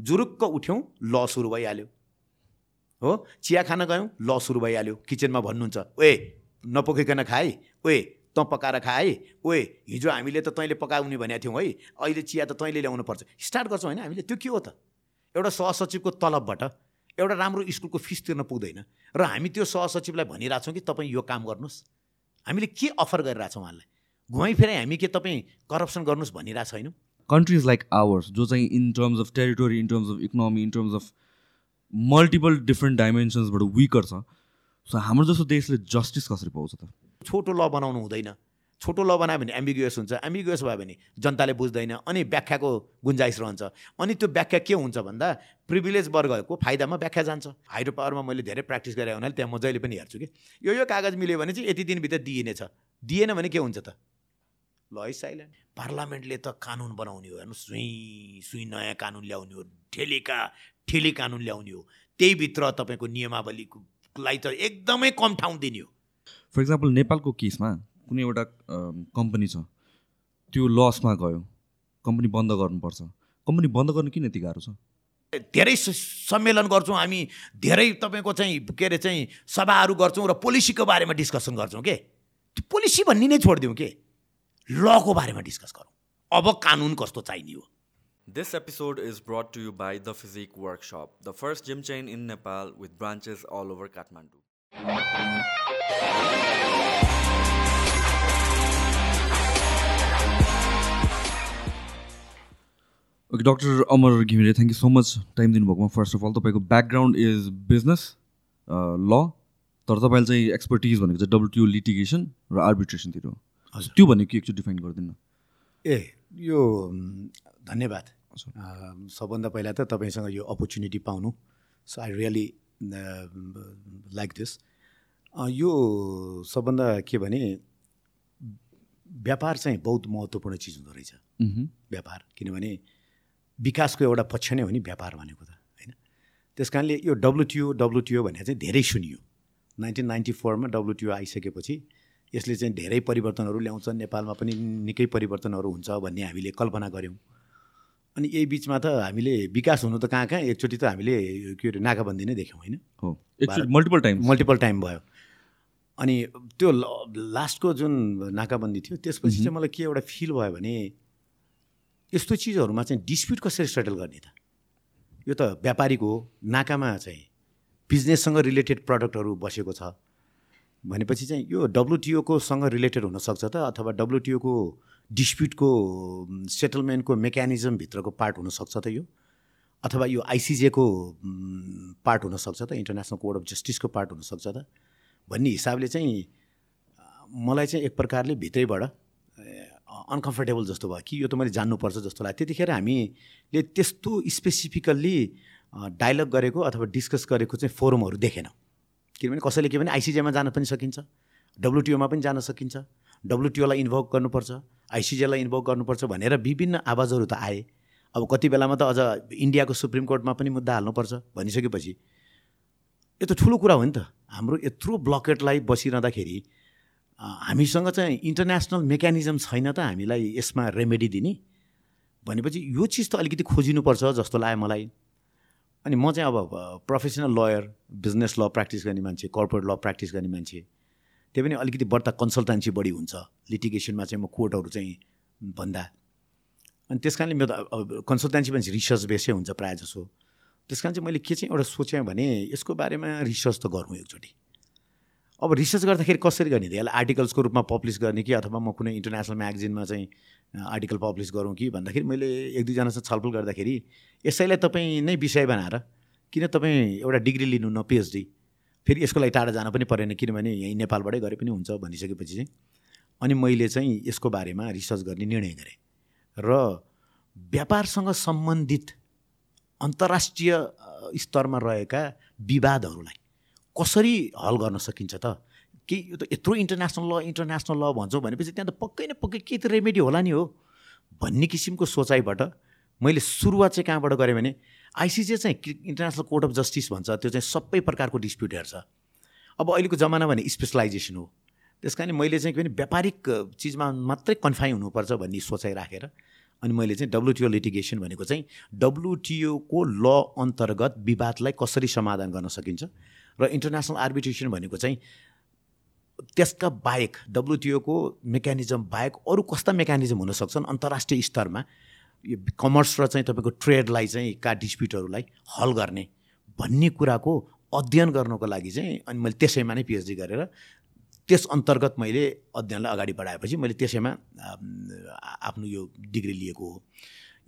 जुरुक्क उठ्यौँ ल सुरु भइहाल्यो। हो? चिया खान गयौँ ल सुरु भइहाल्यो। किचनमा भन्नुहुन्छ ओए नपोखिकन खाए ओए तँ पकाएर खाए ओए हिजो हामीले त तैँले पकाउने भनेको थियौँ है अहिले चिया त तैँले ल्याउनु पर्छ। स्टार्ट गर्छौँ होइन हामीले त्यो के हो त? एउटा सहसचिवको तलबबाट एउटा राम्रो स्कुलको फिस तिर्न पुग्दैन। र हामी त्यो सहसचिवलाई भनिरहेछौँ कि तपाईँ यो काम गर्नुहोस्। हामीले के अफर गरिरहेछौँ उहाँलाई? घुमाइफिराइ हामी के तपाईँ करप्सन गर्नुहोस् भनिरहेको छैनौँ? कन्ट्रिज लाइक आवर्स जो चाहिँ in terms of territory in terms of economy in terms of multiple different डाइमेन्सन्सबाट weaker छ सो हाम्रो जस्तो देशले जस्टिस कसरी पाउँछ त? छोटो ल बनाउनु हुँदैन। छोटो ल बनायो भने एम्बिगुएस हुन्छ। एम्बिगुएस भयो भने जनताले बुझ्दैन अनि व्याख्याको गुन्जाइस रहन्छ। अनि त्यो व्याख्या के हुन्छ भन्दा प्रिभिलेज वर्गको फाइदामा व्याख्या जान्छ। हाइड्रो पावरमा मैले धेरै प्र्याक्टिस गरेँ हुनाले त्यहाँ म जहिले पनि हेर्छु कि यो यो कागज मिल्यो भने चाहिँ यति दिनभित्र दिइनेछ दिएन भने के हुन्छ त? ल है साइलेन्ट पार्लियामेन्टले त कानुन बनाउने हो हेर्नु सुई सुई नयाँ कानुन ल्याउने हो ठेलेका ठेले कानुन ल्याउने हो। त्यहीभित्र तपाईँको नियमावलीलाई त एकदमै कम ठाउँ दिने हो। फर इक्जाम्पल नेपालको केसमा कुनै एउटा कम्पनी छ त्यो लसमा गयो कम्पनी बन्द गर्नुपर्छ। कम्पनी बन्द गर्नु किन यति गाह्रो छ? धेरै सम्मेलन गर्छौँ हामी धेरै तपाईँको चाहिँ के अरे चाहिँ सभाहरू गर्छौँ र पोलिसीको बारेमा डिस्कसन गर्छौँ के? त्यो पोलिसी भन्ने नै छोडिदिउँ के? लको बारेमा डिस्कस गरौँ। अब कानुन कस्तो चाहिने हो? This episode is brought to you by The Physique Workshop, the first gym chain in Nepal with branches all over Kathmandu. Okay doctor Amar Ghimire thank you so much time दिनुभएकोमा first of all तपाईँको background is business law तर तपाईँले चाहिँ expertise भनेको चाहिँ WTO litigation र आर्बिट्रेसनतिर हो हजुर। त्यो भनेको एकचोटि डिफाइन गरिदिनु ए यो धन्यवाद। सबभन्दा पहिला त तपाईँसँग यो अपर्च्युनिटी पाउनु। So I really like this यो सबभन्दा के भने व्यापार चाहिँ बहुत महत्त्वपूर्ण चिज हुँदो रहेछ। व्यापार। किनभने विकासको एउटा पक्ष नै हो नि व्यापार भनेको त होइन? त्यस कारणले यो डब्लुटिओ डब्लुटिओ भनेर चाहिँ धेरै सुनियो। नाइन्टिन नाइन्टी फोरमा डब्लुटिओ आइसकेपछि यसले चाहिँ धेरै परिवर्तनहरू ल्याउँछ नेपालमा पनि निकै परिवर्तनहरू हुन्छ भन्ने हामीले कल्पना गऱ्यौँ। अनि यही बिचमा त हामीले विकास हुनु त कहाँ कहाँ एकचोटि त हामीले के अरे नाकाबन्दी नै देख्यौँ होइन? हो। मल्टिपल टाइम मल्टिपल टाइम भयो। अनि त्यो लास्टको जुन नाकाबन्दी थियो त्यसपछि चाहिँ मलाई के एउटा फिल भयो भने यस्तो चिजहरूमा चाहिँ डिस्प्युट कसरी सेटल गर्ने त? यो त व्यापारीको हो नाकामा चाहिँ बिजनेससँग रिलेटेड प्रडक्टहरू बसेको छ। भनेपछि चाहिँ यो डब्लुटिओको सँग रिलेटेड हुनसक्छ त अथवा डब्लुटिओको डिस्प्युटको सेटलमेन्टको मेकानिजमभित्रको पार्ट हुनसक्छ त यो? अथवा यो आइसिजेको पार्ट हुनसक्छ त इन्टरनेसनल कोर्ट अफ जस्टिसको पार्ट हुनसक्छ त? भन्ने हिसाबले चाहिँ मलाई चाहिँ एक प्रकारले भित्रैबाट अनकम्फर्टेबल जस्तो भयो। कि यो त मैले जान्नुपर्छ जस्तो लाग्यो। त्यतिखेर हामीले त्यस्तो स्पेसिफिकल्ली डायलग गरेको अथवा डिस्कस गरेको चाहिँ फोरमहरू देखेनौँ। किनभने कसैले के भने आइसिजेमा जान पनि सकिन्छ। डब्लुटिओमा पनि जान सकिन्छ। डब्लुटिओलाई इन्भोक गर्नुपर्छ। आइसिजेलाई इन्भोक गर्नुपर्छ भनेर विभिन्न आवाजहरू त आए। अब कति बेलामा त अझ इन्डियाको सुप्रिम कोर्टमा पनि मुद्दा हाल्नुपर्छ भनिसकेपछि। यो त ठुलो कुरा हो नि त। हाम्रो यत्रो ब्लकेटलाई बसिरहँदाखेरि हामीसँग चाहिँ इन्टरनेसनल मेकानिजम छैन त हामीलाई यसमा रेमेडी दिने। भनेपछि यो चिज त अलिकति खोजिनुपर्छ जस्तो लाग्यो मलाई। अनि म चाहिँ अब professional lawyer business law practice गर्ने मान्छे कर्पोरेट ल प्र्याक्टिस गर्ने मान्छे त्यही पनि अलिकति बढ्ता कन्सल्टेन्सी बढी हुन्छ। लिटिगेसनमा चाहिँ म कोर्टहरू चाहिँ भन्दा। अनि त्यस कारणले मेरो अब कन्सल्टेन्सी पनि रिसर्च बेसै हुन्छ प्रायः जसो त्यस कारण चाहिँ मैले के चाहिँ एउटा सोचेँ भने यसको बारेमा रिसर्च त गरौँ एकचोटि। अब रिसर्च गर्दाखेरि कसरी गर्ने? त यसलाई आर्टिकल्सको रूपमा पब्लिस गर्ने कि अथवा म कुनै इन्टरनेसनल म्यागजिनमा चाहिँ आर्टिकल पब्लिस गरौँ कि भन्दाखेरि मैले एक दुईजनासँग छलफल गर्दाखेरि यसैलाई तपाईँ नै विषय बनाएर किन तपाईँ एउटा डिग्री लिनु न पिएचडी फेरि यसको लागि टाढा जान पनि परेन किनभने यहीँ नेपालबाटै गरे पनि हुन्छ भनिसकेपछि चाहिँ। अनि मैले चाहिँ यसको बारेमा रिसर्च गर्ने निर्णय गरेँ। र व्यापारसँग सम्बन्धित अन्तर्राष्ट्रिय स्तरमा रहेका विवादहरूलाई कसरी हल गर्न सकिन्छ त? के यो त यत्रो इन्टरनेसनल ल इन्टरनेसनल ल भन्छौँ भनेपछि त्यहाँ त पक्कै न पक्कै केही त रेमेडी होला नि हो। भन्ने किसिमको सोचाइबाट मैले सुरुवात चाहिँ कहाँबाट गरेँ भने आइसिजे चाहिँ कि- इन्टरनेसनल कोर्ट अफ जस्टिस भन्छ त्यो चाहिँ सबै प्रकारको डिस्प्युट हेर्छ। अब अहिलेको जमाना भने स्पेसलाइजेसन हो। त्यस कारण मैले चाहिँ के भने व्यापारिक चिजमा मात्रै कन्फाइन हुनुपर्छ भन्ने सोचाइ राखेर अनि मैले चाहिँ डब्लुटिओ लिटिगेसन भनेको चाहिँ डब्लुटिओको ल अन्तर्गत विवादलाई कसरी समाधान गर्न सकिन्छ र इन्टरनेसनल आर्बिट्रेसन भनेको चाहिँ त्यसका बाहेक डब्लुटिओको मेकानिजम बाहेक अरू कस्ता मेकानिजम हुन सक्छन् अन्तर्राष्ट्रिय स्तरमा। यो कमर्स र चाहिँ तपाईँको ट्रेडलाई चाहिँ का डिस्प्युटहरूलाई हल गर्ने भन्ने कुराको अध्ययन गर्नको लागि चाहिँ अनि मैले त्यसैमा नै पिएचडी गरेर त्यस अन्तर्गत मैले अध्ययनलाई अगाडि बढाएपछि मैले त्यसैमा आफ्नो यो डिग्री लिएको हो।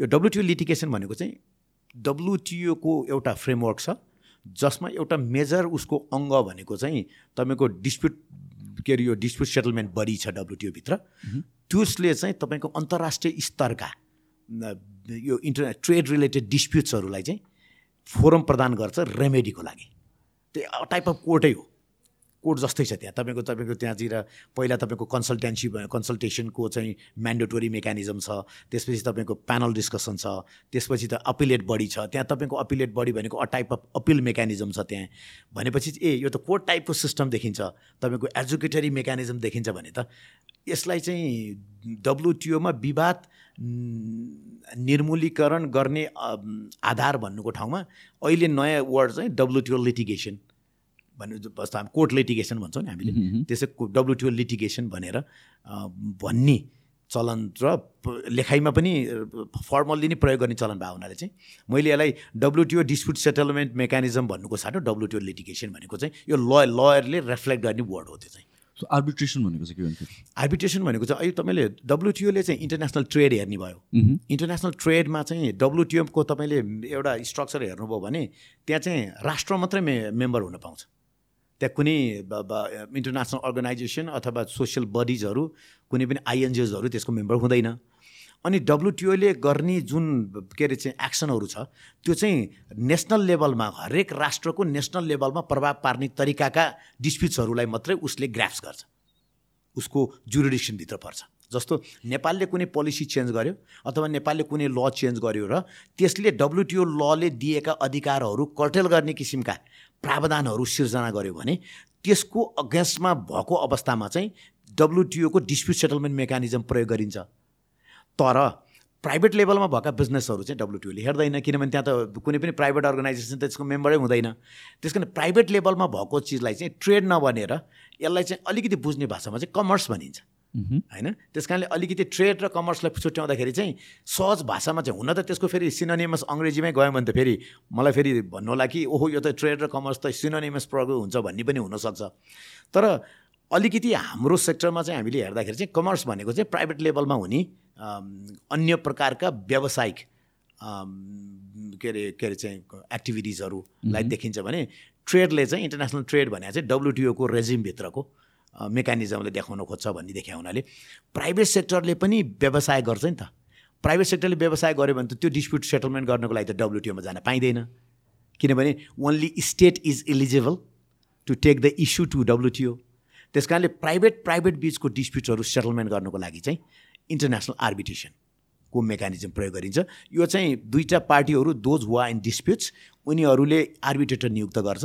यो डब्लुटिओ लिटिकेसन भनेको चाहिँ डब्लुटिओको एउटा फ्रेमवर्क छ। जसमा एउटा मेजर उसको अङ्ग भनेको चाहिँ तपाईँको डिस्प्युट के अरे यो डिस्प्युट सेटलमेन्ट बडी छ डब्लुटिओभित्र त्यसले चाहिँ तपाईँको अन्तर्राष्ट्रिय स्तरका यो इन्टर ट्रेड रिलेटेड डिस्प्युट्सहरूलाई चाहिँ फोरम प्रदान गर्छ रेमेडीको लागि। त्यो टाइप अफ कोर्टै हो। कोर्ट जस्तै छ त्यहाँ। तपाईँको तपाईँको त्यहाँतिर पहिला तपाईँको कन्सल्टेन्सी कन्सल्टेसनको चाहिँ म्यान्डेटोरी मेकानिजम छ। त्यसपछि तपाईँको प्यानल डिस्कसन छ। त्यसपछि त अपिलेट बडी छ। त्यहाँ तपाईँको अपिलेट बडी भनेको a type of appeal mechanism छ त्यहाँ। भनेपछि ए यो त कोर्ट टाइपको सिस्टम देखिन्छ। तपाईँको एजुकेटरी मेकानिजम देखिन्छ भने त यसलाई चाहिँ डब्लुटिओमा विवाद निर्मूलीकरण गर्ने आधार भन्नुको ठाउँमा अहिले नयाँ वर्ड चाहिँ डब्लुटिओ लिटिगेसन भन्ने जस्तो हामी कोर्ट लिटिगेसन भन्छौँ नि हामीले त्यसै डब्लुटिओ लिटिगेसन भनेर भन्ने चलन र लेखाइमा पनि फर्मल्ली नै प्रयोग गर्ने चलन भएको हुनाले चाहिँ मैले यसलाई डब्लुटिओ डिस्प्युट सेटलमेन्ट मेकानिजम भन्नुको साटो डब्लुटिओ लिटिगेसन भनेको चाहिँ यो ल लयरले रेफ्लेक्ट गर्ने वर्ड हो त्यो चाहिँ। सो आर्बिट्रेसन भनेको चाहिँ के भन्छ आर्बिट्रेसन भनेको चाहिँ अहिले तपाईँले डब्लुटिओले चाहिँ इन्टरनेसनल ट्रेड हेर्ने भयो। इन्टरनेसनल ट्रेडमा चाहिँ डब्लुटिओको तपाईँले एउटा स्ट्रक्चर हेर्नुभयो भने त्यहाँ चाहिँ राष्ट्र मात्रै मे मेम्बर हुन पाउँछ। त्यहाँ कुनै इन्टरनेसनल अर्गनाइजेसन अथवा सोसियल बडिजहरू कुनै पनि आइएनजिओजहरू त्यसको मेम्बर हुँदैन। अनि डब्लुटिओले गर्ने जुन के अरे चाहिँ एक्सनहरू छ त्यो चाहिँ नेसनल लेभलमा हरेक राष्ट्रको नेसनल लेभलमा प्रभाव पार्ने तरिकाका डिस्प्युट्सहरूलाई मात्रै उसले ग्राफ्स गर्छ। उसको जुरिडिक्सनभित्र पर्छ। जस्तो नेपालले कुनै पोलिसी चेन्ज गर्यो अथवा नेपालले कुनै ल चेन्ज गर्यो र त्यसले डब्लुटिओ लले दिएका अधिकारहरू कर्टेल गर्ने किसिमका प्रावधानहरू सिर्जना गर्यो भने त्यसको अगेन्स्टमा भएको अवस्थामा चाहिँ डब्लुटिओको डिस्प्युट सेटलमेन्ट मेकानिजम प्रयोग गरिन्छ। तर प्राइभेट लेभलमा भएका बिजनेसहरू चाहिँ डब्लुटिओले हेर्दैन किनभने त्यहाँ त कुनै पनि प्राइभेट अर्गनाइजेसन त त्यसको मेम्बरै हुँदैन। त्यस कारण प्राइभेट लेभलमा भएको चिजलाई चाहिँ ट्रेड नबनेर यसलाई चाहिँ अलिकति बुझ्ने भाषामा चाहिँ कमर्स भनिन्छ। होइन? त्यस कारणले अलिकति ट्रेड र कमर्सलाई छुट्याउँदाखेरि चाहिँ सहज भाषामा चाहिँ हुन त त्यसको फेरि सिनोनिमस अङ्ग्रेजीमै गयो भने त फेरि मलाई फेरि भन्नु होला कि ओहो यो त ट्रेड र कमर्स त सिनोनिमस प्रयोग हुन्छ भन्ने पनि हुनसक्छ। तर अलिकति हाम्रो सेक्टरमा चाहिँ हामीले हेर्दाखेरि चाहिँ कमर्स भनेको चाहिँ प्राइभेट लेभलमा हुने अन्य प्रकारका व्यावसायिक के अरे के अरे चाहिँ एक्टिभिटिजहरूलाई देखिन्छ भने ट्रेडले चाहिँ इन्टरनेसनल ट्रेड भने चाहिँ डब्लुटिओको रेजिमभित्रको मेकानिजमले देखाउन खोज्छ भन्ने देखा हुनाले प्राइभेट सेक्टरले पनि व्यवसाय गर्छ नि त। प्राइभेट सेक्टरले व्यवसाय गर्यो भने त त्यो डिस्प्युट सेटलमेन्ट गर्नको लागि त डब्लुटिओमा जान पाइँदैन। किनभने only state is eligible to take the issue to WTO त्यस कारणले प्राइभेट प्राइभेट बिचको डिस्प्युटहरू सेटलमेन्ट गर्नको लागि चाहिँ इन्टरनेसनल आर्बिट्रेसनको मेकानिजम प्रयोग गरिन्छ। यो चाहिँ दुईवटा पार्टीहरू दोज वा इन डिस्प्युट्स उनीहरूले आर्बिट्रेटर नियुक्त गर्छ।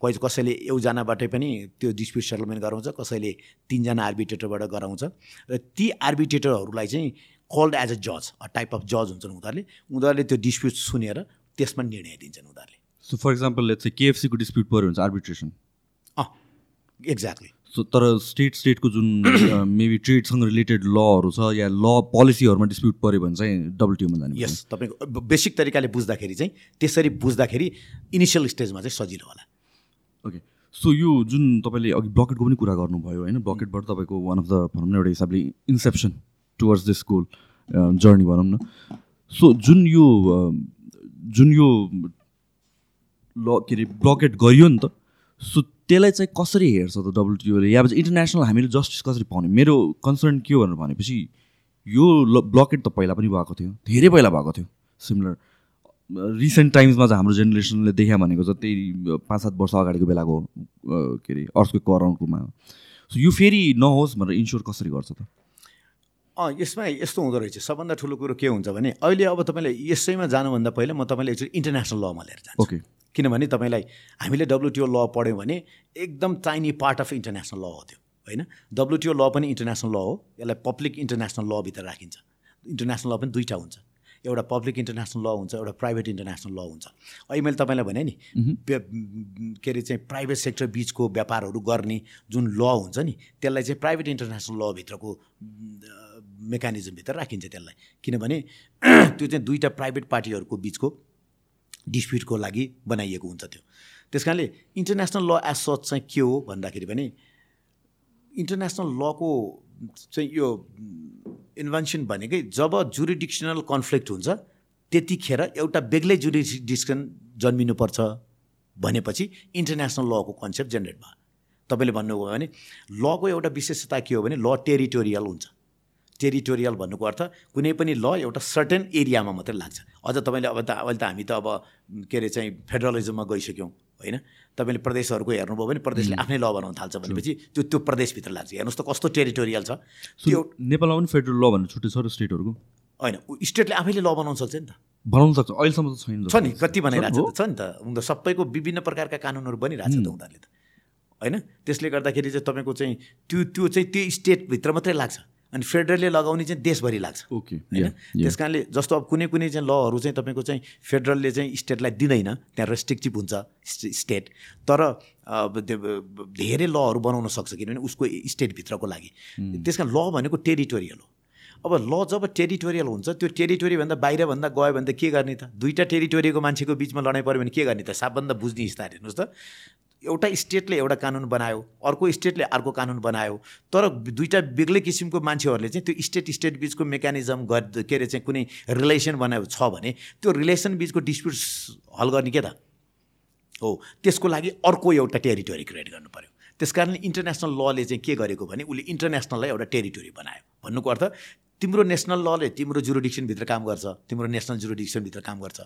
कोही कसैले एउजनाबाटै पनि त्यो डिस्प्युट सेटलमेन्ट गराउँछ कसैले तिनजना आर्बिट्रेटरबाट गराउँछ र ती आर्बिट्रेटरहरूलाई चाहिँ कल्ड एज अ जज अ टाइप अफ जज हुन्छन् उनीहरूले। उनीहरूले त्यो डिस्प्युट सुनेर त्यसमा निर्णय दिन्छन् उनीहरूले। सो फर इक्जाम्पल चाहिँ केएफसीको डिस्प्युट पऱ्यो भने आर्बिट्रेसन अँ एक्ज्याक्टली सो तर स्टेट स्टेटको जुन मेबी ट्रेडसँग रिलेटेड लहरू छ या ल पोलिसीहरूमा डिस्प्युट पऱ्यो भने चाहिँ डब्लुटिओमा जाने यस तपाईँको बेसिक तरिकाले बुझ्दाखेरि चाहिँ त्यसरी बुझ्दाखेरि इनिसियल स्टेजमा चाहिँ सजिलो होला। ओके सो यो जुन तपाईँले अघि ब्लकेटको पनि कुरा गर्नुभयो होइन? ब्लकेटबाट तपाईँको वान अफ द भनौँ न एउटा हिसाबले inception towards this goal journey भनौँ न। सो जुन यो जुन यो ल के अरे ब्लकेट गरियो नि त सो त्यसलाई चाहिँ कसरी हेर्छ त डब्लुटिओले या इन्टरनेसनल हामीले जस्टिस कसरी पाउने? मेरो कन्सर्न के हो भनेर भनेपछि यो ब्लकेट त पहिला पनि भएको थियो। धेरै पहिला भएको थियो सिमिलर रिसेन्ट टाइम्समा चाहिँ हाम्रो जेनेरेसनले देख्यो भनेको चाहिँ त्यही पाँच सात वर्ष अगाडिको बेलाको के अरे अर्थको अराउन्डकोमा सो यो फेरि नहोस् भनेर इन्स्योर कसरी गर्छ त? अँ यसमा यस्तो हुँदो रहेछ। सबभन्दा ठुलो कुरो के हुन्छ भने अहिले अब तपाईँले यसैमा जानुभन्दा पहिला म तपाईँले एकचोटि इन्टरनेसनल लमा लिएर जान्छु। ओके किनभने तपाईँलाई हामीले डब्लुटिओ ल पढ्यौँ भने एकदम चाइनी पार्ट अफ इन्टरनेसनल ल हो त्यो होइन डब्लुटिओ ल पनि इन्टरनेसनल ल हो। यसलाई पब्लिक इन्टरनेसनल लभित्र राखिन्छ। इन्टरनेसनल ल पनि दुईवटा हुन्छ। एउटा पब्लिक इन्टरनेसनल ल हुन्छ एउटा प्राइभेट इन्टरनेसनल ल हुन्छ। अहिले मैले तपाईँलाई भने नि के अरे चाहिँ प्राइभेट सेक्टर बिचको व्यापारहरू गर्ने जुन ल हुन्छ नि त्यसलाई चाहिँ प्राइभेट इन्टरनेसनल लभित्रको मेकानिजमभित्र राखिन्छ त्यसलाई। किनभने त्यो चाहिँ दुईवटा प्राइभेट पार्टीहरूको बिचको डिस्प्युटको लागि बनाइएको हुन्छ त्यो। त्यस कारणले इन्टरनेसनल ल एज सच चाहिँ के हो भन्दाखेरि पनि इन्टरनेसनल लको चाहिँ यो इन्भेन्सन भनेकै जब जुरिडिक्सनल कन्फ्लिक्ट हुन्छ त्यतिखेर एउटा बेग्लै जुरिडिक्सन जन्मिनुपर्छ भनेपछि इन्टरनेसनल लको कन्सेप्ट जेनेरेट भयो। तपाईँले भन्नुभयो भने लको एउटा विशेषता के हो भने ल टेरिटोरियल हुन्छ। टेरिटोरियल भन्नुको अर्थ कुनै पनि ल एउटा सर्टेन एरियामा मात्रै लाग्छ। अझ तपाईँले अब त अहिले त हामी त अब के अरे चाहिँ फेडरलिजममा गइसक्यौँ। होइन? तपाईँले प्रदेशहरूको हेर्नुभयो भने प्रदेशले आफ्नै ल बनाउन थाल्छ भनेपछि त्यो त्यो प्रदेशभित्र लाग्छ। हेर्नुहोस् त कस्तो टेरिटोरियल छ। त्यो नेपालमा पनि फेडरल ल भनेर छुट्टै छ र स्टेटहरूको? होइन स्टेटले आफैले ल बनाउन सक्छ नि त। बनाउन सक्छ अहिलेसम्म त छैन छ नि कति बनाइरहेको छ नि त। उनीहरू सबैको विभिन्न प्रकारका कानुनहरू बनिरहेको छ त उनीहरूले त। होइन? त्यसले गर्दाखेरि चाहिँ तपाईँको चाहिँ त्यो त्यो चाहिँ त्यो स्टेटभित्र मात्रै लाग्छ। अनि फेडरलले लगाउने चाहिँ देशभरि लाग्छ। ओके होइन? त्यस कारणले जस्तो अब कुनै कुनै चाहिँ लहरू चाहिँ तपाईँको चाहिँ फेडरलले चाहिँ स्टेटलाई दिँदैन त्यहाँ रेस्ट्रिक्टिभ हुन्छ स्टे- स्टेट। तर धेरै लहरू बनाउन सक्छ किनभने उसको स्टेटभित्रको लागि। त्यस कारण ल भनेको टेरिटोरियल हो। अब ल जब टेरिटोरियल हुन्छ त्यो टेरिटोरीभन्दा बाहिरभन्दा गयो भने त के गर्ने त? दुईवटा टेरिटोरीको मान्छेको बिचमा लडाइँ पऱ्यो भने के गर्ने त? सबभन्दा बुझ्ने स्टार हेर्नुहोस् त। एउटा स्टेटले एउटा कानुन बनायो अर्को स्टेटले अर्को कानुन बनायो। तर दुईवटा बेग्लै किसिमको मान्छेहरूले चाहिँ त्यो स्टेट स्टेट बिचको मेकानिजम गर के अरे चाहिँ कुनै रिलेसन बनायो छ भने त्यो रिलेसन बिचको डिस्प्युट हल गर्ने के त? हो त्यसको लागि अर्को एउटा टेरिटोरी क्रिएट गर्नु पऱ्यो त्यस कारणले इन्टरनेसनल लले चाहिँ के गरेको भने उसले इन्टरनेसनललाई एउटा टेरिटोरी बनायो। भन्नुको अर्थ तिम्रो नेसनल लले तिम्रो जुरोडिक्सनभित्र काम गर्छ तिम्रो नेसनल जुरोडिक्सनभित्र काम गर्छ।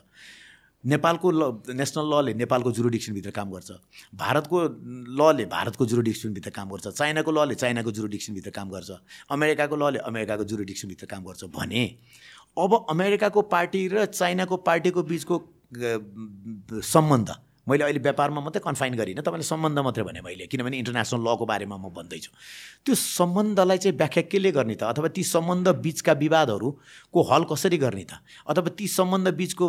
नेपालको ल नेसनल लले नेपालको जुरोडिक्सनभित्र काम गर्छ। भारतको लले भारतको जुरोडिक्सनभित्र काम गर्छ। चाइनाको लले चाइनाको जुरोडिक्सनभित्र काम गर्छ। अमेरिकाको लले अमेरिकाको जुरोडिक्सनभित्र काम गर्छ भने अब अमेरिकाको पार्टी र चाइनाको पार्टीको बिचको सम्बन्ध मैले अहिले व्यापारमा मात्रै कन्फाइन गरिनँ तपाईँले सम्बन्ध मात्रै भने मैले किनभने इन्टरनेसनल लको बारेमा म भन्दैछु। त्यो सम्बन्धलाई चाहिँ व्याख्या केले गर्ने त? अथवा ती सम्बन्ध बिचका विवादहरूको हल कसरी गर्ने त? अथवा ती सम्बन्ध बिचको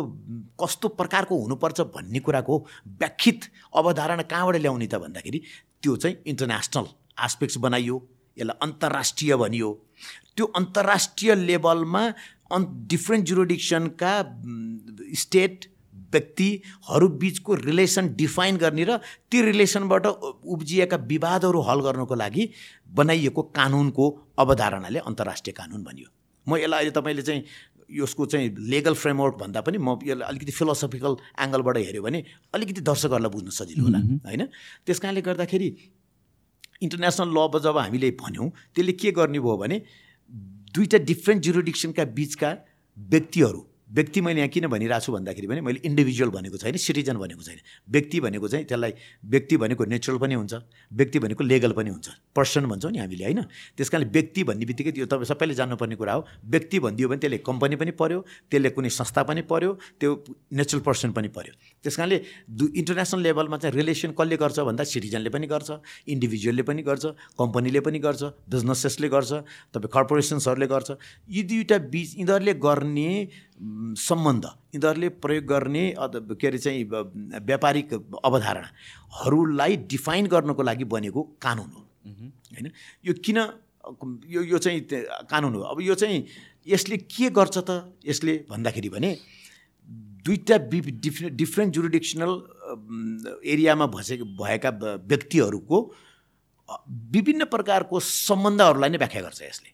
कस्तो प्रकारको हुनुपर्छ भन्ने कुराको व्याख्यित अवधारणा कहाँबाट ल्याउने त भन्दाखेरि त्यो चाहिँ इन्टरनेसनल आस्पेक्ट्स बनाइयो यसलाई अन्तर्राष्ट्रिय भनियो। त्यो अन्तर्राष्ट्रिय लेभलमा अन् डिफ्रेन्ट जुरोडिक्सनका स्टेट बिचको रिलेसन डिफाइन गर्ने र ती रिलेसनबाट उब्जिएका विवादहरू हल गर्नको लागि बनाइएको कानुनको अवधारणाले अन्तर्राष्ट्रिय कानुन भनियो म यसलाई अहिले तपाईँले चाहिँ यसको चाहिँ लेगल फ्रेमवर्क भन्दा पनि म यसलाई अलिकति फिलोसफिकल एङ्गलबाट हेऱ्यो भने अलिकति दर्शकहरूलाई बुझ्न सजिलो होला होइन? त्यस कारणले गर्दाखेरि इन्टरनेसनल ल जब हामीले भन्यौँ त्यसले के गर्ने भयो भने दुईवटा डिफ्रेन्ट जुरोडिक्सनका बिचका व्यक्तिहरू व्यक्ति मैले यहाँ किन भनिरहेको छु भन्दाखेरि पनि मैले इन्डिभिजुअल भनेको छैन सिटिजन भनेको छैन। व्यक्ति भनेको चाहिँ त्यसलाई व्यक्ति भनेको नेचुरल पनि हुन्छ व्यक्ति भनेको लेगल पनि हुन्छ। पर्सन भन्छौँ नि हामीले होइन? त्यस कारणले व्यक्ति भन्ने बित्तिकै त्यो तपाईँ सबैले जान्नुपर्ने कुरा हो। व्यक्ति भनिदियो भने त्यसले कम्पनी पनि पऱ्यो त्यसले कुनै संस्था पनि पऱ्यो त्यो नेचुरल पर्सन पनि पऱ्यो त्यस कारणले दु इन्टरनेसनल लेभलमा चाहिँ रिलेसन कसले गर्छ भन्दा सिटिजनले पनि गर्छ इन्डिभिजुअलले पनि गर्छ कम्पनीले पनि गर्छ बिजनेसेसले गर्छ तपाईँ कर्पोरेसन्सहरूले गर्छ। यी दुईवटा बिच यिनीहरूले गर्ने सम्बन्ध यिनीहरूले प्रयोग गर्ने के अरे चाहिँ व्यापारिक अवधारणाहरूलाई डिफाइन गर्नको लागि बनेको कानुन हो। होइन? यो किन यो यो चाहिँ कानुन हो? अब यो चाहिँ यसले के गर्छ त? यसले भन्दाखेरि भने दुईवटा डिफ्रे डिफ्रेन्ट जुरिडिक्सनल एरियामा भसे भएका व्यक्तिहरूको विभिन्न प्रकारको सम्बन्धहरूलाई नै व्याख्या गर्छ यसले।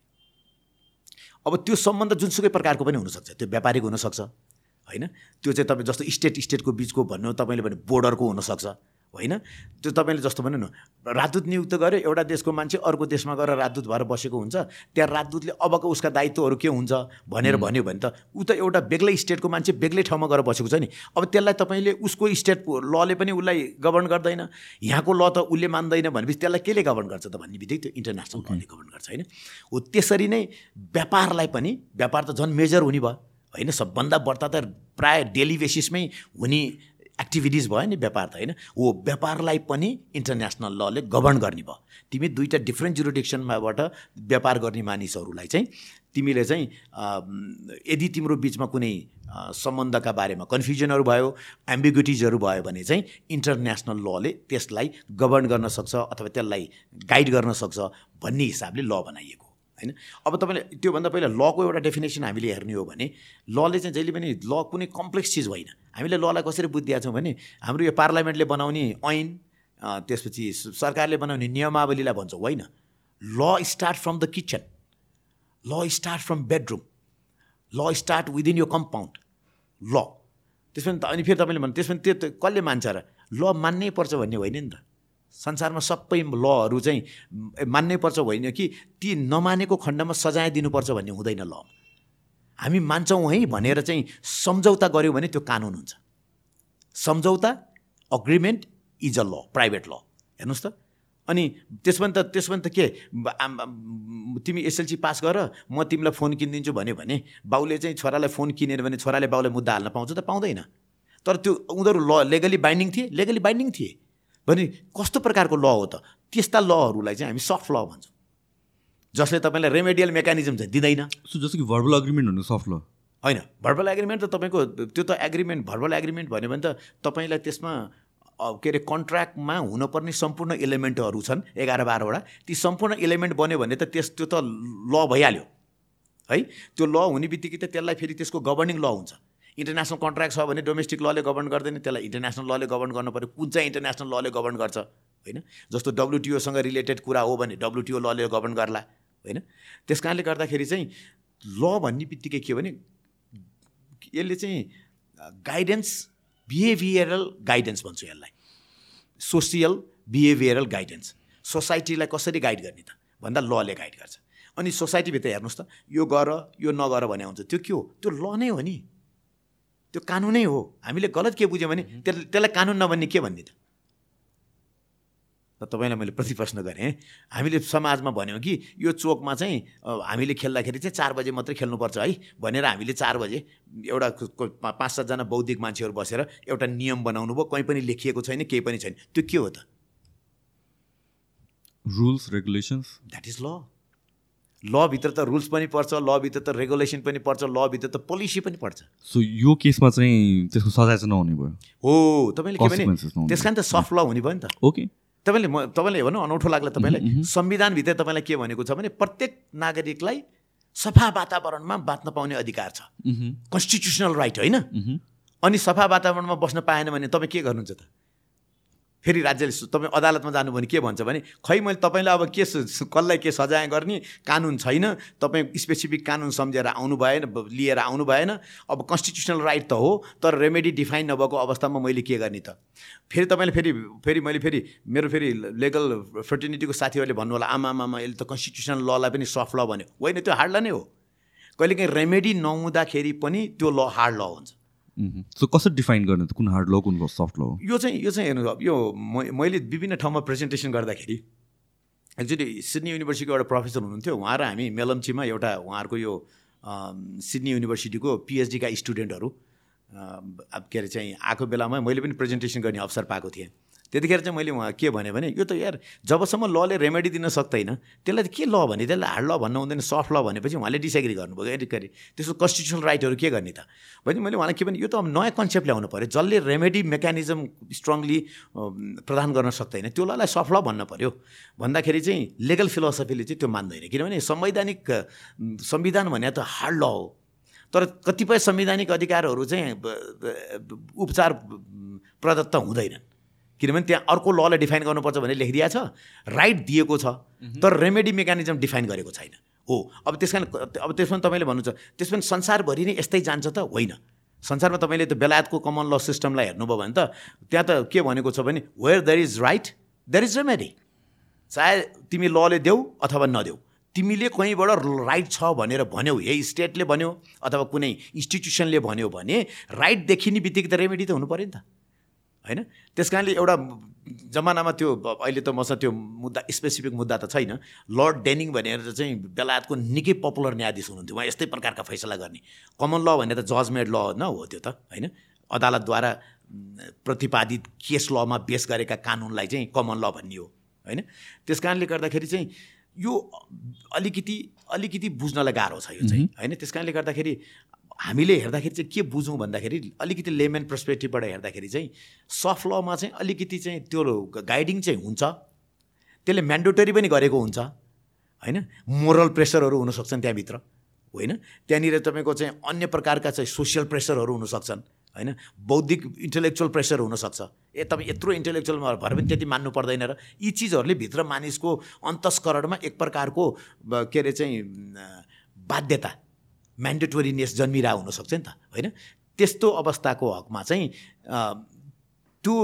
अब त्यो सम्बन्ध जुनसुकै प्रकारको पनि हुनसक्छ त्यो व्यापारिक हुनसक्छ होइन? त्यो चाहिँ तपाईँ जस्तो स्टेट स्टेटको बिचको भन्नु तपाईँले भने बोर्डरको हुनसक्छ। होइन? त्यो तपाईँले जस्तो भन्नु न राजदूत नियुक्त गर्यो एउटा देशको मान्छे अर्को देशमा गएर राजदूत भएर बसेको हुन्छ। त्यहाँ राजदूतले अबको उसका दायित्वहरू के हुन्छ भनेर भन्यो भने त ऊ त एउटा बेग्लै स्टेटको मान्छे बेग्लै ठाउँमा गएर बसेको छ नि। अब त्यसलाई तपाईँले उसको स्टेट लले पनि उसलाई गभर्न गर्दैन। यहाँको ल त उसले मान्दैन भनेपछि त्यसलाई केले गभर्न गर्छ त भन्ने बित्तिकै त्यो इन्टरनेसनल लले गभर्न गर्छ होइन? हो त्यसरी नै व्यापारलाई पनि व्यापार त झन् मेजर हुने भयो। होइन? सबभन्दा बढ्ता त प्रायः डेली बेसिसमै हुने एक्टिभिटिज भयो नि व्यापार त होइन हो व्यापारलाई पनि इन्टरनेसनल लले गभर्न गर्ने भयो। तिमी दुईवटा डिफ्रेन्ट जुरिडिक्सनमाबाट व्यापार गर्ने मानिसहरूलाई चाहिँ तिमीले चाहिँ यदि तिम्रो बिचमा कुनै सम्बन्धका बारेमा कन्फ्युजनहरू भयो एम्बिग्युटिजहरू भयो भने चाहिँ इन्टरनेसनल लले त्यसलाई गभर्न गर्न सक्छ अथवा त्यसलाई गाइड गर्न सक्छ भन्ने हिसाबले ल बनाइएको। होइन? अब तपाईँले त्योभन्दा पहिला लको एउटा डेफिनेसन हामीले हेर्ने हो भने लले चाहिँ जहिले पनि ल कुनै कम्प्लेक्स चिज होइन। हामीले ललाई कसरी बुझिदिएका छौँ भने हाम्रो यो पार्लियामेन्टले बनाउने ऐन त्यसपछि सरकारले बनाउने नियमावलीलाई भन्छौँ होइन? ल स्टार्ट फ्रम द किचन। ल स्टार्ट फ्रम बेडरुम। ल स्टार्ट विदिन यो कम्पाउन्ड। ल। त्यसमा अनि फेरि तपाईँले भन्नु त्यसमा त्यो कसले मान्छ र? ल मान्नै पर्छ भन्ने होइन नि त। संसारमा सबै लहरू चाहिँ मान्नै पर्छ होइन कि ती नमानेको खण्डमा सजाय दिनुपर्छ भन्ने हुँदैन ल। हामी मान्छौँ है भनेर चाहिँ सम्झौता गऱ्यौँ भने त्यो कानुन हुन्छ। सम्झौता agreement is a law private law. हेर्नुहोस् त। अनि त्यसमा त त्यसमा त के? तिमी एसएलसी पास गर म तिमीलाई फोन किनिदिन्छु भन्यो भने बाउले चाहिँ छोरालाई फोन किनेर भने छोराले बाउलाई मुद्दा हाल्न पाउँछ त पाउँदैन। तर त्यो उनीहरू ल लेगली बाइन्डिङ थिए लेगली बाइन्डिङ थिए। भने कस्तो प्रकारको ल हो त? त्यस्ता लहरूलाई चाहिँ हामी सफ्ट ल भन्छौँ। जसले तपाईँलाई रेमेडियल मेकानिजम चाहिँ दिँदैन। जस्तो कि भर्बल एग्रिमेन्ट भन्नु सफ्ट ल होइन भर्बल एग्रिमेन्ट त तपाईँको त्यो त एग्रिमेन्ट भर्बल एग्रिमेन्ट भन्यो भने त तपाईँलाई त्यसमा के अरे कन्ट्र्याक्टमा हुनुपर्ने सम्पूर्ण इलिमेन्टहरू छन् एघार बाह्रवटा। ती सम्पूर्ण इलिमेन्ट बन्यो भने त त्यस त्यो त ल भइहाल्यो। है? त्यो ल हुने बित्तिकै त त्यसलाई फेरि त्यसको गभर्निङ ल हुन्छ। इन्टरनेसनल कन्ट्र्याक्ट छ भने डोमेस्टिक लले गभर्न गर्दैन त्यसलाई इन्टरनेसनल लले गभर्न गर्नु पऱ्यो कुन चाहिँ इन्टरनेसनल लले गभर्न गर्छ? होइन? जस्तो डब्लुटिओसँग रिलेटेड कुरा हो भने डब्लुटिओ लले गभर्न गर्ला। होइन? त्यस कारणले गर्दाखेरि चाहिँ ल भन्ने बित्तिकै के भने यसले चाहिँ गाइडेन्स बिहेभियरल गाइडेन्स भन्छु यसलाई। सोसियल बिहेभियरल गाइडेन्स सोसाइटीलाई कसरी गाइड गर्ने त? भन्दा लले गाइड गर्छ। अनि सोसाइटीभित्र हेर्नुहोस् त यो गर यो नगर भने हुन्छ। त्यो के हो? त्यो ल नै हो नि। त्यो कानुनै हो। हामीले गलत के बुझ्यौँ भने त्यसलाई कानुन नभन्ने के भन्ने त तपाईँलाई मैले प्रतिप्रश्न गरेँ हामीले समाजमा भन्यौँ कि यो चोकमा चाहिँ हामीले खेल्दाखेरि चाहिँ चार बजे मात्रै खेल्नुपर्छ है। भनेर हामीले चार बजे एउटा पाँच सातजना बौद्धिक मान्छेहरू बसेर एउटा नियम बनाउनु भयो। कहीँ पनि लेखिएको छैन केही पनि छैन। त्यो के हो त? रुल्स रेगुलेसन्स द्याट इज ल लभित्र त रुल्स पनि पर्छ लभित्र त रेगुलेसन पनि पर्छ लभित्र त पोलिसी पनि पर्छ। सो यो केसमा चाहिँ त्यसको सजाय चाहिँ नहुने भयो। हो तपाईँले के भने त्यस कारण त सफ्ट ल हुने भयो नि त। ओके तपाईँले म तपाईँले भन्नु अनौठो लाग्ला तपाईँलाई। संविधानभित्र तपाईँलाई के भनेको छ भने प्रत्येक नागरिकलाई सफा वातावरणमा बाँच्न पाउने अधिकार छ। कन्स्टिट्युसनल राइट होइन? अनि सफा वातावरणमा बस्न पाएन भने तपाईँ के गर्नुहुन्छ त? फेरि राज्यले तपाईँ अदालतमा जानु भने के भन्छ भने खै मैले तपाईँलाई अब के कसलाई के सजाय गर्ने कानुन छैन तपाईँ स्पेसिफिक कानुन सम्झेर आउनु भएन लिएर आउनु भएन अब कन्स्टिट्युसनल राइट त हो तर रेमेडी डिफाइन नभएको अवस्थामा मैले के गर्ने त? फेरि तपाईँले फेरि फेरि मैले फेरि मेरो फेरि लेगल फर्टिनिटीको साथीहरूले भन्नु होला आमा आमामा यसले त कन्स्टिट्युसनल ललाई पनि सफ्ट ल भन्यो। होइन त्यो हार्ड ल नै हो। कहिलेकाहीँ रेमेडी नहुँदाखेरि पनि त्यो ल हार्ड ल हुन्छ। सो कसरी डिफाइन गर्ने त? कुन हार्ड ल कुन सफ्ट ल यो चाहिँ यो चाहिँ हेर्नु यो मैले विभिन्न ठाउँमा प्रेजेन्टेसन गर्दाखेरि एक्चुली सिडनी युनिभर्सिटीको एउटा प्रोफेसर हुनुहुन्थ्यो उहाँ र हामी मेलम्चीमा एउटा उहाँहरूको यो सिडनी युनिभर्सिटीको पिएचडीका स्टुडेन्टहरू के अरे चाहिँ आएको बेलामा मैले पनि प्रेजेन्टेसन गर्ने अवसर पाएको थिएँ। त्यतिखेर चाहिँ मैले उहाँ के भने यो त यार जबसम्म लले रेमेडी दिन सक्दैन त्यसलाई के ल भने? त्यसलाई हार्ड ल भन्नु हुँदैन सफ्ट ल भनेपछि उहाँले डिसएग्री गर्नुभयो। एडिकरी त्यसको कन्स्टिट्युसनल राइटहरू के गर्ने त? भने मैले उहाँलाई के भने यो त नयाँ कन्सेप्ट ल्याउनु पऱ्यो जसले रेमेडी मेकानिजम स्ट्रङली प्रदान गर्न सक्दैन त्यो ललाई सफ्ट ल भन्नु पऱ्यो भन्दाखेरि चाहिँ लिगल फिलोसफीले चाहिँ त्यो मान्दैन। किनभने संवैधानिक संविधान भने त हार्ड ल हो। तर कतिपय संवैधानिक अधिकारहरू चाहिँ उपचार प्रदत्त हुँदैनन्। किनभने त्यहाँ अर्को ललाई डिफाइन गर्नुपर्छ भने लेखिदिएको छ राइट दिएको छ तर रेमेडी मेकानिजम डिफाइन गरेको छैन। हो अब त्यस कारण अब त्यसमा तपाईँले भन्नुहुन्छ त्यसमा संसारभरि नै यस्तै जान्छ त होइन। संसारमा तपाईँले त बेलायतको कमन ल सिस्टमलाई हेर्नुभयो भने त त्यहाँ त के भनेको छ भने where there is right there is remedy चाहे तिमी लले देऊ अथवा नदेऊ तिमीले कहीँबाट राइट छ भनेर भन्यौ यही स्टेटले भन्यो अथवा कुनै इन्स्टिट्युसनले भन्यो भने राइट देखिने बित्तिकै त रेमेडी त हुनु पऱ्यो नि त। होइन? त्यस कारणले एउटा जमानामा त्यो अहिले त मसँग त्यो मुद्दा स्पेसिफिक मुद्दा त छैन। लर्ड डेनिङ भनेर चाहिँ बेलायतको निकै पपुलर न्यायाधीश हुनुहुन्थ्यो। उहाँ यस्तै प्रकारका फैसला गर्ने। कमन ल भने त जजमेड ल न हो त्यो त होइन? अदालतद्वारा प्रतिपादित केस लमा बेस गरेका कानुनलाई चाहिँ कमन ल भन्ने हो होइन? त्यस कारणले गर्दाखेरि चाहिँ यो अलिकति अलिकति बुझ्नलाई गाह्रो छ यो चाहिँ होइन? त्यस कारणले गर्दाखेरि हामीले हेर्दाखेरि चाहिँ के बुझौँ भन्दाखेरि अलिकति लेमेन पर्सपेक्टिभबाट हेर्दाखेरि चाहिँ सफ्ट लमा चाहिँ अलिकति चाहिँ त्यो गाइडिङ चाहिँ हुन्छ। त्यसले म्यान्डेटरी पनि गरेको हुन्छ। होइन? मोरल प्रेसरहरू हुनसक्छन् त्यहाँभित्र। होइन? त्यहाँनिर तपाईँको चाहिँ अन्य प्रकारका चाहिँ सोसियल प्रेसरहरू हुनसक्छन्। होइन? बौद्धिक इन्टेलेक्चुअल प्रेसर हुनसक्छ। ए तपाईँ यत्रो इन्टेलेक्चुअल भएर पनि त्यति मान्नु पर्दैन र यी चिजहरूले भित्र मानिसको अन्तस्करणमा एक प्रकारको के अरे चाहिँ बाध्यता। म्यान्डेटोरिनेस जन्मिरह हुनसक्छ नि त होइन? त्यस्तो अवस्थाको हकमा चाहिँ त्यो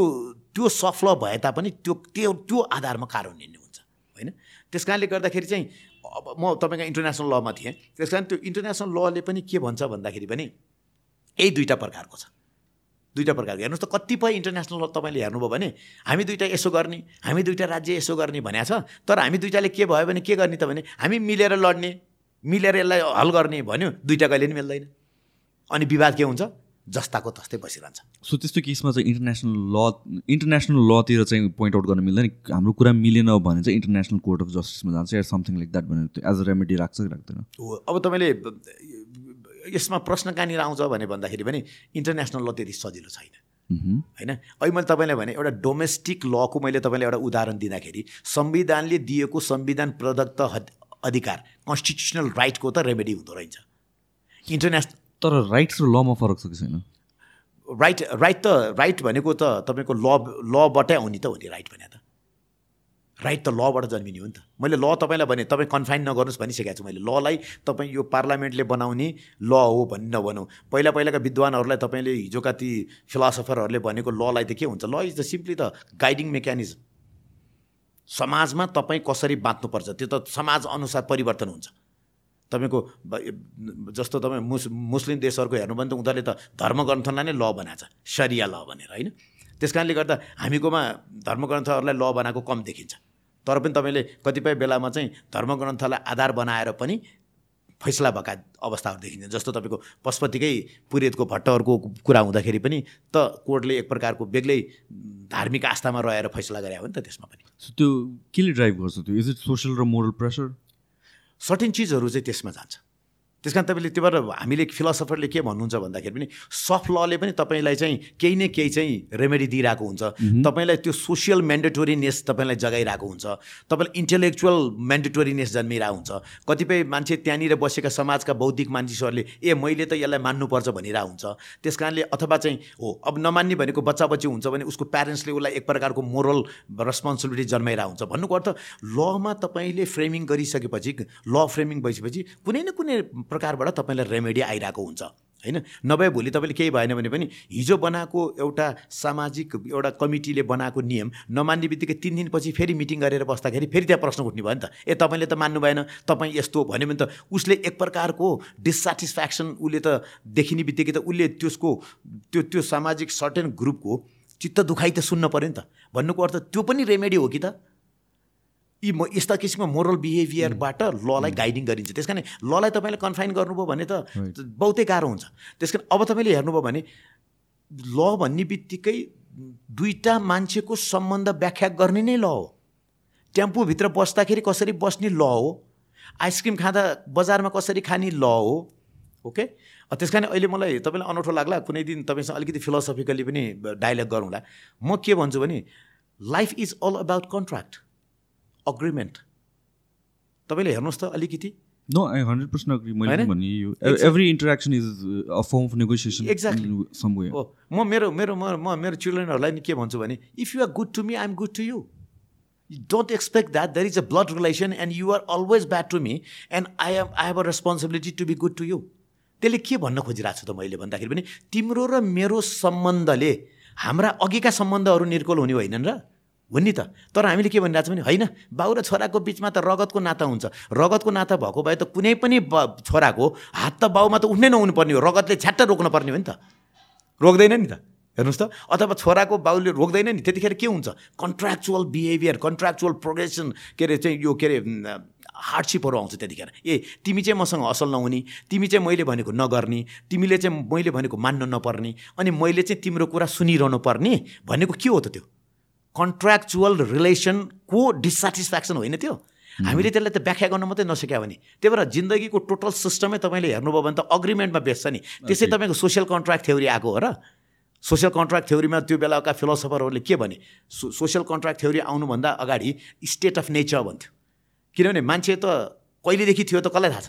त्यो सफल भए तापनि त्यो त्यो त्यो आधारमा कार्यान्वयन हुन्छ होइन? त्यस कारणले गर्दाखेरि चाहिँ अब म तपाईँको इन्टरनेसनल लमा थिएँ। त्यस कारण त्यो इन्टरनेसनल लले पनि के भन्छ भन्दाखेरि पनि यही दुईवटा प्रकारको छ। दुईवटा प्रकारको। हेर्नुहोस् त कतिपय इन्टरनेसनल ल तपाईँले हेर्नुभयो भने हामी दुइटा यसो गर्ने हामी दुइटा राज्य यसो गर्ने भनेको छ तर हामी दुइटाले के भयो भने के गर्ने त भने हामी मिलेर लड्ने। मिलेर यसलाई हल गर्ने भन्यो दुइटा कहिले नि मिल्दैन। अनि विवाद के हुन्छ? जस्ताको तस्तै बसिरहन्छ। सो त्यस्तो केसमा चाहिँ इन्टरनेसनल ल इन्टरनेसनल लतिर चाहिँ पोइन्ट आउट गर्न मिल्दैन। हाम्रो कुरा मिलेन भने चाहिँ इन्टरनेसनल कोर्ट अफ जस्टिसमा जान्छ या समथिङ लाइक द्याट भनेर एज अ रेमेडी राख्छ कि राख्दैन? हो अब तपाईँले यसमा प्रश्न कहाँनिर आउँछ भने भन्दाखेरि पनि इन्टरनेसनल ल त्यति सजिलो छैन। होइन? अहिले मैले तपाईँलाई भने एउटा डोमेस्टिक लको मैले तपाईँलाई एउटा उदाहरण दिँदाखेरि संविधानले दिएको संविधान प्रदत्त अधिकार कन्स्टिट्युसनल राइटको त रेमेडी हुँदो रहेछ। इन्टरनेसनल तर राइट्स र लमा फरक छ कि छैन? राइट राइट त राइट भनेको त तपाईँको ल लबाटै आउने त हो नि राइट भने त। राइट त लबाट जन्मिने हो नि त। मैले ल तपाईँलाई भने तपाईँ कन्फाइन नगर्नुहोस् भनिसकेको छु मैले। ललाई तपाईँ यो पार्लियामेन्टले बनाउने ल हो भन्ने नभनौँ। पहिला पहिलाका विद्वानहरूलाई तपाईँले हिजोका ती फिलोसफरहरूले भनेको ललाई त के हुन्छ? Law is the simply the guiding mechanism समाजमा तपाईँ कसरी बाँच्नुपर्छ? त्यो त समाज अनुसार परिवर्तन हुन्छ। तपाईँको जस्तो तपाईँ मुस मुस्लिम देशहरूको हेर्नु भने त उनीहरूले त धर्मग्रन्थलाई नै ल बनाएको छ। सरिया ल भनेर होइन? त्यस कारणले गर्दा हामीकोमा धर्मग्रन्थहरूलाई ल बनाएको कम देखिन्छ। तर पनि तपाईँले कतिपय बेलामा चाहिँ धर्मग्रन्थलाई आधार बनाएर पनि फैसला भएका अवस्थाहरू देखिन्छ। जस्तो तपाईँको पशुपतिकै पुरेतको भट्टहरूको कुरा हुँदाखेरि पनि त कोर्टले एक प्रकारको बेग्लै धार्मिक आस्थामा रहेर फैसला गरे हो नि त त्यसमा पनि। त्यो केले ड्राइभ गर्छ त्यो? इज इट सोसियल र मोरल प्रेसर सर्टेन चिजहरू चाहिँ त्यसमा जान्छ। त्यस कारण तपाईँले त्यो भएर हामीले फिलोसफरले के भन्नुहुन्छ भन्दाखेरि पनि सफ्ट लले पनि तपाईँलाई चाहिँ केही न केही चाहिँ रेमेडी दिइरहेको हुन्छ। तपाईँलाई त्यो सोसियल म्यान्डेटोरिनेस तपाईँलाई जगाइरहेको हुन्छ। तपाईँलाई इन्टेलेक्चुअल म्यान्डेटोरिनेस जन्मिरहेको हुन्छ। कतिपय मान्छे त्यहाँनिर बसेका समाजका बौद्धिक मान्छेहरूले ए मैले त यसलाई मान्नुपर्छ भनिरहेको हुन्छ। त्यस कारणले अथवा चाहिँ हो अब नमान्ने भनेको बच्चा बच्ची हुन्छ भने उसको प्यारेन्ट्सले उसलाई एक प्रकारको मोरल रेस्पोन्सिबिलिटी जन्माइरहेको हुन्छ। भन्नुको अर्थ लमा तपाईँले फ्रेमिङ गरिसकेपछि ल फ्रेमिङ भइसकेपछि कुनै न कुनै प्रकारबाट तपाईँलाई रेमेडी आइरहेको हुन्छ। होइन? नभए भोलि तपाईँले केही भएन भने पनि हिजो बनाएको एउटा सामाजिक एउटा कमिटीले बनाएको नियम नमान्ने बित्तिकै तिन दिनपछि फेरि मिटिङ गरेर बस्दाखेरि फेरि त्यहाँ प्रश्न उठ्ने भयो नि त। ए तपाईँले त मान्नु भएन तपाईँ यस्तो भन्यो भने त उसले एक प्रकारको डिससेटिस्फ्याक्सन उसले त देखिने बित्तिकै त उसले त्यसको त्यो त्यो सामाजिक सर्टेन ग्रुपको चित्त दुखाइ त सुन्न पऱ्यो नि त। भन्नुको अर्थ त्यो पनि रेमेडी हो कि त? यी म यस्ता किसिमको मोरल बिहेभियरबाट ललाई गाइडिङ गरिन्छ। त्यस कारण ललाई तपाईँले कन्फाइन गर्नुभयो भने त बहुतै गाह्रो हुन्छ। त्यस कारण अब तपाईँले हेर्नुभयो भने ल भन्ने बित्तिकै दुईवटा मान्छेको सम्बन्ध व्याख्या गर्ने नै ल हो। टेम्पोभित्र बस्दाखेरि कसरी बस्ने ल हो? आइसक्रिम खाँदा बजारमा कसरी खाने ल हो? ओके? त्यस कारण अहिले मलाई तपाईँलाई अनौठो लाग्ला। कुनै दिन तपाईँसँग अलिकति फिलोसफिकली पनि डाइलग गरौँला। म के भन्छु भने life is all about contract agreement तपाईँले हेर्नुहोस् त अलिकति। No I hundred percent agree मैले भने यो every interaction is a form of negotiation exactly हो म मेरो मेरो म म मेरो चिल्ड्रेनहरूलाई नि के भन्छु भने if you are good to me I am good to you don't expect that there is a blood relation and you are always bad to me and I am I have a responsibility to be good to you त्यसले के भन्न खोजिरहेको छु त मैले भन्दाखेरि पनि तिम्रो र मेरो सम्बन्धले हाम्रा अघिका सम्बन्धहरू निर्कोल हुने होइनन् र। हो नि त। तर हामीले के भनिरहेको छौँ भने होइन बाउ र छोराको बिचमा त रगतको नाता हुन्छ। रगतको नाता भएको भए त कुनै पनि छोराको हात त बाउमा त उठ्नै नहुनु पर्ने हो। रगतले छ्याट्ट रोक्नु पर्ने हो नि त। रोक्दैन नि त। हेर्नुहोस् त अथवा छोराको बाउले रोक्दैन नि त्यतिखेर के हुन्छ? कन्ट्र्याक्चुअल बिहेभियर कन्ट्र्याक्चुअल प्रोग्रेसन के अरे चाहिँ यो के अरे हार्डसिपहरू आउँछ त्यतिखेर। ए तिमी चाहिँ मसँग असल नहुने तिमी चाहिँ मैले भनेको नगर्ने तिमीले चाहिँ मैले भनेको मान्न नपर्ने अनि मैले चाहिँ तिम्रो कुरा सुनिरहनु पर्ने भनेको के हो त त्यो? कन्ट्र्याक्चुअल रिलेसनको डिससेटिस्फ्याक्सन होइन त्यो। हामीले त्यसलाई त व्याख्या गर्न मात्रै नसक्यो भने। त्यही भएर जिन्दगीको टोटल सिस्टमै तपाईँले हेर्नुभयो भने त अग्रिमेन्टमा बेच्छ नि। त्यसै तपाईँको सोसियल कन्ट्र्याक्ट थ्योरी आएको हो र सोसियल कन्ट्र्याक्ट थ्योरीमा त्यो बेलाका फिलोसफरहरूले के भने सो सोसियल कन्ट्र्याक्ट थ्योरी आउनुभन्दा अगाडि स्टेट अफ नेचर भन्थ्यो। किनभने मान्छे त कहिलेदेखि थियो त कसलाई थाहा छ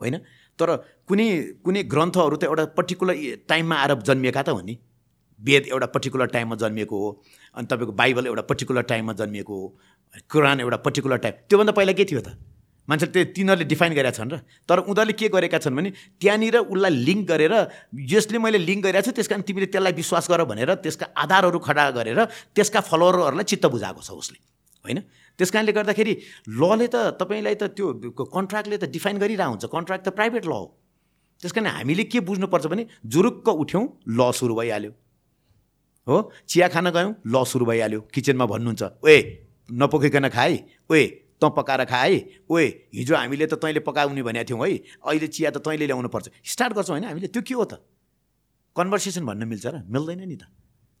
होइन? तर कुनै कुनै ग्रन्थहरू त एउटा पर्टिकुलर टाइममा आएर जन्मिएका त हो नि। वेद एउटा पर्टिकुलर टाइममा जन्मिएको हो। अनि तपाईँको बाइबल एउटा पर्टिकुलर टाइममा जन्मिएको हो कुरान एउटा पर्टिकुलर टाइम त्योभन्दा पहिला के थियो त? मान्छेले त्यो तिनीहरूले डिफाइन गरेका छन् र तर उनीहरूले के गरेका छन् भने त्यहाँनिर उसलाई लिङ्क गरेर जसले मैले लिङ्क गरेको छु त्यस कारण तिमीले त्यसलाई विश्वास गर भनेर त्यसका आधारहरू खडा गरेर त्यसका फलोवरहरूलाई चित्त बुझाएको छ उसले। होइन? त्यस कारणले गर्दाखेरि लले त तपाईँलाई त त्यो कन्ट्र्याक्टले त डिफाइन गरिरहेको हुन्छ। कन्ट्र्याक्ट त प्राइभेट ल हो। त्यस कारण हामीले के बुझ्नुपर्छ भने जुरुक्क उठ्यौँ ल सुरु भइहाल्यो। हो? चिया खान गयौँ ल सुरु भइहाल्यो। किचनमा भन्नुहुन्छ ओए नपोखिकन खाए ओए तँ पकाएर खाए ओए हिजो हामीले त तैँले पकाउने भनेको थियौँ है अहिले चिया त तैँले ल्याउनु पर्छ। स्टार्ट गर्छौँ होइन हामीले त्यो के हो त? कन्भर्सेसन भन्न मिल्छ र मिल्दैन नि त।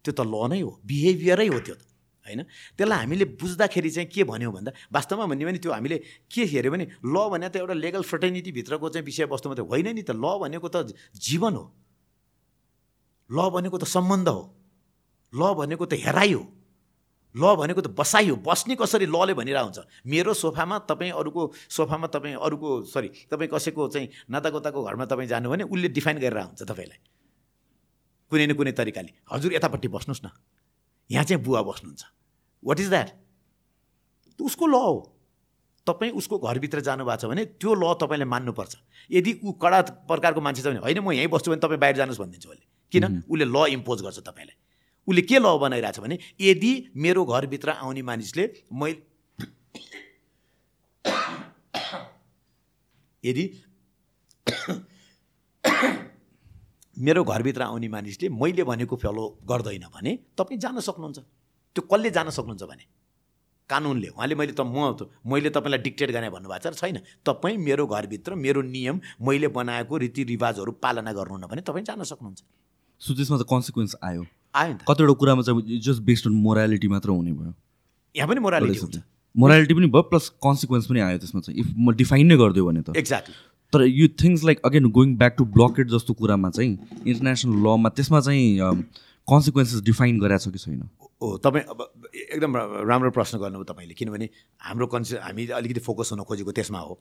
त्यो त ल नै हो बिहेभियरै हो त्यो त होइन? त्यसलाई हामीले बुझ्दाखेरि चाहिँ के भन्यो भन्दा वास्तवमा भन्यो भने त्यो हामीले के हेऱ्यो भने ल भने त एउटा लेगल फ्रटर्निटीभित्रको चाहिँ विषयवस्तु मात्रै होइन नि त ल भनेको त जीवन हो। ल भनेको त सम्बन्ध हो। ल भनेको त हेराइ हो। ल भनेको त बसाइ हो। बस्ने कसरी लले भनिरहेको हुन्छ? मेरो सोफामा तपाईँ अरूको सोफामा तपाईँ अरूको सरी तपाईँ कसैको चाहिँ नातागोताको घरमा तपाईँ जानु भने उसले डिफाइन गरेर हुन्छ तपाईँलाई। कुनै न कुनै तरिकाले। हजुर यतापट्टि बस्नुहोस् न। यहाँ चाहिँ बुवा बस्नुहुन्छ। वाट इज द्याट उसको ल हो। तपाईँ उसको घरभित्र जानुभएको छ भने त्यो ल तपाईँले मान्नुपर्छ। यदि ऊ कडा प्रकारको मान्छे छ भने होइन म यहीँ बस्छु भने तपाईँ बाहिर जानुहोस् भनिदिन्छु उसले। किन? उसले ल इम्पोज गर्छ तपाईँलाई। उसले के ल बनाइरहेछ भने यदि मेरो घरभित्र आउने मानिसले मैले यदि मेरो घरभित्र आउने मानिसले मैले भनेको फलो गर्दैन भने तपाईँ जान सक्नुहुन्छ। त्यो कसले जान सक्नुहुन्छ भने? कानुनले। उहाँले मैले त म मैले तपाईँलाई डिक्टेट गरेँ भन्नुभएको छ छैन। तपाईँ मेरो घरभित्र मेरो नियम मैले बनाएको रीतिरिवाजहरू पालना गर्नुहुन्न भने तपाईँ जान सक्नुहुन्छ। सो त्यसमा त कन्सिक्वेन्स आयो। आयो नि कतिवटा कुरामा चाहिँ जस्ट बेस्ड अन मोरालिटी मात्र हुने भयो। यहाँ पनि मोरालिटी हुन्छ। मोरालिटी पनि भयो प्लस कन्सिक्वेन्स पनि आयो त्यसमा चाहिँ। इफ म डिफाइन नै गरिदियो भने त। एक्ज्याक्टली तर यो things like again going back to ब्लकेट जस्तो कुरामा चाहिँ इन्टरनेसनल लमा त्यसमा चाहिँ कन्सिक्वेन्सेस डिफाइन गराएको छ कि छैन? हो तपाईँ अब एकदम राम्रो प्रश्न गर्नुभयो तपाईँले किनभने हाम्रो कन्से हामी अलिकति फोकस हुन खोजेको त्यसमा हो।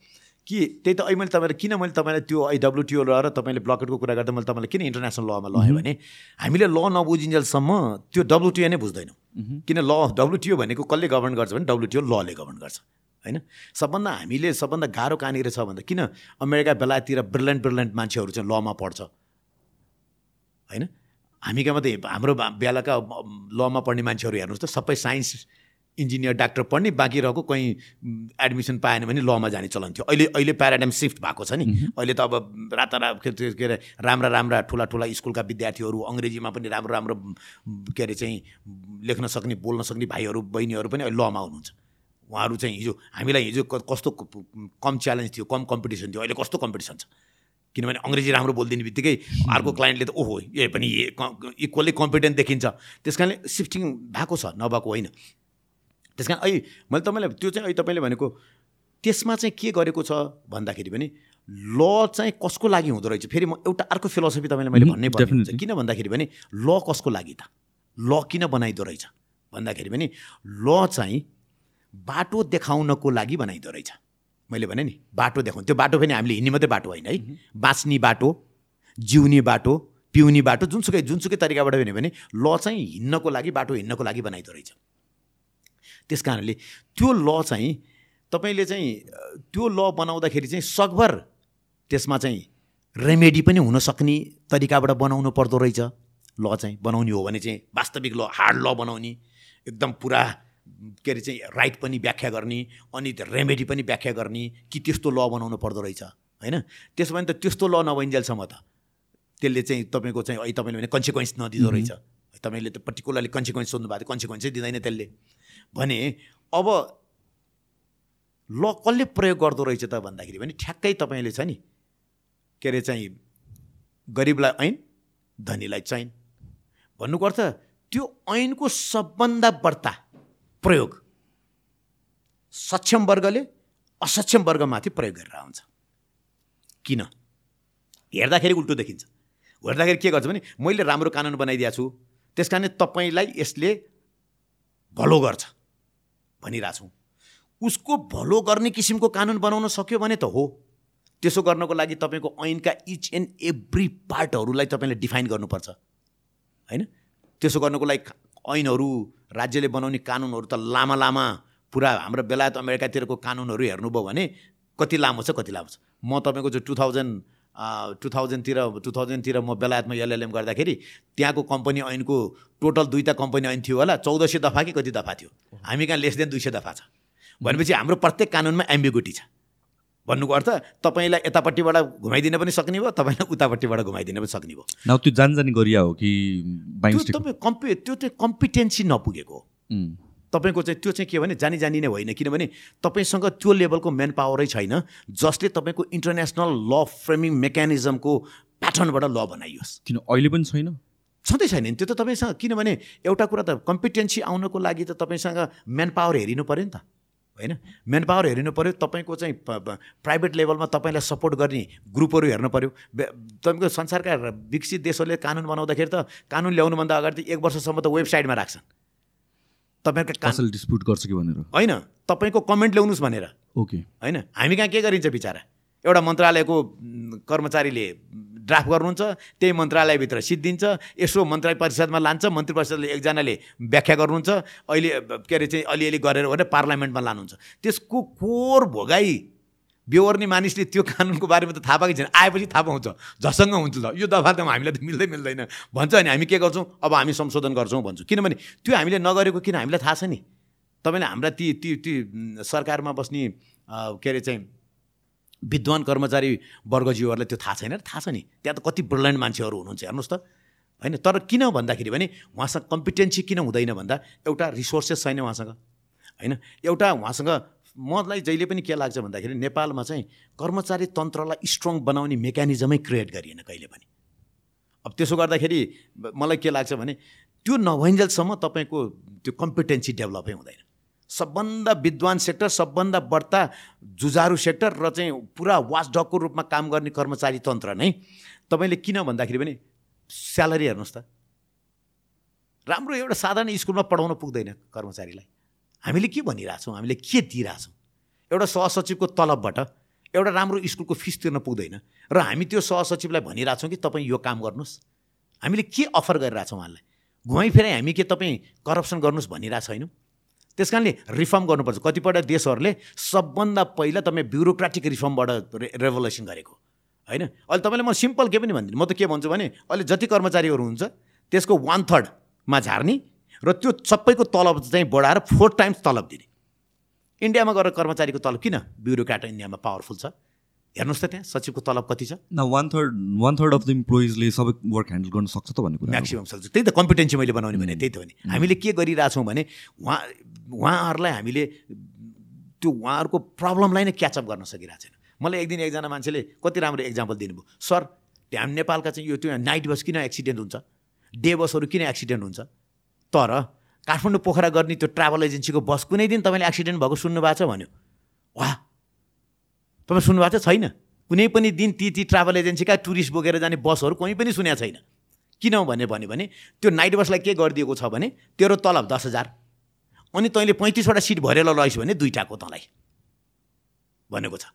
कि त्यही त अहिले मैले तपाईँलाई किन मैले तपाईँलाई त्यो अहिले डब्लुटिओ ल र तपाईँले ब्लकेटको कुरा गर्दा मैले तपाईँलाई किन इन्टरनेसनल लमा लगाएँ भने हामीले ल नबुझिन्जेलसम्म त्यो डब्लुटिओ नै बुझ्दैनौँ। किन ल डब्लुटिओ भनेको कसले गभर्न गर्छ भने डब्लुटिओ लले गभर्न गर्छ होइन? सबभन्दा हामीले सबभन्दा गाह्रो कहाँनिर छ भन्दा किन अमेरिका बेलायततिर ब्रिलियन्ट ब्रिलियन्ट मान्छेहरू चाहिँ लमा पढ्छ होइन? हामी कहाँ मात्रै हाम्रो बेलाका लमा पढ्ने मान्छेहरू हेर्नुहोस् त सबै साइन्स इन्जिनियर डाक्टर पढ्ने बाँकी रहेको कहीँ एडमिसन पाएन भने लमा जाने चलन थियो। अहिले अहिले प्याराडाइम सिफ्ट भएको छ नि। अहिले त अब रातारात के के- अरे राम्रा राम्रा ठुला ठुला स्कुलका विद्यार्थीहरू अङ्ग्रेजीमा पनि राम्रो राम्रो के अरे चाहिँ लेख्न सक्ने बोल्न सक्ने भाइहरू बहिनीहरू पनि अहिले लमा हुनुहुन्छ। उहाँहरू चाहिँ हिजो हामीलाई हिजो कस्तो कम च्यालेन्ज थियो कम कम्पिटिसन थियो। अहिले कस्तो कम्पिटिसन छ? किनभने अङ्ग्रेजी राम्रो बोलिदिने बित्तिकै अर्को क्लाइन्टले त ओहो ए पनि इक्वल्ली कम्पिटेन्ट देखिन्छ। त्यस कारणले सिफ्टिङ भएको छ नभएको होइन। त्यस कारण अहिले मैले तपाईँलाई त्यो चाहिँ अहिले तपाईँले भनेको त्यसमा चाहिँ के गरेको छ भन्दाखेरि पनि ल चाहिँ कसको लागि हुँदो रहेछ? फेरि म एउटा अर्को फिलोसफी तपाईँलाई मैले भन्नै definitely. किन भन्दाखेरि पनि ल कसको लागि त? ल किन बनाइदो रहेछ? भन्दाखेरि पनि ल चाहिँ बाटो देखाउनको लागि बनाइदो रहेछ। मैले भने नि बाटो देखाउनु। त्यो बाटो पनि हामीले हिँड्ने मात्रै बाटो होइन है। बाँच्ने बाटो जिउने बाटो पिउने बाटो जुनसुकै जुनसुकै तरिकाबाट भन्यो भने ल चाहिँ हिँड्नको लागि बाटो हिँड्नको लागि बनाइदो रहेछ। त्यस कारणले त्यो ल चाहिँ तपाईँले चाहिँ त्यो ल बनाउँदाखेरि चाहिँ सकभर त्यसमा चाहिँ रेमेडी पनि हुन सक्ने तरिकाबाट बनाउनु पर्दो रहेछ। ल चाहिँ बनाउने हो भने चाहिँ वास्तविक ल हार्ड ल बनाउने। एकदम पुरा के अरे चाहिँ राइट पनि व्याख्या गर्ने अनि रेमेडी पनि व्याख्या गर्ने कि त्यस्तो ल बनाउनु पर्दो रहेछ होइन? त्यसो भने त त्यस्तो ल नभइन्जेलसम्म त त्यसले चाहिँ तपाईँको चाहिँ अहिले तपाईँले भने कन्सिक्वेन्स नदिँदो रहेछ। तपाईँले त पर्टिकुलरली कन्सिक्वेन्स सोध्नु भएको थियो कन्सिक्वेन्सै दिँदैन त्यसले। भने अब ल कसले प्रयोग गर्दो रहेछ त भन्दाखेरि भने ठ्याक्कै तपाईँले छ नि के अरे चाहिँ गरिबलाई ऐन धनीलाई चैन। भन्नुको अर्थ त्यो ऐनको सबभन्दा बढ्ता प्रयोग। सक्षम वर्गले असक्षम वर्गमाथि प्रयोग गरेर आउँछ। किन? हेर्दाखेरि उल्टो देखिन्छ। हेर्दाखेरि के गर्छ भने मैले राम्रो कानुन बनाइदिएको छु त्यस कारण तपाईँलाई यसले भलो गर्छ भनिरहेको छौँ। उसको भलो गर्ने किसिमको कानुन बनाउन सक्यो भने त हो। त्यसो गर्नको लागि तपाईँको ऐनका इच एन्ड एभ्री पार्टहरूलाई तपाईँले डिफाइन गर्नुपर्छ। होइन? त्यसो गर्नको लागि ऐनहरू राज्यले बनाउने कानुनहरू त लामा लामा पुरा हाम्रो बेलायत अमेरिकातिरको कानुनहरू हेर्नुभयो भने कति लामो छ कति लामो छ। म तपाईँको चाहिँ टु थाउजन्ड टु थाउजन्डतिर टु थाउजन्डतिर म बेलायतमा एलएलएम गर्दाखेरि त्यहाँको कम्पनी ऐनको टोटल दुईवटा कम्पनी ऐन थियो होला चौध सय दफा कि कति दफा थियो? हामी कहाँ लेस देन दुई सय दफा छ। भनेपछि हाम्रो प्रत्येक कानुनमा एम्बिगुटी छ। भन्नुको अर्थ तपाईँलाई यतापट्टिबाट घुमाइदिन पनि सक्ने भयो तपाईँलाई उतापट्टिबाट घुमाइदिन पनि सक्ने भयो। न त्यो जान जानी गरिया हो कि तपाईँ कम्पि त्यो चाहिँ कम्पिटेन्सी नपुगेको तपाईँको चाहिँ त्यो चाहिँ के भने जानी जानी नै होइन किनभने तपाईँसँग त्यो लेभलको म्यान पावरै छैन जसले तपाईँको इन्टरनेसनल ल फ्रेमिङ मेकानिजमको प्याटर्नबाट ल बनाइयोस्। किन अहिले पनि छैन? छँदै छैन नि त्यो त तपाईँसँग किनभने एउटा कुरा त कम्पिटेन्सी आउनको लागि त तपाईँसँग म्यान पावर हेरिनु पऱ्यो नि त। होइन? म्यान पावर हेरिनु पऱ्यो तपाईँको चाहिँ प्राइभेट लेभलमा तपाईँलाई सपोर्ट गर्ने ग्रुपहरू हेर्नु पऱ्यो तपाईँको संसारका विकसित देशहरूले कानुन बनाउँदाखेरि त कानुन ल्याउनुभन्दा अगाडि एक वर्षसम्म त वेबसाइटमा राख्छन्। तपाईँहरूको कसैले डिस्प्युट गर्छ कि भनेर? होइन तपाईँको कमेन्ट ल्याउनुहोस् भनेर। ओके होइन? हामी कहाँ के गरिन्छ बिचरा? एउटा मन्त्रालयको कर्मचारीले ड्राफ्ट गर्नुहुन्छ त्यही मन्त्रालयभित्र सिद्धिन्छ यसो मन्त्रालय परिषदमा लान्छ मन्त्री परिषदले एकजनाले व्याख्या गर्नुहुन्छ अहिले के अरे चाहिँ अलिअलि गरेर भने पार्लियामेन्टमा लानुहुन्छ। त्यसको कोर भोगाई बेहोर्ने मानिसले त्यो कानुनको बारेमा त थाहा पाएकै छैन। आएपछि थाहा पाउँछ। झसँग हुन्छ ल। यो दफा त हामीलाई त मिल्दै मिल्दैन। भन्छ अनि हामी के गर्छौँ? अब हामी संशोधन गर्छौँ भन्छु। किनभने त्यो हामीले नगरेको किन हामीलाई थाहा छ नि? तपाईँले हाम्रा ती ती ती सरकारमा बस्ने के अरे चाहिँ विद्वान कर्मचारी वर्गजीवहरूलाई त्यो थाहा छैन थाहा छ नि। त्यहाँ त कति ब्रिलियन्ट मान्छेहरू हुनुहुन्छ हेर्नुहोस् त। होइन तर किन भन्दाखेरि भने उहाँसँग कम्पिटेन्सी किन हुँदैन भन्दा एउटा रिसोर्सेस छैन उहाँसँग। होइन एउटा उहाँसँग मलाई जहिले पनि के लाग्छ भन्दाखेरि नेपालमा चाहिँ कर्मचारी तन्त्रलाई स्ट्रङ बनाउने मेकानिजमै क्रिएट गरिएन कहिले पनि। अब त्यसो गर्दाखेरि मलाई के लाग्छ भने त्यो नभइन्जेलसम्म तपाईँको त्यो कम्पिटेन्सी डेभलपै हुँदैन। सबभन्दा विद्वान सेक्टर सबभन्दा बढ्ता जुझारु सेक्टर र चाहिँ पुरा वाचडगको रूपमा काम गर्ने कर्मचारी तन्त्र नै। तपाईँले किन भन्दाखेरि पनि स्यालेरी हेर्नुहोस् त। राम्रो एउटा साधारण स्कुलमा पढाउन पुग्दैन कर्मचारीलाई। हामीले के भनिरहेछौँ? हामीले के दिइरहेछौँ? एउटा सहसचिवको तलबबाट एउटा राम्रो स्कुलको फिस तिर्न पुग्दैन र हामी त्यो सहसचिवलाई भनिरहेछौँ कि तपाईँ यो काम गर्नुहोस्। हामीले के अफर गरिरहेछौँ उहाँलाई? घुमाइफेराइ हामी के तपाईँ करप्सन गर्नुहोस् भनिरहेको छैनौँ त्यस कारणले रिफर्म गर्नुपर्छ। कतिपय देशहरूले सबभन्दा पहिला तपाईँ ब्युरोक्रेटिक रिफर्मबाट रे रेभोल्युसन गरेको होइन? अहिले तपाईँले म सिम्पल के पनि भन्दिनँ। म त के भन्छु भने अहिले जति कर्मचारीहरू हुन्छ त्यसको वान थर्डमा झार्ने र त्यो सबैको तलब चाहिँ बढाएर फोर टाइम्स तलब दिने। इन्डियामा गएर कर्मचारीको तलब किन? ब्युरोक्राट इन्डियामा पावरफुल छ। हेर्नुहोस् त त्यहाँ सचिवको तलब कति छ? न one third one third of the इम्प्लोइजले सबै वर्क ह्यान्डल गर्न सक्छ त भन्ने कुरा म्याक्सिमम् सक्छ त्यही त कम्पिटेन्सी मैले बनाउने भने त्यही त हो नि हामीले के गरिरहेछौँ भने उहाँ उहाँहरूलाई हामीले त्यो उहाँहरूको प्रब्लमलाई नै क्याचअप गर्न सकिरहेको छैन। मलाई एक दिन एकजना मान्छेले कति राम्रो इक्जाम्पल दिनुभयो। सर हामी नेपालका चाहिँ यो त्यो नाइट बस किन एक्सिडेन्ट हुन्छ? डे बसहरू किन एक्सिडेन्ट हुन्छ? तर काठमाडौँ पोखरा गर्ने त्यो ट्राभल एजेन्सीको बस कुनै दिन तपाईँले एक्सिडेन्ट भएको सुन्नुभएको छ भन्यो। वा तपाईँ सुन्नुभएको छ? छैन। कुनै पनि दिन ती ती ट्राभल एजेन्सीका टुरिस्ट बोकेर जाने बसहरू कोही पनि सुनेको छैन। किन भने भन्यो भने त्यो नाइट बसलाई के गरिदिएको छ भने तेरो तलब दस हजार। अनि तैँले पैँतिसवटा सिट भरेर लैस् भने दुइटाको तँलाई भनेको छ।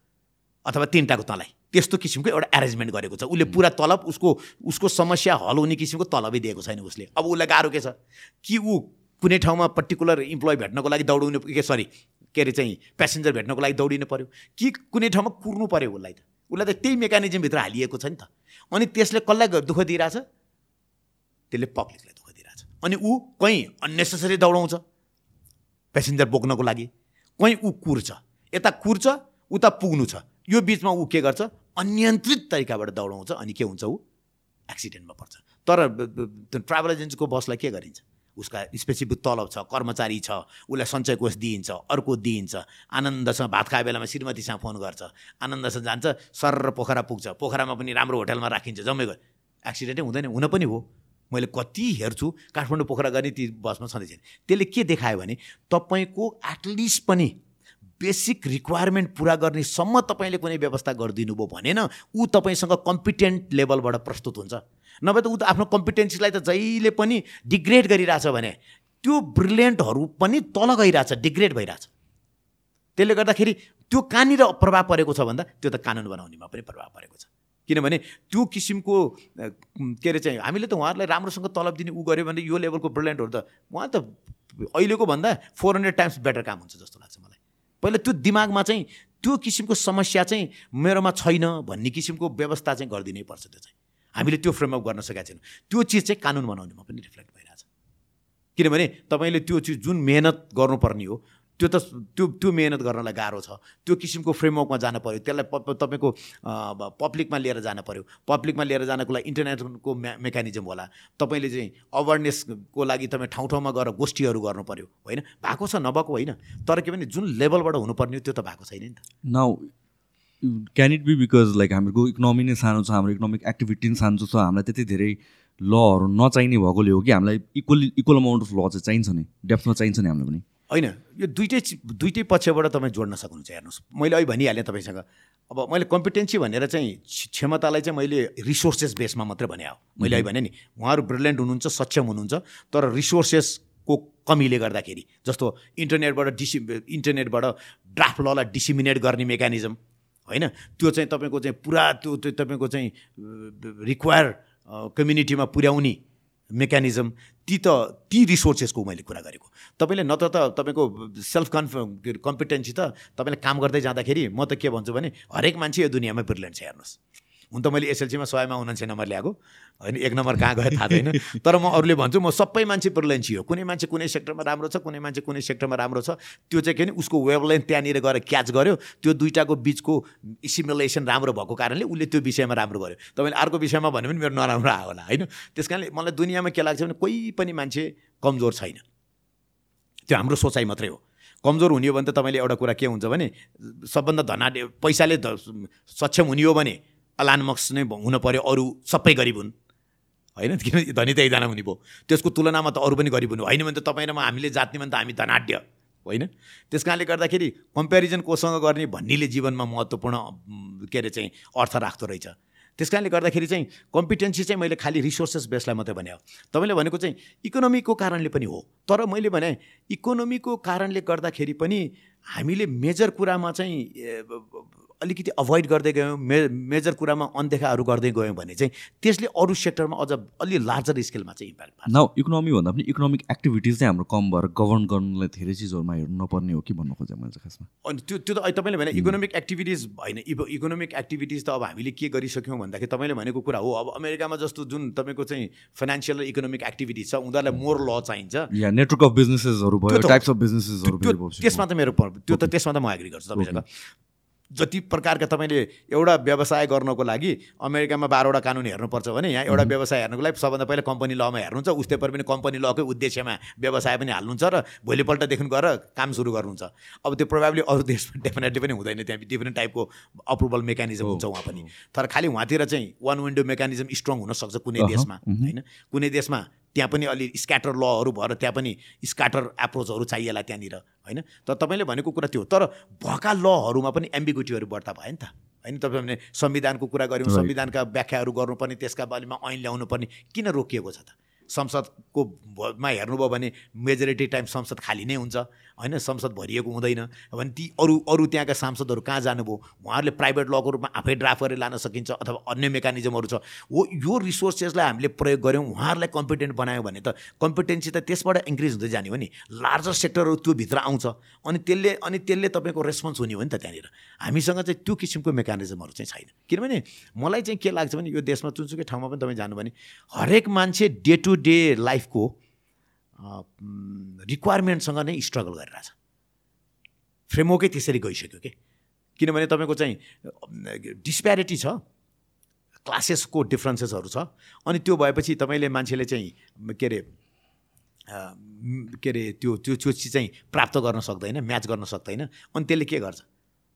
अथवा तिनवटाको तँलाई। त्यस्तो किसिमको एउटा एरेन्जमेन्ट गरेको छ। उसले पुरा तलब उसको उसको समस्या हल हुने किसिमको तलबै दिएको छैन उसले। अब उसलाई गाह्रो के छ? कि ऊ कुनै ठाउँमा पर्टिकुलर इम्प्लोइ भेट्नको लागि दौडाउनु के सरी के अरे चाहिँ प्यासेन्जर भेट्नको लागि दौडिनु पऱ्यो कि कुनै ठाउँमा कुर्नु पऱ्यो उसलाई त? उसलाई त त्यही मेकानिजमभित्र हालिएको छ नि त। अनि त्यसले कसलाई दुःख दिइरहेछ? त्यसले पब्लिकलाई दुःख दिइरहेछ। अनि ऊ कहीँ अन्नेसेसरी दौडाउँछ प्यासेन्जर बोक्नको लागि। कहीँ ऊ कुर्छ। यता कुर्छ उता पुग्नु छ। यो बिचमा ऊ के गर्छ? अनियन्त्रित तरिकाबाट दौडाउँछ। अनि के हुन्छ ऊ? एक्सिडेन्टमा पर्छ। तर ट्राभल एजेन्सीको बसलाई के गरिन्छ? उसका स्पेसिफिक तलब छ कर्मचारी छ उसलाई सञ्चय कोष दिइन्छ अर्को दिइन्छ। आनन्दसँग भात खाए बेलामा श्रीमतीसँग फोन गर्छ। आनन्दसँग जान्छ सर र पोखरा पुग्छ। पोखरामा पनि राम्रो होटलमा राखिन्छ जम्मै एक्सिडेन्टै हुँदैन हुन पनि हो। मैले कति हेर्छु काठमाडौँ पोखरा गर्ने ती बसमा छँदैछ त्यसले के देखायो भने तपाईँको एटलिस्ट पनि बेसिक रिक्वायरमेन्ट पुरा गर्नेसम्म तपाईँले कुनै व्यवस्था गरिदिनु भयो भने न ऊ तपाईँसँग कम्पिटेन्ट लेभलबाट प्रस्तुत हुन्छ। नभए त ऊ त आफ्नो कम्पिटेन्सीलाई त जहिले पनि डिग्रेड गरिरहेछ भने त्यो ब्रिलियन्टहरू पनि तल गइरहेछ डिग्रेड भइरहेछ। त्यसले गर्दाखेरि त्यो कहाँनिर प्रभाव परेको छ भन्दा त्यो त कानुन बनाउनेमा पनि प्रभाव परेको छ। किनभने त्यो किसिमको के अरे चाहिँ हामीले त उहाँहरूलाई राम्रोसँग तलब दिने ऊ गऱ्यो भने यो लेभलको ब्रिलियन्टहरू त उहाँ त अहिलेको भन्दा फोर हन्ड्रेड टाइम्स बेटर काम हुन्छ जस्तो लाग्छ मलाई। पहिला त्यो दिमागमा चाहिँ त्यो किसिमको समस्या चाहिँ मेरोमा छैन भन्ने किसिमको व्यवस्था चाहिँ गरिदिनै पर्छ त्यो चाहिँ। हामीले त्यो फ्रेमअप गर्न सकेका छैनौँ। त्यो चिज चाहिँ कानुन बनाउनेमा पनि रिफ्लेक्ट भइरहेछ। किनभने तपाईँले त्यो चिज जुन मेहनत गर्नुपर्ने हो त्यो त त्यो त्यो मेहनत गर्नलाई गाह्रो छ। त्यो किसिमको फ्रेमवर्कमा जानु पऱ्यो त्यसलाई प तपाईँको पब्लिकमा लिएर जानु पऱ्यो पब्लिकमा लिएर जानको लागि इन्टरनेटको मे मेकानिजम होला। तपाईँले चाहिँ अवेरनेसको लागि तपाईँ ठाउँ ठाउँमा गएर गोष्ठीहरू गर्नु पऱ्यो होइन? भएको छ नभएको होइन। तर के भने जुन लेभलबाट हुनुपर्ने हो त्यो त भएको छैन नि त। Now can it be because like हाम्रो इकोनोमी नै सानो छ हाम्रो इकोनोमिक एक्टिभिटी नै सानो छ हामीलाई त्यति धेरै लहरू नचाहिने भएकोले हो कि हामीलाई इक्वली इक्वल अमाउन्ट अफ ल चाहिँ चाहिन्छ नि? डेप्थमा चाहिन्छ नि हामीलाई पनि? होइन यो दुइटै दुइटै पक्षबाट तपाईँ जोड्न सक्नुहुन्छ हेर्नुहोस्। मैले अहिले भनिहालेँ तपाईँसँग। अब मैले कम्पिटेन्सी भनेर चाहिँ क्ष- क्षमतालाई चाहिँ मैले रिसोर्सेस बेसमा मात्रै भने हो। मैले अहिले भने नि उहाँहरू ब्रिलियन्ट हुनुहुन्छ सक्षम हुनुहुन्छ तर रिसोर्सेसको कमीले गर्दाखेरि जस्तो इन्टरनेटबाट डिसि इन्टरनेटबाट ड्राफ्ट ललाई डिसिमिनेट गर्ने मेकानिजम होइन? त्यो चाहिँ तपाईँको चाहिँ पुरा त्यो त्यो तपाईँको चाहिँ रिक्वायर कम्युनिटीमा पुर्याउने मेकानिजम ती त ती रिसोर्सेसको मैले कुरा गरेको। तपाईँले नत्र त तपाईँको सेल्फ कन्फ कम्पिटेन्सी त तपाईँले काम गर्दै जाँदाखेरि म त के भन्छु भने हरेक मान्छे यो दुनियाँमै ब्रिलियन्ट छ हेर्नुहोस्। हुन त मैले एसएलसीमा सयमा उनान्से नम्बर ल्याएको। होइन एक नम्बर कहाँ गयो थाहा छैन। तर म अरूले भन्छु म सबै मान्छे ब्रिलियन्सी हो कुनै मान्छे कुनै सेक्टरमा राम्रो छ कुनै मान्छे कुनै सेक्टरमा राम्रो छ। त्यो चाहिँ के भने उसको वेभलेन्थ त्यहाँनिर गएर क्याच गर्यो। त्यो दुइटाको बिचको सिमुलेसन राम्रो भएको कारणले उसले त्यो विषयमा राम्रो गर्यो। तपाईँले अर्को विषयमा भन्यो भने मेरो नराम्रो आयो होला होइन? त्यस कारणले मलाई दुनियाँमा के लाग्छ भने कोही पनि मान्छे कमजोर छैन। त्यो हाम्रो सोचाइ मात्रै हो। कमजोर हुने हो भने त तपाईँले एउटा कुरा के हुन्छ भने सबभन्दा धनाढ्य पैसाले सक्षम हुने हो भने अलान मक्स नै हुन पऱ्यो अरू सबै गरिब हुन्। होइन? किन धनी त एकजना हुने भयो त्यसको तुलनामा त अरू पनि गरिब हुनु होइन भने त तपाईँ म हामीले जात्ने भने त हामी धनाढ्य। होइन? त्यस कारणले गर्दाखेरि कम्पेरिजन कोसँग गर्ने भन्नेले जीवनमा महत्त्वपूर्ण के अरे चाहिँ अर्थ राख्दो रहेछ। त्यस कारणले गर्दाखेरि चाहिँ कम्पिटेन्सी चाहिँ मैले खालि रिसोर्सेस बेसलाई मात्रै भने हो। तपाईँले भनेको चाहिँ इकोनोमीको कारणले पनि हो। तर मैले भने इकोनोमीको कारणले गर्दाखेरि पनि हामीले मेजर कुरामा चाहिँ अलिकति अभोइड गर्दै गयौँ मे मेजर कुरामा अनदेखाहरू गर्दै गयौँ भने चाहिँ त्यसले अरू सेक्टरमा अझ अलि लार्जर स्केलमा चाहिँ इम्प्याक्ट पार्छ। नाउ इकोनोमी भन्दा पनि इकोनोमिक एक्टिभिटिज चाहिँ हाम्रो कम भएर गभर्न गर्नलाई धेरै चिजहरूमा हेर्नु नपर्ने हो कि भन्नु खोजेँ मैले खासमा? अनि त्यो त्यो त तपाईँले भने इकोनोमिक एक्टिभिटिज होइन इको इकोनोमिक एक्टिभिटिज त अब हामीले के गरिसक्यौँ भन्दाखेरि तपाईँले भनेको कुरा हो। अब अमेरिकामा जस्तो जुन तपाईँको चाहिँ फाइनेन्सियल र इकोनोमिक एक्टिभिटिज छ उनीहरूलाई मोर ल चाहिन्छ। या नेटवर्क अफ बिजनेसेसहरू भयो टाइप्स अफ बिजनेसेसहरू त्यसमा त मेरो त्यो त त्यसमा त म एग्री गर्छु तपाईँसँग। जति प्रकारका तपाईँले एउटा व्यवसाय गर्नको लागि अमेरिकामा बाह्रवटा कानुन हेर्नुपर्छ भने यहाँ एउटा व्यवसाय हेर्नुको लागि सबभन्दा पहिला कम्पनी लमा हेर्नुहुन्छ उस्तै पर पनि कम्पनी लकै उद्देश्यमा व्यवसाय पनि हाल्नुहुन्छ र भोलिपल्टदेखि गएर काम सुरु गर्नुहुन्छ। अब त्यो प्रभावली अरू देशमा डेफिनेटली पनि हुँदैन त्यहाँ डिफ्रेन्ट टाइपको अप्रुभल मेकानिजम हुन्छ उहाँ पनि। तर खालि उहाँतिर चाहिँ वान विन्डो मेकानिजम स्ट्रङ हुनसक्छ कुनै देशमा। होइन? कुनै देशमा त्यहाँ पनि अलि स्क्याटर लहरू भएर त्यहाँ पनि स्क्याटर एप्रोचहरू चाहिएला त्यहाँनिर होइन तर तपाईँले भनेको कुरा त्यो। तर भएका लहरूमा पनि एम्बिग्युटीहरू बढ्ता भयो नि त होइन तपाईँ भने संविधानको कुरा गऱ्यौँ. संविधानका व्याख्याहरू गर्नुपर्ने त्यसका बारेमा ऐन ल्याउनु पर्ने किन रोकिएको छ त संसदको मा हेर्नुभयो भने मेजोरिटी टाइम संसद खाली नै हुन्छ। होइन संसद भरिएको हुँदैन। भने ती अरू अरू त्यहाँका सांसदहरू कहाँ जानुभयो? उहाँहरूले प्राइभेट लको रूपमा आफै ड्राफ्ट गरेर लान सकिन्छ अथवा अन्य मेकानिजमहरू छ। हो यो रिसोर्सेसलाई हामीले प्रयोग गऱ्यौँ उहाँहरूलाई कम्पिटेन्ट बनायौँ भने त कम्पिटेन्सी त त्यसबाट इन्क्रिज हुँदै जाने हो नि। लार्जर सेक्टरहरू त्यो भित्र आउँछ। अनि त्यसले अनि त्यसले तपाईँको रेस्पोन्स हुने हो नि त त्यहाँनिर। हामीसँग चाहिँ त्यो किसिमको मेकानिजमहरू चाहिँ छैन। किनभने मलाई चाहिँ के लाग्छ भने यो देशमा जुनसुकै ठाउँमा पनि तपाईँ जानु भने हरेक मान्छे डे टु डे लाइफको रिक्वायरमेन्टसँग नै स्ट्रगल गरिरहेछ। फ्रेमवर्कै त्यसरी गइसक्यो कि? किनभने तपाईँको चाहिँ डिस्प्यारिटी छ क्लासेसको डिफ्रेन्सेसहरू छ अनि त्यो भएपछि तपाईँले मान्छेले चाहिँ के अरे के अरे त्यो त्यो चिज चाहिँ प्राप्त गर्न सक्दैन म्याच गर्न सक्दैन अनि त्यसले के गर्छ?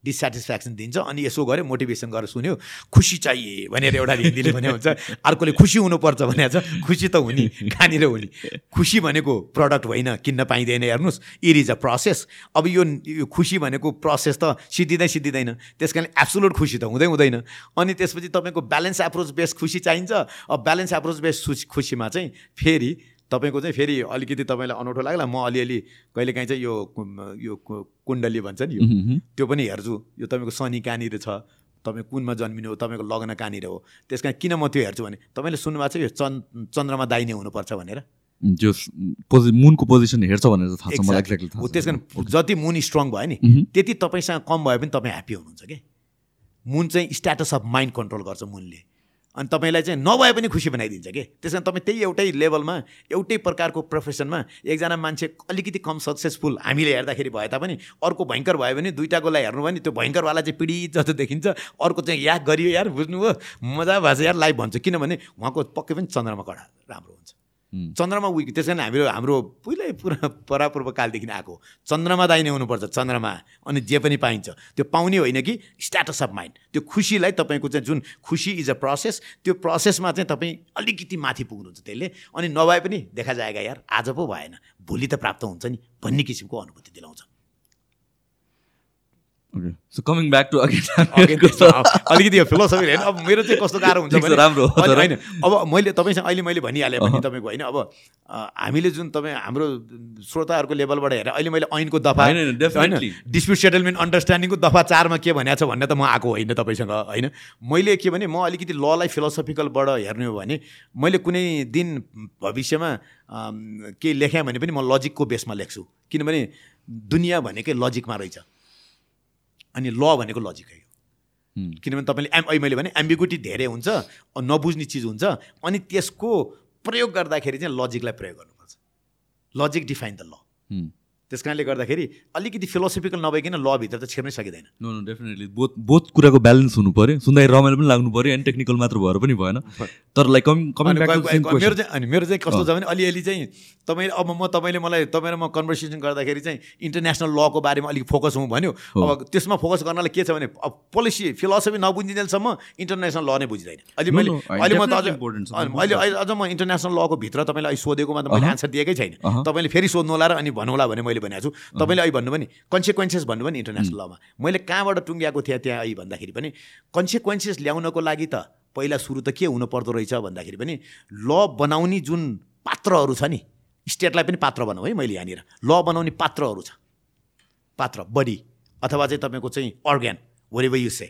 डिसेटिस्फ्याक्सन दिन्छ अनि यसो गऱ्यो मोटिभेसन गरेर सुन्यो खुसी चाहिए भनेर एउटा हिन्दीले भने हुन्छ अर्कोले खुसी हुनुपर्छ भने छ खुसी त हुने कहाँनिर हुने? खुसी भनेको प्रडक्ट होइन किन्न पाइँदैन हेर्नुहोस् इट इज अ प्रोसेस अब यो खुसी भनेको प्रोसेस त सिद्धिँदै सिद्धिँदैन त्यस कारण एब्सोलुट खुसी त हुँदै हुँदैन। अनि त्यसपछि तपाईँको ब्यालेन्स एप्रोच बेस खुसी चाहिन्छ अब ब्यालेन्स एप्रोच बेस खुसीमा चाहिँ फेरि तपाईँको चाहिँ फेरि अलिकति तपाईँलाई अनौठो लाग्ला म अलिअलि कहिलेकाहीँ चाहिँ यो यो कुण्डली भन्छ नि यो त्यो पनि हेर्छु। यो तपाईँको शनि कहाँनिर छ तपाईँ कुनमा जन्मिनु हो तपाईँको लग्न कहाँनिर हो त्यस कारण किन म त्यो हेर्छु भने तपाईँले सुन्नुभएको छ यो चन् चन्द्रमा दाहिने हुनुपर्छ भनेर? त्यो पोजि मुनको पोजिसन हेर्छ भनेर थाहा छ मलाई एक्ज्याक्टली थाहा त्यस कारण जति मुन स्ट्रङ भयो नि त्यति तपाईँसँग कम भयो भने तपाईँ ह्याप्पी हुनुहुन्छ कि मुन चाहिँ स्ट्याटस अफ माइन्ड कन्ट्रोल गर्छ मुनले। अनि तपाईँलाई चाहिँ नभए पनि खुसी बनाइदिन्छ कि? त्यस कारण तपाईँ त्यही एउटै लेभलमा एउटै प्रकारको प्रोफेसनमा एकजना मान्छे अलिकति कम सक्सेसफुल हामीले हेर्दाखेरि भए तापनि अर्को भयङ्कर भयो भने दुइटाकोलाई हेर्नु भने त्यो भयङ्करवाला चाहिँ पीडित जस्तो देखिन्छ। अर्को चाहिँ याद गरियो यार बुझ्नुभयो? मजा भएको छ यार लाइभ भन्छ। किनभने उहाँको पक्कै पनि चन्द्रमा कडा राम्रो हुन्छ। चन्द्रमा विक त्यस कारण हाम्रो हाम्रो पहिल्यै पुरा परापूर्व कालदेखि आएको। चन्द्रमा दाहिने हुनुपर्छ चन्द्रमा। अनि जे पनि पाइन्छ। त्यो पाउने होइन कि स्ट्याटस अफ माइन्ड त्यो खुसीलाई तपाईँको चाहिँ जुन खुसी इज अ प्रोसेस त्यो प्रोसेसमा चाहिँ तपाईँ अलिकति माथि पुग्नुहुन्छ त्यसले। अनि नभए पनि देखा जाएगा यार आज पो भएन। भोलि त प्राप्त हुन्छ नि भन्ने किसिमको अनुभूति दिलाउँछ। सो कमिङ ब्याक टु अलिकति यो फिलोसफी होइन अब मेरो चाहिँ कस्तो गाह्रो हुन्छ राम्रो होइन अब मैले तपाईँसँग अहिले मैले भनिहालेँ भने तपाईँको होइन अब हामीले जुन तपाईँ हाम्रो श्रोताहरूको लेभलबाट हेरेर अहिले मैले ऐनको दफा होइन डिस्प्युट सेटलमेन्ट अन्डरस्ट्यान्डिङको दफा चारमा के भनेको छ भन्ने त म आएको होइन तपाईँसँग होइन। मैले के भने म अलिकति ललाई फिलोसफिकलबाट हेर्ने हो भने मैले कुनै दिन भविष्यमा केही लेखेँ भने पनि म लजिकको बेसमा लेख्छु। किनभने दुनियाँ भनेकै लजिकमा रहेछ। अनि ल भनेको लजिकै हो किनभने तपाईँले एम मैले भने एम्बिगुटी धेरै हुन्छ नबुझ्ने चिज हुन्छ अनि त्यसको प्रयोग गर्दाखेरि चाहिँ लजिकलाई प्रयोग गर्नुपर्छ। लजिक डिफाइन द ल त्यस कारणले गर्दाखेरि अलिकति फिलोसफिकल नभइकन लभित्र त छिर्नै सकिँदैन। No no definitely both both कुराको ब्यालेन्स हुनु पऱ्यो सुन्दाखेरि रमाइलो पनि लाग्नु पऱ्यो अनि टेक्निकल मात्र भएर पनि भएन। तर लाइक मेरो चाहिँ अनि मेरो चाहिँ कस्तो छ भने अलिअलि चाहिँ तपाईँले अब म तपाईँले मलाई तपाईँ र म कन्भर्सेसन गर्दाखेरि चाहिँ इन्टरनेसनल लको बारेमा अलिक फोकस हुँ भन्यो। अब त्यसमा फोकस गर्नलाई के छ भने अब पोलिसी फिलोसफी नबुझिँदैसम्म इन्टरनेसनल ल नै बुझिँदैन। अहिले मैले अहिले म त अझ अहिले अहिले अझ म इन्टरनेसनल लको भित्र तपाईँलाई सोधेकोमा त मैले एन्सर दिएकै छैन। तपाईँले फेरि सोध्नु होला र अनि भन्नुहोला भने मैले भनेको छु। तपाईँले अहिले भन्नु पनि कन्सिक्वेन्सेस भन्नु पनि इन्टरनेसनल लमा मैले कहाँबाट टुङ्ग्याएको थिएँ त्यहाँ अहिले भन्दाखेरि पनि कन्सिक्वेन्सेस ल्याउनको लागि त पहिला सुरु त के हुनु पर्दो रहेछ भन्दाखेरि पनि ल बनाउने जुन पात्रहरू छ नि स्टेटलाई पनि पात्र बनाऊ है मैले यहाँनिर। ल बनाउने पात्रहरू छ। पात्र बडी अथवा चाहिँ तपाईँको चाहिँ अर्ग्यान वरेवर युसे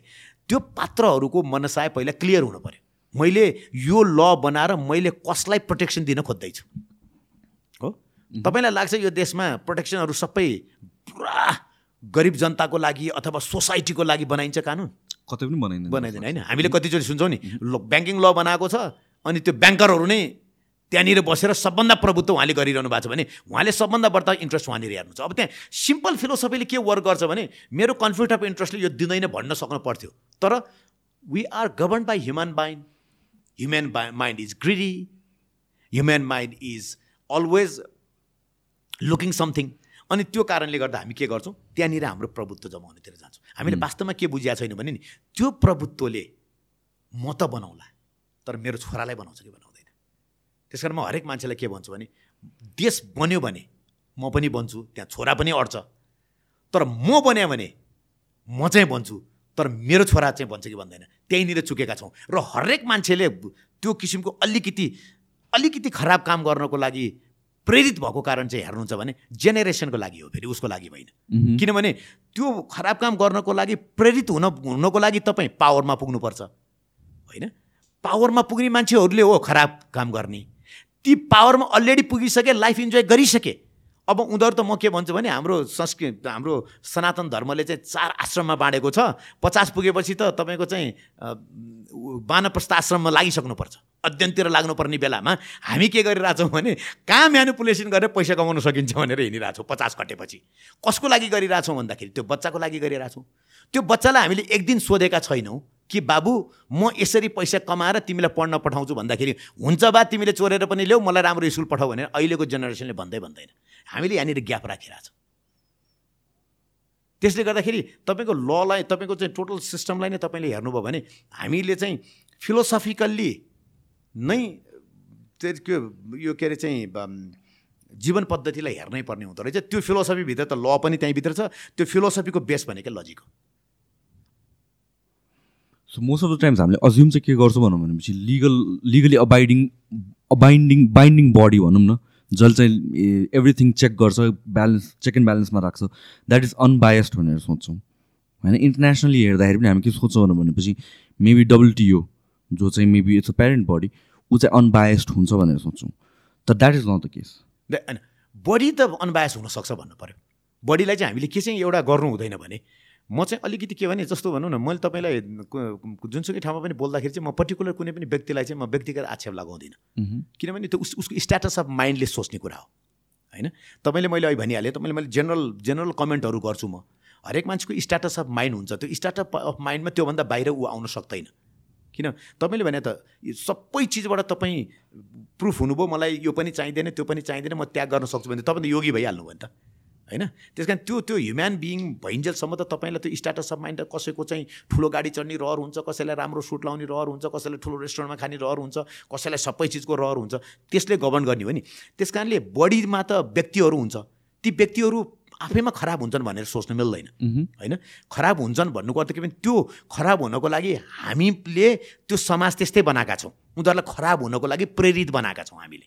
त्यो पात्रहरूको मनसाय पहिला क्लियर हुनु पऱ्यो मैले यो ल बनाएर मैले कसलाई प्रोटेक्सन दिन खोज्दैछु? तपाईँलाई लाग्छ यो देशमा प्रोटेक्सनहरू सबै पुरा गरिब जनताको लागि अथवा सोसाइटीको लागि बनाइन्छ कानुन? कतै पनि बनाइँदैन। बनाइँदैन होइन? हामीले कतिचोटि सुन्छौँ नि ब्याङ्किङ ल बनाएको छ अनि त्यो ब्याङ्करहरू नै त्यहाँनिर बसेर सबभन्दा प्रभुत्व उहाँले गरिरहनु भएको छ भने उहाँले सबभन्दा बढ्ता इन्ट्रेस्ट उहाँनिर हेर्नु छ। अब त्यहाँ सिम्पल फिलोसफीले के वर्क गर्छ भने मेरो कन्फ्लिक्ट अफ इन्ट्रेस्टले यो दिँदैन भन्न सक्नु पर्थ्यो। तर we are govern by human mind human mind is greedy human mind is always looking something अनि त्यो कारणले गर्दा हामी के गर्छौँ? त्यहाँनिर हाम्रो प्रभुत्व जमाउनेतिर जान्छौँ। हामीले वास्तवमा के बुझिया छैन भने नि त्यो प्रभुत्वले म त बनाउला तर मेरो छोरालाई बनाउँछ कि बनाउँदैन। त्यस कारण म हरेक मान्छेलाई के भन्छु भने देश बन्यो भने म पनि बन्छु त्यहाँ छोरा पनि अड्छ। तर म बन्यो भने म चाहिँ बन्छु तर मेरो छोरा चाहिँ भन्छ कि भन्दैन त्यहीँनिर चुकेका छौँ। र हरेक मान्छेले त्यो किसिमको अलिकति अलिकति खराब काम गर्नको लागि प्रेरित भएको कारण चाहिँ हेर्नुहुन्छ भने जेनेरेसनको लागि हो फेरि उसको लागि होइन। किनभने त्यो खराब काम गर्नको लागि प्रेरित हुन हुनको लागि तपाईँ पावरमा पुग्नुपर्छ। होइन? पावरमा पुग्ने मान्छेहरूले हो खराब काम गर्ने। ती पावरमा अलरेडी पुगिसके लाइफ इन्जोय गरिसके। अब उनीहरू त म के भन्छु भने हाम्रो संस्कृत हाम्रो सनातन धर्मले चाहिँ चार आश्रममा बाँडेको छ। पचास पुगेपछि त तपाईँको चाहिँ वानप्रस्थ आश्रममा लागिसक्नुपर्छ। अध्ययनतिर लाग्नुपर्ने बेलामा हामी के गरिरहेछौँ भने कहाँ म्यानुपुलेसन गरेर पैसा कमाउन सकिन्छ भनेर हिँडिरहेछौँ पचास कटेपछि। कसको लागि गरिरहेछौँ भन्दाखेरि त्यो बच्चाको लागि गरिरहेछौँ। त्यो बच्चालाई हामीले एक दिन सोधेका छैनौँ। कि बाबु म यसरी पैसा कमाएर तिमीलाई पढ्न पठाउँछु भन्दाखेरि हुन्छ बा तिमीले चोरेर पनि ल्याऊ मलाई राम्रो स्कुल पठाऊ भनेर अहिलेको जेनेरेसनले भन्दै भन्दैन। हामीले यहाँनिर ग्याप राखिरहेछौँ त्यसले गर्दाखेरि तपाईँको ललाई तपाईँको चाहिँ टोटल सिस्टमलाई नै तपाईँले हेर्नुभयो भने हामीले चाहिँ फिलोसफिकल्ली नै त्यो यो के अरे चाहिँ जीवन पद्धतिलाई हेर्नै पर्ने हुँदो रहेछ। त्यो फिलोसफीभित्र त ल पनि त्यहीँभित्र छ। त्यो फिलोसफीको बेस भनेकै लजिक हो। So most of the times हामीले अज्युम चाहिँ के गर्छौँ भनौँ भनेपछि legal legally abiding a binding binding body भनौँ न जसले चाहिँ एभ्रिथिङ चेक गर्छ ब्यालेन्स चेक एन्ड ब्यालेन्समा राख्छ द्याट इज अनबायस्ड भनेर सोच्छौँ। होइन इन्टरनेसनली हेर्दाखेरि पनि हामी के सोच्छौँ भनेपछि मेबी डब्लुटिओ जो चाहिँ maybe it's a parent body ऊ चाहिँ अनबायस्ड हुन्छ भनेर सोच्छौँ। तर that is not the case body त अनबायस हुनसक्छ भन्नु पऱ्यो बडीलाई चाहिँ हामीले के चाहिँ एउटा गर्नु हुँदैन भने म चाहिँ अलिकति के भने जस्तो भनौँ न मैले तपाईँलाई जुनसुकै ठाउँमा पनि बोल्दाखेरि चाहिँ म पर्टिकुलर कुनै पनि व्यक्तिलाई चाहिँ म व्यक्तिगत आक्षेप लगाउँदिनँ। किनभने त्यो उस उसको स्ट्याटस अफ माइन्डले सोच्ने कुरा हो होइन? तपाईँले मैले अहिले भनिहालेँ तपाईँले मैले जेनरल जेनरल कमेन्टहरू गर्छु म। हरेक मान्छेको स्ट्याटस अफ माइन्ड हुन्छ त्यो स्ट्याटस अफ माइन्डमा त्योभन्दा बाहिर ऊ आउन सक्दैन। किन? तपाईँले भने त सबै चिजबाट तपाईँ प्रुफ हुनुभयो मलाई यो पनि चाहिँदैन त्यो पनि चाहिँदैन म त्याग गर्न सक्छु भने तपाईँ त योगी भइहाल्नु भयो नि त। होइन? त्यस कारण त्यो त्यो ह्युम्यान बिइङ भइन्जेलसम्म त तपाईँलाई त्यो स्ट्याटस अफ माइन्ड कसैको चाहिँ ठुलो गाडी चढ्ने रहर हुन्छ कसैलाई राम्रो सुट लाउने रहर हुन्छ कसैलाई ठुलो रेस्टुरेन्टमा खाने रहर हुन्छ कसैलाई सबै चिजको रहर हुन्छ त्यसले गभर्न गर्ने हो नि। त्यस कारणले बडीमा त व्यक्तिहरू हुन्छ। ती व्यक्तिहरू आफैमा खराब हुन्छन् भनेर सोच्नु मिल्दैन। होइन? खराब हुन्छन् भन्नुको अर्थ के भने त्यो खराब हुनको लागि हामीले त्यो समाज त्यस्तै बनाएका छौँ। उनीहरूलाई खराब हुनको लागि प्रेरित बनाएका छौँ हामीले।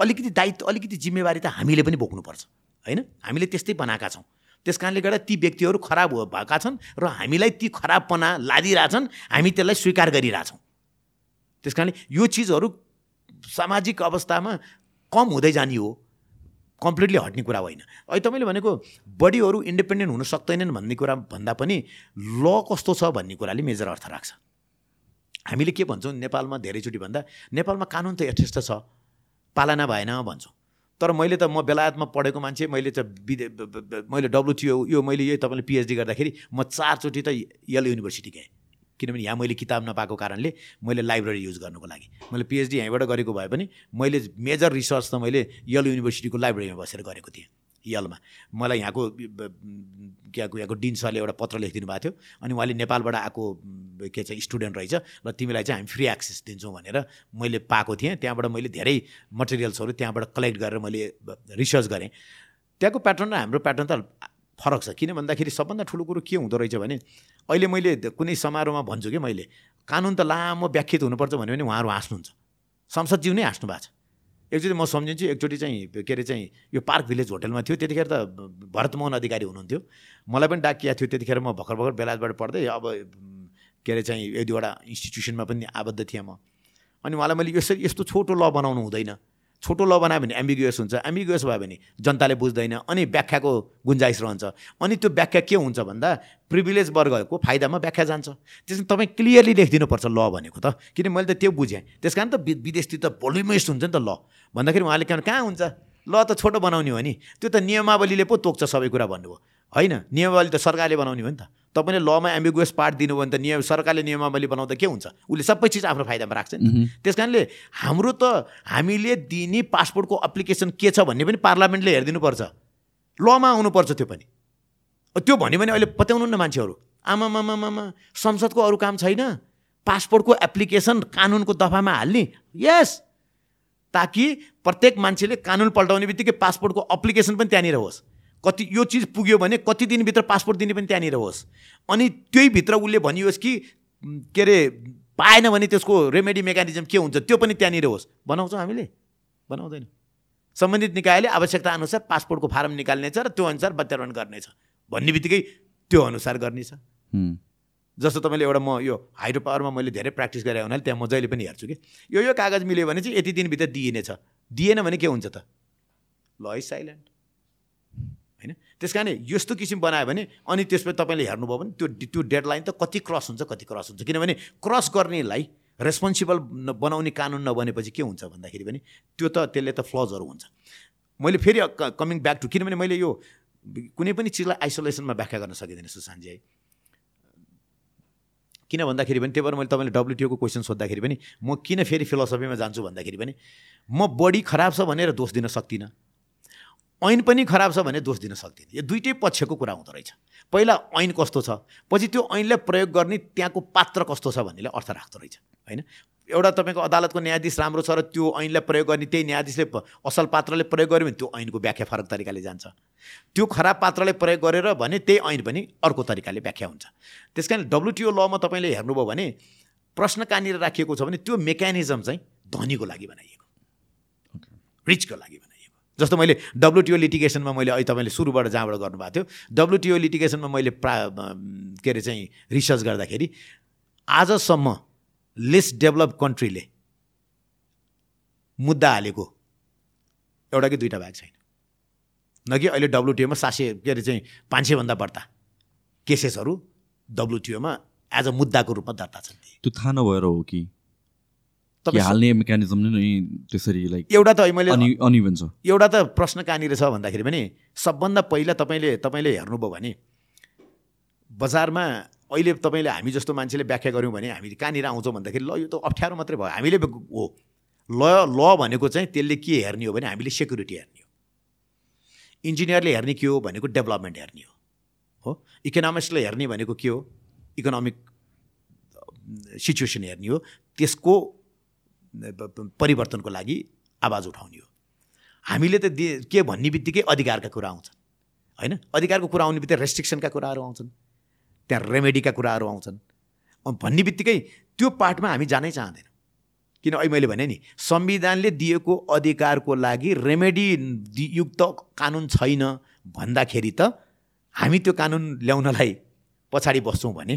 अलिकति दायित्व अलिकति जिम्मेवारी त हामीले पनि बोक्नुपर्छ होइन? हामीले त्यस्तै बनाएका छौँ। त्यस कारणले गर्दा ती व्यक्तिहरू खराब भएका छन् र हामीलाई ती खराबपना लादिरहेछन् हामी त्यसलाई स्वीकार गरिरहेछौँ। त्यस कारणले यो चिजहरू सामाजिक अवस्थामा कम हुँदै जाने हो कम्प्लिटली हट्ने कुरा होइन। अहिले तपाईँले भनेको बडीहरू इन्डिपेन्डेन्ट हुन सक्दैनन् भन्ने कुरा भन्दा पनि ल कस्तो छ भन्ने कुराले मेजर अर्थ राख्छ। हामीले के भन्छौँ नेपालमा धेरैचोटि भन्दा नेपालमा कानुन त यथेष्ट छ। पालना भएन भन्छौँ। तर मैले त म बेलायतमा पढेको मान्छे मैले त विदे मैले डब्लुटिओ यो मैले यही तपाईँले पिएचडी गर्दाखेरि म चारचोटि त यल युनिभर्सिटी गएँ। किनभने यहाँ मैले किताब नपाएको कारणले मैले लाइब्रेरी युज गर्नुको लागि। मैले पिएचडी यहीँबाट गरेको भए पनि मैले मेजर रिसर्च त मैले यल युनिभर्सिटीको लाइब्रेरीमा बसेर गरेको थिएँ। यलमा मलाई यहाँको ब- ब- के यहाँको डिन सरले एउटा पत्र लेखिदिनु भएको थियो अनि उहाँले नेपालबाट आएको के चाहिँ स्टुडेन्ट रहेछ र तिमीलाई चाहिँ हामी फ्री एक्सेस दिन्छौँ भनेर मैले पाएको थिएँ। त्यहाँबाट मैले धेरै मटेरियल्सहरू त्यहाँबाट कलेक्ट गरेर मैले रिसर्च गरेँ। त्यहाँको प्याटर्न र हाम्रो प्याटर्न त फरक छ। किन भन्दाखेरि सबभन्दा ठुलो कुरो के हुँदो रहेछ भने अहिले मैले कुनै समारोहमा भन्छु कि मैले कानुन त लामो व्याख्यात हुनुपर्छ भन्यो भने उहाँहरू हाँस्नुहुन्छ। संसदज्यू नै हाँस्नु भएको छ। एकचोटि म सम्झिन्छु एकचोटि चाहिँ के अरे चाहिँ यो पार्क भिलेज होटलमा थियो त्यतिखेर त भरतमोहन अधिकारी हुनुहुन्थ्यो। मलाई पनि डाकिया थियो त्यतिखेर म भर्खर भर्खर बेलायतबाट पढ्दै अब के अरे चाहिँ एक दुईवटा इन्स्टिट्युसनमा पनि आबद्ध थिएँ म। अनि उहाँलाई मैले यसरी यस्तो छोटो ल बनाउनु हुँदैन। छोटो ल बनायो भने एम्बिगुएस हुन्छ। एम्बिगुएस भयो भने जनताले बुझ्दैन अनि व्याख्याको गुन्जाइस रहन्छ। अनि त्यो व्याख्या के हुन्छ भन्दा प्रिभिलेज वर्गको फाइदामा व्याख्या जान्छ। त्यसमा तपाईँ क्लियरली लेखिदिनुपर्छ ल भनेको त। किन मैले त त्यो बुझेँ। त्यस कारण त विदेशतिर त भोल्युमिस्ट हुन्छ नि त ल। भन्दाखेरि उहाँले के कहाँ हुन्छ? ल त छोटो बनाउने हो नि। त्यो त नियमावलीले पो तोक्छ सबै कुरा भन्नुभयो। होइन? नियमावली त सरकारले बनाउने हो नि त। तपाईँले लमा एम्बिगुएस पार्ट दिनुभयो भने त नियम सरकारले नियमावली बनाउँदा के हुन्छ? उसले सबै चिज आफ्नो फाइदामा राख्छ नि त्यस कारणले हाम्रो त हामीले दिने पासपोर्टको एप्लिकेसन के छ भन्ने पनि पार्लियामेन्टले हेरिदिनुपर्छ। लमा आउनुपर्छ त्यो पनि। त्यो भन्यो भने अहिले पत्याउनु न मान्छेहरू आमामामामा संसदको अरू काम छैन। पासपोर्टको एप्लिकेसन कानुनको दफामा हाल्ने। यस! ताकि प्रत्येक मान्छेले कानुन पल्टाउने बित्तिकै पासपोर्टको एप्लिकेसन पनि त्यहाँनिर होस्। कति यो चिज पुग्यो भने कति दिनभित्र पासपोर्ट दिने पनि त्यहाँनिर होस्। अनि त्यही भित्र उसले भनियोस् कि के अरे पाएन भने त्यसको रेमेडी मेकानिजम के हुन्छ त्यो पनि त्यहाँनिर होस्। बनाउँछौँ हामीले? बनाउँदैन। सम्बन्धित निकायले आवश्यकता अनुसार पासपोर्टको फारम निकाल्नेछ र त्यो अनुसार प्रत्यारोहण गर्नेछ। भन्ने बित्तिकै त्यो अनुसार गर्नेछ। जस्तो तपाईँले एउटा म यो हाइड्रो पावरमा मैले धेरै प्र्याक्टिस गरेँ हुनाले त्यहाँ म जहिले पनि हेर्छु कि। यो यो कागज मिल्यो भने चाहिँ यति दिनभित्र दिइनेछ। दिएन भने के हुन्छ त? ल है साइलेन्ट। होइन? त्यस कारणले यस्तो किसिम बनायो भने अनि त्यसपछि तपाईँले हेर्नुभयो भने त्यो त्यो डेडलाइन त कति क्रस हुन्छ कति क्रस हुन्छ। किनभने क्रस गर्नेलाई रेस्पोन्सिबल बनाउने कानुन नबनेपछि के हुन्छ भन्दाखेरि पनि त्यो त त्यसले त फ्लजहरू हुन्छ। मैले फेरि कमिङ ब्याक टु किनभने मैले यो कुनै पनि चिजलाई आइसोलेसनमा व्याख्या गर्न सकिँदैन सुशान्तजी है। किन भन्दाखेरि पनि त्यही भएर मैले तपाईँले डब्लुटिओको क्वेसन सोद्धाखेरि पनि म किन फेरि फिलोसफीमा जान्छु भन्दाखेरि पनि म बडी खराब छ भनेर दोष दिन सक्दिनँ। ऐन पनि खराब छ भने दोष दिन सक्दिनँ। यो दुइटै पक्षको कुरा हुँदो रहेछ। पहिला ऐन कस्तो छ पछि त्यो ऐनलाई प्रयोग गर्ने त्यहाँको पात्र कस्तो छ भन्नेले अर्थ राख्दो रहेछ होइन? एउटा तपाईँको अदालतको न्यायाधीश राम्रो छ र त्यो ऐनलाई प्रयोग गर्ने त्यही न्यायाधीशले असल पात्रले प्रयोग गर्यो भने त्यो ऐनको व्याख्या फरक तरिकाले जान्छ। त्यो खराब पात्रले प्रयोग गरेर भने त्यही ऐन पनि अर्को तरिकाले व्याख्या हुन्छ। त्यस कारण डब्लुटिओ लमा तपाईँले हेर्नुभयो भने प्रश्न कहाँनिर राखिएको छ भने त्यो मेकानिजम चाहिँ धनीको लागि बनाइएको। रिचको लागि जस्तो मैले डब्लुटिओ लिटिगेसनमा मैले अहिले तपाईँले सुरुबाट जहाँबाट गर्नुभएको थियो डब्लुटिओ लिटिगेसनमा मैले प्रा के अरे चाहिँ रिसर्च गर्दाखेरि आजसम्म लेस डेभलप कन्ट्रीले मुद्दा हालेको एउटा कि दुईवटा भएको छैन। न कि अहिले डब्लुटिओमा सात सय के अरे चाहिँ पाँच सयभन्दा बढ्ता केसेसहरू डब्लुटिओमा एज अ मुद्दाको रूपमा दर्ता छन्। त्यो थाहा नभएर हो कि? हाल्ने मेकानिजम नै त्यसरी लाइक एउटा त मैले अनि अनइभन छ। एउटा त प्रश्न कहाँनिर छ भन्दाखेरि पनि सबभन्दा पहिला तपाईँले तपाईँले हेर्नुभयो भने बजारमा अहिले तपाईँले हामी जस्तो मान्छेले व्याख्या गऱ्यौँ भने हामी कहाँनिर आउँछौँ भन्दाखेरि ल यो त अप्ठ्यारो मात्रै भयो। हामीले हो। ल ल भनेको चाहिँ त्यसले के हेर्ने हो भने हामीले सेक्युरिटी हेर्ने हो। इन्जिनियरले हेर्ने के हो भनेको डेभलपमेन्ट हेर्ने हो। हो? इकोनोमिक्सले हेर्ने भनेको के हो? इकोनोमिक सिचुएसन हेर्ने हो। त्यसको परिवर्तनको लागि आवाज उठाउने हो। हामीले त के भन्ने बित्तिकै अधिकारका कुरा आउँछन्। होइन? अधिकारको कुरा आउने बित्तिकै रेस्ट्रिक्सनका कुराहरू आउँछन्। त्यहाँ रेमेडीका कुराहरू आउँछन्। भन्ने बित्तिकै त्यो पार्टमा हामी जानै चाहँदैनौँ। किन अहिले मैले भने नि संविधानले दिएको अधिकारको लागि रेमेडी युक्त कानुन छैन भन्दाखेरि त हामी त्यो कानुन ल्याउनलाई पछाडि बस्छौँ भने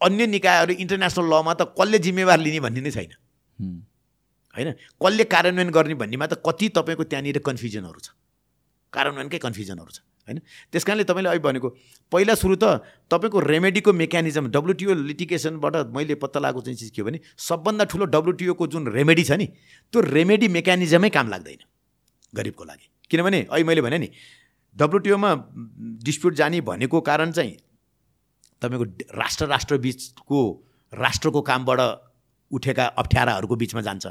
अन्य निकायहरू इन्टरनेसनल लमा त कसले जिम्मेवार लिने भन्ने नै छैन। होइन? कसले कार्यान्वयन गर्ने भन्नेमा त कति तपाईँको त्यहाँनिर कन्फ्युजनहरू छ। कार्यान्वयनकै कन्फ्युजनको छ होइन? त्यस कारणले तपाईँले अहिले भनेको पहिला सुरु त तपाईँको रेमेडीको मेकानिजम डब्लुटिओ लिटिगेसनबाट मैले पत्ता लगाएको चाहिँ चिज के हो भने सबभन्दा ठुलो डब्लुटिओको जुन रेमेडी छ नि त्यो रेमेडी मेकानिजमै काम लाग्दैन गरिबको लागि। किनभने अहिले मैले भने नि डब्लुटिओमा डिस्प्युट जाने भनेको कारण चाहिँ तपाईँको राष्ट्र राष्ट्र बिचको राष्ट्रको कामबाट उठेका अप्ठ्याराहरूको बिचमा जान्छ।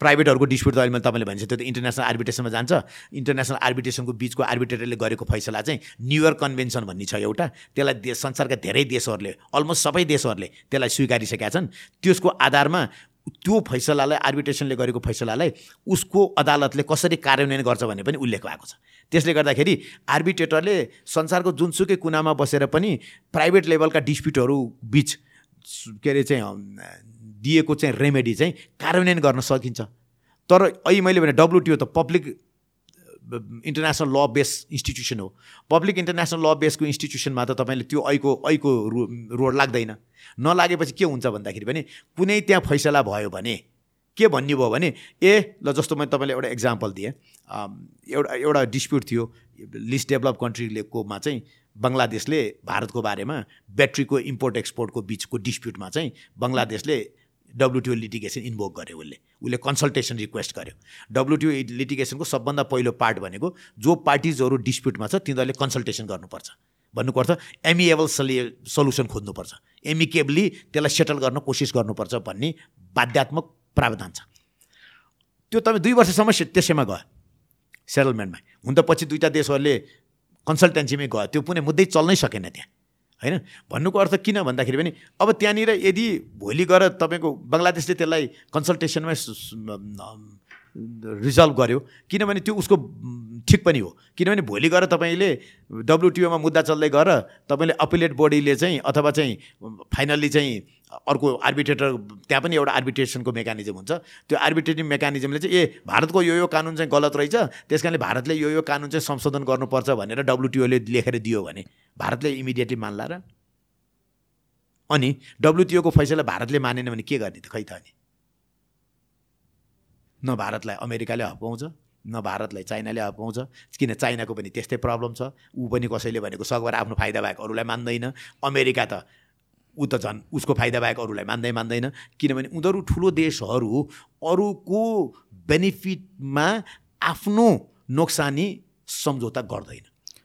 प्राइभेटहरूको डिस्प्युट त अहिले मैले तपाईँले भन्छ त्यो त इन्टरनेसनल आर्बिट्रेसनमा जान्छ। इन्टरनेसनल आर्बिट्रेसनको बिचको आर्बिट्रेटरले गरेको फैसला चाहिँ न्युयोर्क कन्भेन्सन भन्ने छ एउटा। त्यसलाई देश संसारका धेरै देशहरूले अलमोस्ट सबै देशहरूले त्यसलाई स्वीकारिसकेका छन्। त्यसको आधारमा त्यो फैसलालाई आर्बिट्रेसनले गरेको फैसलालाई उसको अदालतले कसरी कार्यान्वयन गर्छ भन्ने पनि उल्लेख भएको छ। त्यसले गर्दाखेरि आर्बिट्रेटरले संसारको जुनसुकै कुनामा बसेर पनि प्राइभेट लेभलका डिस्प्युटहरू बिच के अरे चाहिँ दिएको चाहिँ रेमेडी चाहिँ कार्यान्वयन गर्न सकिन्छ। तर अहिले मैले भने डब्लुटिओ त public international law base institution हो। पब्लिक इन्टरनेसनल ल बेसको इन्स्टिट्युसनमा त तपाईँले त्यो ऐको ऐको रो रोड लाग्दैन। नलागेपछि के हुन्छ भन्दाखेरि पनि कुनै त्यहाँ फैसला भयो भने के भन्ने भयो भने ए ल जस्तो मैले तपाईँलाई एउटा इक्जाम्पल दिएँ। एउटा एउटा डिस्प्युट थियो लिस्ट डेभलप कन्ट्रीलेकोमा चाहिँ बङ्गलादेशले भारतको बारेमा ब्याट्रीको इम्पोर्ट एक्सपोर्टको बिचको डिस्प्युटमा चाहिँ बङ्गलादेशले डब्लुटिओ लिटिगेसन इन्भोक गर्यो उसले। उसले कन्सल्टेसन रिक्वेस्ट गर्यो। डब्लुटिओ लिटिगेसनको सबभन्दा पहिलो पार्ट भनेको जो पार्टिजहरू डिस्प्युटमा छ तिनीहरूले कन्सल्टेसन गर्नुपर्छ। भन्नुपर्छ एमिएबल सलि सल्युसन खोज्नुपर्छ। एमिकेबली त्यसलाई सेटल गर्न कोसिस गर्नुपर्छ भन्ने बाध्यात्मक प्रावधान छ। त्यो तपाईँ दुई वर्षसम्म त्यसैमा गयो। सेटलमेन्टमा हुन त पछि दुईवटा देशहरूले कन्सल्टेन्सीमै गयो। त्यो कुनै मुद्दै चल्नै सकेन त्यहाँ। होइन? भन्नुको अर्थ किन भन्दाखेरि पनि अब त्यहाँनिर यदि भोलि गएर तपाईँको बङ्गलादेशले त्यसलाई कन्सल्टेसनमै रिजल्भ गर्यो किनभने त्यो उसको ठिक पनि हो। किनभने भोलि गएर तपाईँले डब्लुटिओमा मुद्दा चल्दै गएर तपाईँले अपिलेट बोडीले चाहिँ अथवा चाहिँ फाइनल्ली चाहिँ अर्को आर्बिट्रेटर त्यहाँ पनि एउटा आर्बिट्रेसनको मेकानिजम हुन्छ। त्यो आर्बिट्रेटिङ मेकानिजमले चाहिँ ए भारतको यो यो कानुन चाहिँ गलत रहेछ त्यस कारणले भारतले यो यो कानुन चाहिँ संशोधन गर्नुपर्छ भनेर डब्लुटिओले लेखेर दियो भने भारतले इमिडिएटली मान्ला र? अनि डब्लुटिओको फैसला भारतले मानेन भने के गर्ने त खै त अनि? न भारतलाई अमेरिकाले हपाउँछ न भारतलाई चाइनाले हपाउँछ किन चाइनाको पनि त्यस्तै प्रब्लम छ ऊ पनि कसैले भनेको सकभर आफ्नो फाइदा बाहेक अरूलाई मान्दैन। अमेरिका त ऊ त झन् उसको फाइदा बाहेक अरूलाई मान्दै मान्दैन। किनभने उनीहरू ठुलो देशहरू अरूको बेनिफिटमा आफ्नो नोक्सानी सम्झौता गर्दैन।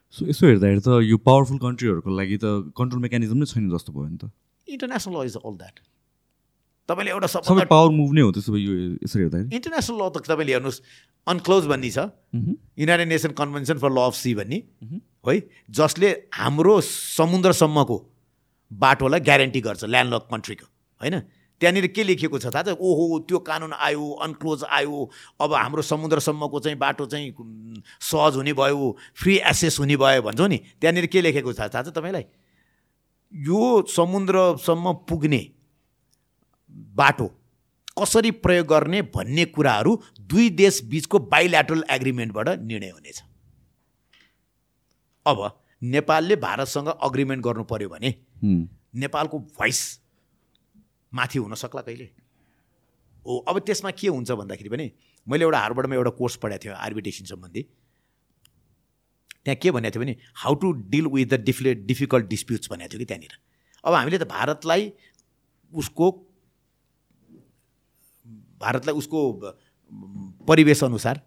सो यसो हेर्दाखेरि त यो पावरफुल कन्ट्रीहरूको लागि त कन्ट्रोल मेकानिजम नै छैन जस्तो भयो नि त। इन्टरनेसनल ल इज अल द्याट तपाईँले एउटा सबै पावर मुभ नै हो त्यसो भए यो यसरी हेर्दाखेरि। इन्टरनेसनल ल त तपाईँले हेर्नुहोस् अनक्लोज भन्ने छ। United Nation Convention for law of sea भन्ने। है जसले हाम्रो समुद्रसम्मको बाटोलाई ग्यारेन्टी गर्छ ल्यान्डलक कन्ट्रीको होइन? त्यहाँनिर के लेखिएको छ थाहा छ? ओहो त्यो कानुन आयो अनक्लोज आयो अब हाम्रो समुद्रसम्मको चाहिँ बाटो चाहिँ सहज हुने भयो फ्री एक्सेस हुने भयो भन्छौँ नि। त्यहाँनिर के लेखेको छ थाहा छ तपाईँलाई? यो समुद्रसम्म पुग्ने बाटो कसरी प्रयोग गर्ने भन्ने कुराहरू दुई देश बिचको बाइल्याटरल एग्रिमेन्टबाट निर्णय हुनेछ। अब नेपालले भारतसँग अग्रिमेन्ट गर्नु पर्यो भने नेपालको भोइस माथि हुन सक्ला कहिले? हो अब त्यसमा के हुन्छ भन्दाखेरि पनि मैले एउटा हार्वर्डमा एउटा कोर्स पढाएको थियो आर्बिटेसन सम्बन्धी। त्यहाँ के भनेको थियो भने how to deal with the diffi difficult disputes भनेको थियो कि त्यहाँनिर। अब हामीले त भारतलाई उसको भारतलाई उसको ब- परिवेश अनुसार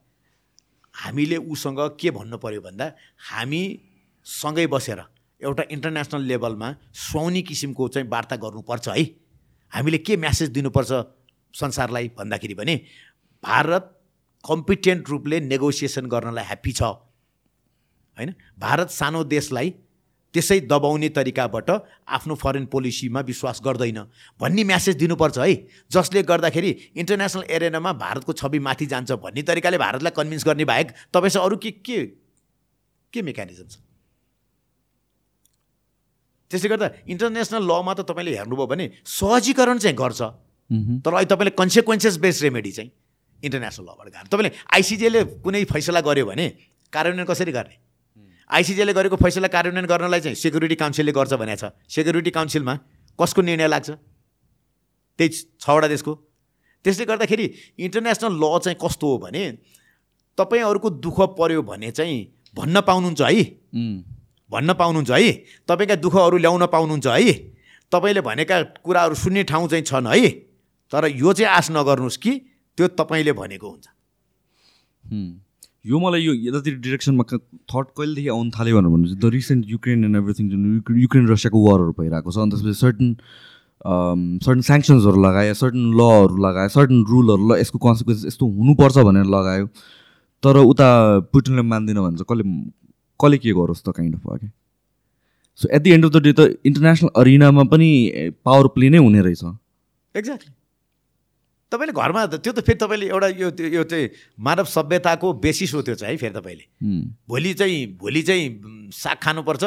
हामीले उसँग के भन्नु पऱ्यो भन्दा हामी सँगै बसेर एउटा इन्टरनेसनल लेभलमा सुहाउने किसिमको चाहिँ वार्ता गर्नुपर्छ है। हामीले के म्यासेज दिनुपर्छ संसारलाई भन्दाखेरि भने भारत कम्पिटेन्ट रूपले नेगोसिएसन गर्नलाई ह्याप्पी छ। होइन? भारत सानो देशलाई त्यसै दबाउने तरिकाबाट आफ्नो फरेन पोलिसीमा विश्वास गर्दैन भन्ने म्यासेज दिनुपर्छ है। जसले गर्दाखेरि इन्टरनेसनल एरेनामा भारतको छवि माथि जान्छ भन्ने तरिकाले भारतलाई कन्भिन्स गर्ने बाहेक तपाईँसँग अरू के के के मेकानिजम छ त्यसले गर्दा इन्टरनेसनल लमा त तपाईँले हेर्नुभयो भने सहजीकरण चाहिँ गर्छ। तर अहिले तपाईँले कन्सिक्वेन्सेस बेस्ड रेमेडी चाहिँ इन्टरनेसनल लबाट गाह्रो। तपाईँले आइसिजेले कुनै फैसला गर्यो भने कार्यान्वयन कसरी गर्ने? आइसिजेले गरेको फैसला कार्यान्वयन गर्नलाई चाहिँ सेक्युरिटी काउन्सिलले गर्छ भनेको छ। सेक्युरिटी काउन्सिलमा कसको निर्णय लाग्छ? त्यही छवटा देशको। त्यसले गर्दाखेरि इन्टरनेसनल ल चाहिँ कस्तो हो भने तपाईँहरूको दुःख पर्यो भने चाहिँ भन्न पाउनुहुन्छ है। भन्न पाउनुहुन्छ है? तपाईँका दुःखहरू ल्याउन पाउनुहुन्छ है? तपाईँले भनेका कुराहरू सुन्ने ठाउँ चाहिँ छन् है? तर यो चाहिँ आश नगर्नुहोस् कि त्यो तपाईँले भनेको हुन्छ। यो मलाई यो यतातिर डिरेक्सनमा थट कहिलेदेखि आउनु थाल्यो भनेर भन्नु the recent Ukraine and everything जुन युक्रे- युक्रेन रसियाको वारहरू भइरहेको छ अनि त्यसपछि सर्टन सर्टन स्याङ्सन्सहरू लगायो सर्टन लहरू लगायो सर्टन रुलहरू ल यसको कन्सिक्वेन्स यस्तो हुनुपर्छ भनेर लगायो। तर उता पुटिनले मान्दिनँ भन्छ। कसले कसले के गरोस् त काइन्ड अफ क्या so at the end of the day त इन्टरनेसनल अरिनामा पनि पावर प्ले नै हुने रहेछ। एक्ज्याक्टली तपाईँले घरमा त त्यो त फेरि तपाईँले एउटा यो यो चाहिँ मानव सभ्यताको बेसिस हो त्यो चाहिँ है फेरि तपाईँले। भोलि चाहिँ भोलि चाहिँ साग खानुपर्छ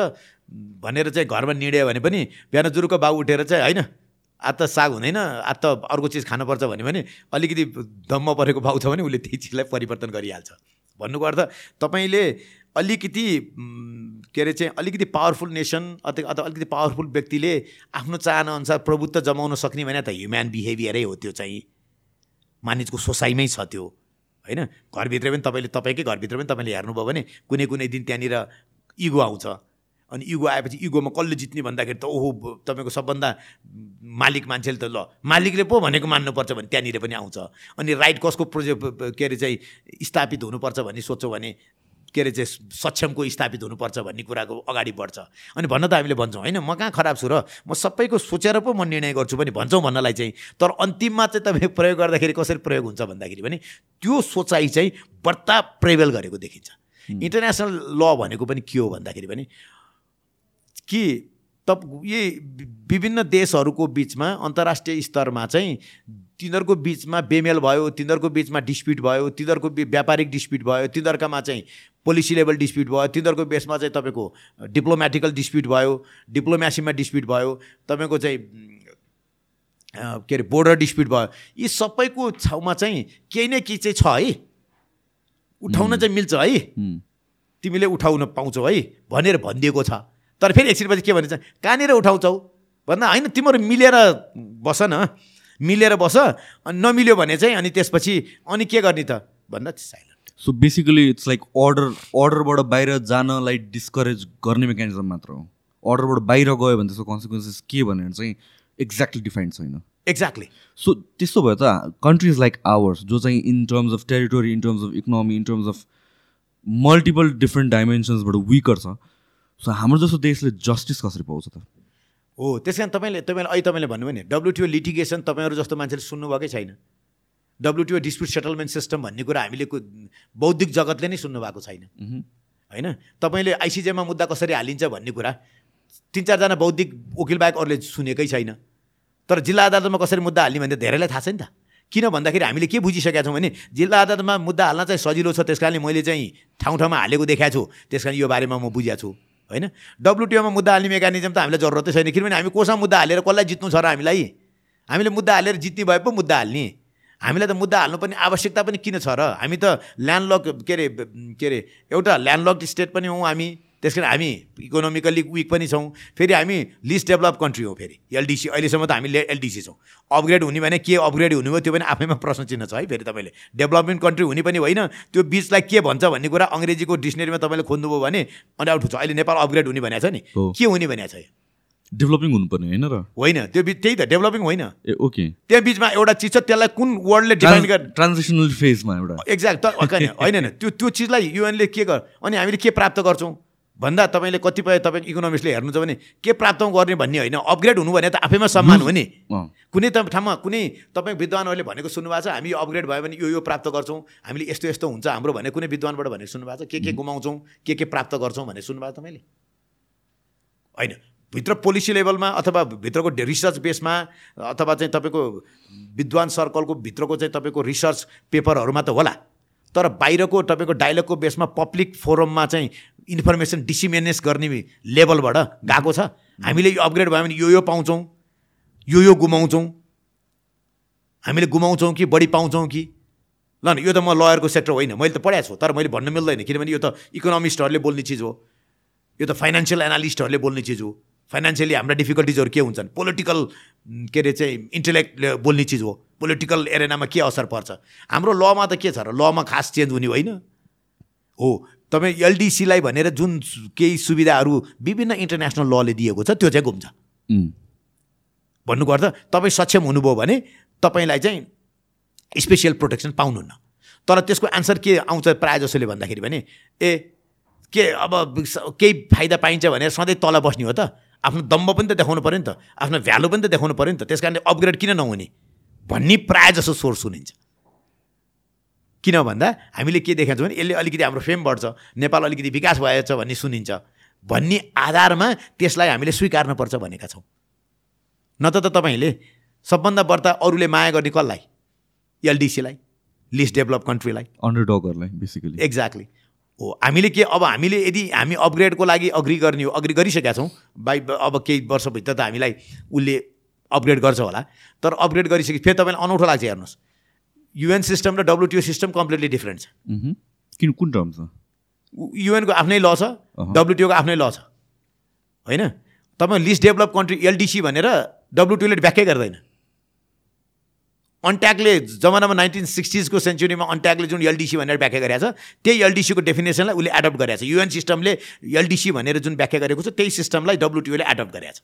भनेर चाहिँ घरमा निर्णय भने पनि बिहान जुरुको बाउ उठेर चाहिँ होइन आज त साग हुँदैन आज त अर्को चिज खानुपर्छ भन्यो भने अलिकति दम्म परेको बाउ छ भने उसले त्यही चिजलाई परिवर्तन गरिहाल्छ। भन्नुको अर्थ तपाईँले अलिकति के अरे चाहिँ अलिकति पावरफुल नेसन अथवा अथवा अलिकति पावरफुल व्यक्तिले आफ्नो चाहनाअनुसार प्रभुत्व जमाउन सक्ने भने त ह्युम्यान बिहेभियरै हो त्यो चाहिँ। मानिसको सोसाइमै छ त्यो होइन? घरभित्र पनि तपाईँले तपाईँकै घरभित्र पनि तपाईँले हेर्नुभयो भने कुनै कुनै दिन त्यहाँनिर इगो आउँछ। अनि इगो आएपछि इगोमा कसले जित्ने भन्दाखेरि त ओहो तपाईँको सबभन्दा मालिक मान्छेले त ल मालिकले पो भनेको मान्नुपर्छ भने त्यहाँनिर पनि आउँछ। अनि राइट कसको प्रोजेक्ट के अरे चाहिँ स्थापित हुनुपर्छ भन्ने सोच्छौँ भने के अरे चाहिँ सक्षमको स्थापित हुनुपर्छ भन्ने कुराको अगाडि बढ्छ। अनि भन्न त हामीले भन्छौँ होइन म कहाँ खराब छु र? म सबैको सोचेर पो म निर्णय गर्छु पनि भन्छौँ भन्नलाई चाहिँ। तर अन्तिममा चाहिँ तपाईँ प्रयोग गर्दाखेरि कसरी प्रयोग हुन्छ भन्दाखेरि पनि त्यो सोचाइ चाहिँ बढ्ता प्रेबल गरेको देखिन्छ। इन्टरनेसनल ल भनेको पनि के हो भन्दाखेरि पनि कि तप यी वि- विभिन्न देशहरूको बिचमा अन्तर्राष्ट्रिय स्तरमा चाहिँ तिनीहरूको बिचमा बेमेल भयो तिनीहरूको बिचमा डिस्प्युट भयो तिनीहरूको व्यापारिक डिस्प्युट भयो तिनीहरूकामा चाहिँ पोलिसी लेभल डिस्प्युट भयो। तिनीहरूको बेसमा चाहिँ तपाईँको डिप्लोमेटिकल डिस्प्युट भयो डिप्लोमेसीमा डिस्प्युट भयो तपाईँको चाहिँ के अरे बोर्डर डिस्प्युट भयो। यी सबैको छेउमा चाहिँ केही न केही चाहिँ छ है। उठाउन चाहिँ मिल्छ है। हुँ, तिमीले उठाउन पाउँछौ है भनेर भनिदिएको छ। तर फेरि एकछिनपछि के भनिन्छ कहाँनिर उठाउँछौ? भन्दा होइन तिमीहरू मिलेर बस न मिलेर बस अनि नमिल्यो भने चाहिँ अनि त्यसपछि अनि के गर्ने त? भन्दा silent. So basically it's like order अर्डरबाट बाहिर जानलाई डिस्करेज गर्ने मेकानिजम मात्र हो अर्डरबाट बाहिर गयो भने त्यसको कन्सिक्वेन्सेस के भनेर चाहिँ एक्ज्याक्टली डिफाइन्ड छैन एक्ज्याक्टली सो त्यस्तो भयो त कन्ट्रिज लाइक आवर्स जो चाहिँ in terms of territory in terms of economy in terms of multiple different डाइमेन्सन्सबाट weaker छ सो हाम्रो जस्तो देशले जस्टिस कसरी पाउँछ त हो त्यस कारण तपाईँले तपाईँले अहिले तपाईँले भन्नुभयो नि डब्लुटिओ लिटिगेसन तपाईँहरू जस्तो मान्छेले सुन्नुभएकै छैन। डब्लुटिओ डिस्प्युट सेटलमेन्ट सिस्टम भन्ने कुरा हामीले बौद्धिक जगतले नै सुन्नु भएको छैन। होइन? तपाईँले आइसिजेमा मुद्दा कसरी हालिन्छ भन्ने कुरा तिन चारजना बौद्धिक वकिल बाहेक अरूले सुनेकै छैन। तर जिल्ला अदालतमा कसरी मुद्दा हाल्ने भने धेरैलाई थाहा छ नि त। किन भन्दाखेरि हामीले के बुझिसकेका छौँ भने जिल्ला अदालतमा मुद्दा हाल्न चाहिँ सजिलो छ त्यस कारणले मैले चाहिँ ठाउँ ठाउँमा हालेको देखाएको छु। त्यस कारण यो बारेमा म बुझिएको छु। होइन? डब्लुटिओमा मुद्दा हाल्ने मेकानिजम त हामीलाई जरुरतै छैन। किनभने हामी कोसँग मुद्दा हालेर कसलाई जित्नु छ र हामीलाई? हामीले मुद्दा हालेर जित्ने भए पो मुद्दा हाल्ने। हामीलाई त मुद्दा हाल्नुपर्ने आवश्यकता पनि किन छ र? हामी त ल्यान्डलक के अरे के अरे एउटा ल्यान्डलक स्टेट पनि हौँ हामी। त्यस कारण हामी इकोनोमिकल्ली विक पनि छौँ। फेरि हामी लिस्ट डेभलप कन्ट्री हौँ फेरि। एलडिसी अहिलेसम्म त हामी एलडिसी छौँ। अपग्रेड हुने भने के अपग्रेड हुने भयो त्यो पनि आफैमा प्रश्न चिन्ह छ है फेरि तपाईँले। डेभलपमेन्ट कन्ट्री हुने पनि होइन। त्यो बिचलाई के भन्छ भन्ने कुरा अङ्ग्रेजीको डिक्सनेरीमा तपाईँले खोज्नुभयो भने अडाउट हुन्छ अहिले नेपाल अपग्रेड हुने भनेको छ नि। के हुने भनेको छ? डेभलपिङ हुनुपर्ने होइन र? होइन त्यो बिच त्यही त डेभलपिङ होइन। ए ओके। त्यहाँ बिचमा एउटा चिज छ त्यसलाई कुन वर्डले डिफाइन गर ट्रान्जेक्सनल फेजमा एउटा। एक्ज्याक्ट होइन होइन त्यो त्यो चिजलाई युएनले के गर अनि हामीले के प्राप्त गर्छौँ? भन्दा तपाईँले कतिपय तपाईँको इकोनोमिक्सले हेर्नुहुन्छ भने के प्राप्त गर्ने भन्ने होइन अपग्रेड हुनु भने त आफैमा सम्मान हो नि। कुनै त ठाउँमा कुनै तपाईँ विद्वानहरूले भनेको सुन्नुभएको छ हामी अपग्रेड भयो भने यो यो प्राप्त गर्छौँ। हामीले यस्तो यस्तो हुन्छ हाम्रो भने कुनै विद्वानबाट भनेको सुन्नुभएको छ के के गुमाउँछौँ के के प्राप्त गर्छौँ भनेर सुन्नुभएको तपाईँले? होइन। भित्र पोलिसी लेभलमा अथवा भित्रको रिसर्च बेसमा अथवा चाहिँ तपाईँको विद्वान सर्कलको भित्रको चाहिँ तपाईँको रिसर्च पेपरहरूमा त होला। तर बाहिरको तपाईँको डायलगको बेसमा पब्लिक फोरममा चाहिँ इन्फर्मेसन डिसिमिनेस गर्ने लेभलबाट गएको छ। हामीले यो अपग्रेड भयो भने यो यो पाउँछौँ यो यो गुमाउँछौँ। हामीले गुमाउँछौँ कि बढी पाउँछौँ कि? ल न यो त म लयरको सेक्टर होइन। मैले त पढाएको छु तर मैले भन्न मिल्दैन। किनभने यो त इकोनोमिस्टहरूले बोल्ने चिज हो। यो त फाइनेन्सियल एनालिस्टहरूले बोल्ने चिज हो। फाइनेन्सियली हाम्रा डिफिकल्टिजहरू के हुन्छन्? पोलिटिकल के अरे चाहिँ इन्टेलेक्टले बोल्ने चिज हो। पोलिटिकल एरेनामा के असर पर्छ? हाम्रो लमा त के छ र? लमा खास चेन्ज हुने होइन। हो। तपाईँ एलडिसीलाई भनेर जुन केही सुविधाहरू विभिन्न इन्टरनेसनल लले दिएको छ त्यो चाहिँ घुम्छ। भन्नुको अर्थ तपाईँ सक्षम हुनुभयो भने तपाईँलाई चाहिँ स्पेसियल प्रोटेक्सन पाउनुहुन्न। तर त्यसको एन्सर के आउँछ प्रायः जसोले भन्दाखेरि भने ए के अब केही फाइदा पाइन्छ भनेर सधैँ तल बस्ने हो त। आफ्नो दम्ब पनि त देखाउनु पऱ्यो नि त। आफ्नो भ्यालु पनि त देखाउनु पऱ्यो नि त। त्यस कारणले अपग्रेड किन नहुने? भन्ने प्रायः जसो सोर्स सुनिन्छ किन भन्दा हामीले के देखाएको छौँ भने यसले अलिकति हाम्रो फेम बढ्छ नेपाल अलिकति विकास भएछ भन्ने सुनिन्छ। भन्ने आधारमा त्यसलाई हामीले स्वीकार्नुपर्छ भनेका छौँ। न त त तपाईँले सबभन्दा बढ्ता अरूले माया गर्ने कसलाई? एलडिसीलाई लिस्ट डेभलप कन्ट्रीलाई अन्डरडगहरूलाई बेसिकली एक्ज्याक्टली हो हामीले के अब हामीले यदि हामी अपग्रेडको लागि अग्री गर्ने हो अग्री गरिसकेका छौँ बाई अब केही वर्षभित्र त हामीलाई उसले अपग्रेड गर्छ होला। तर अपग्रेड गरिसके फेरि तपाईँलाई अनौठो लाग्छ हेर्नुहोस्। युएन सिस्टम र डब्लुटिओ सिस्टम कम्प्लिटली डिफ्रेन्ट छ। किन कुन टर्म छ? युएनको आफ्नै ल छ। डब्लुटिओको आफ्नै ल छ। होइन? तपाईँ लिस्ट डेभलप कन्ट्री एलडिसी भनेर डब्लुटिओले व्याख्या गर्दैन। अन्ट्याकले जमानामा नाइन्टिन सिक्सटिजको सेन्चुरीमा अन्ट्याकले जुन एलडिसी भनेर व्याख्या गरेको छ त्यही एलडिसीको डेफिनेसनलाई उसले एडप्ट गरेको छ। युएन सिस्टमले एलडिसी भनेर जुन व्याख्या गरेको छ त्यही सिस्टमलाई डब्लुटिओले एडप्ट गरेको छ।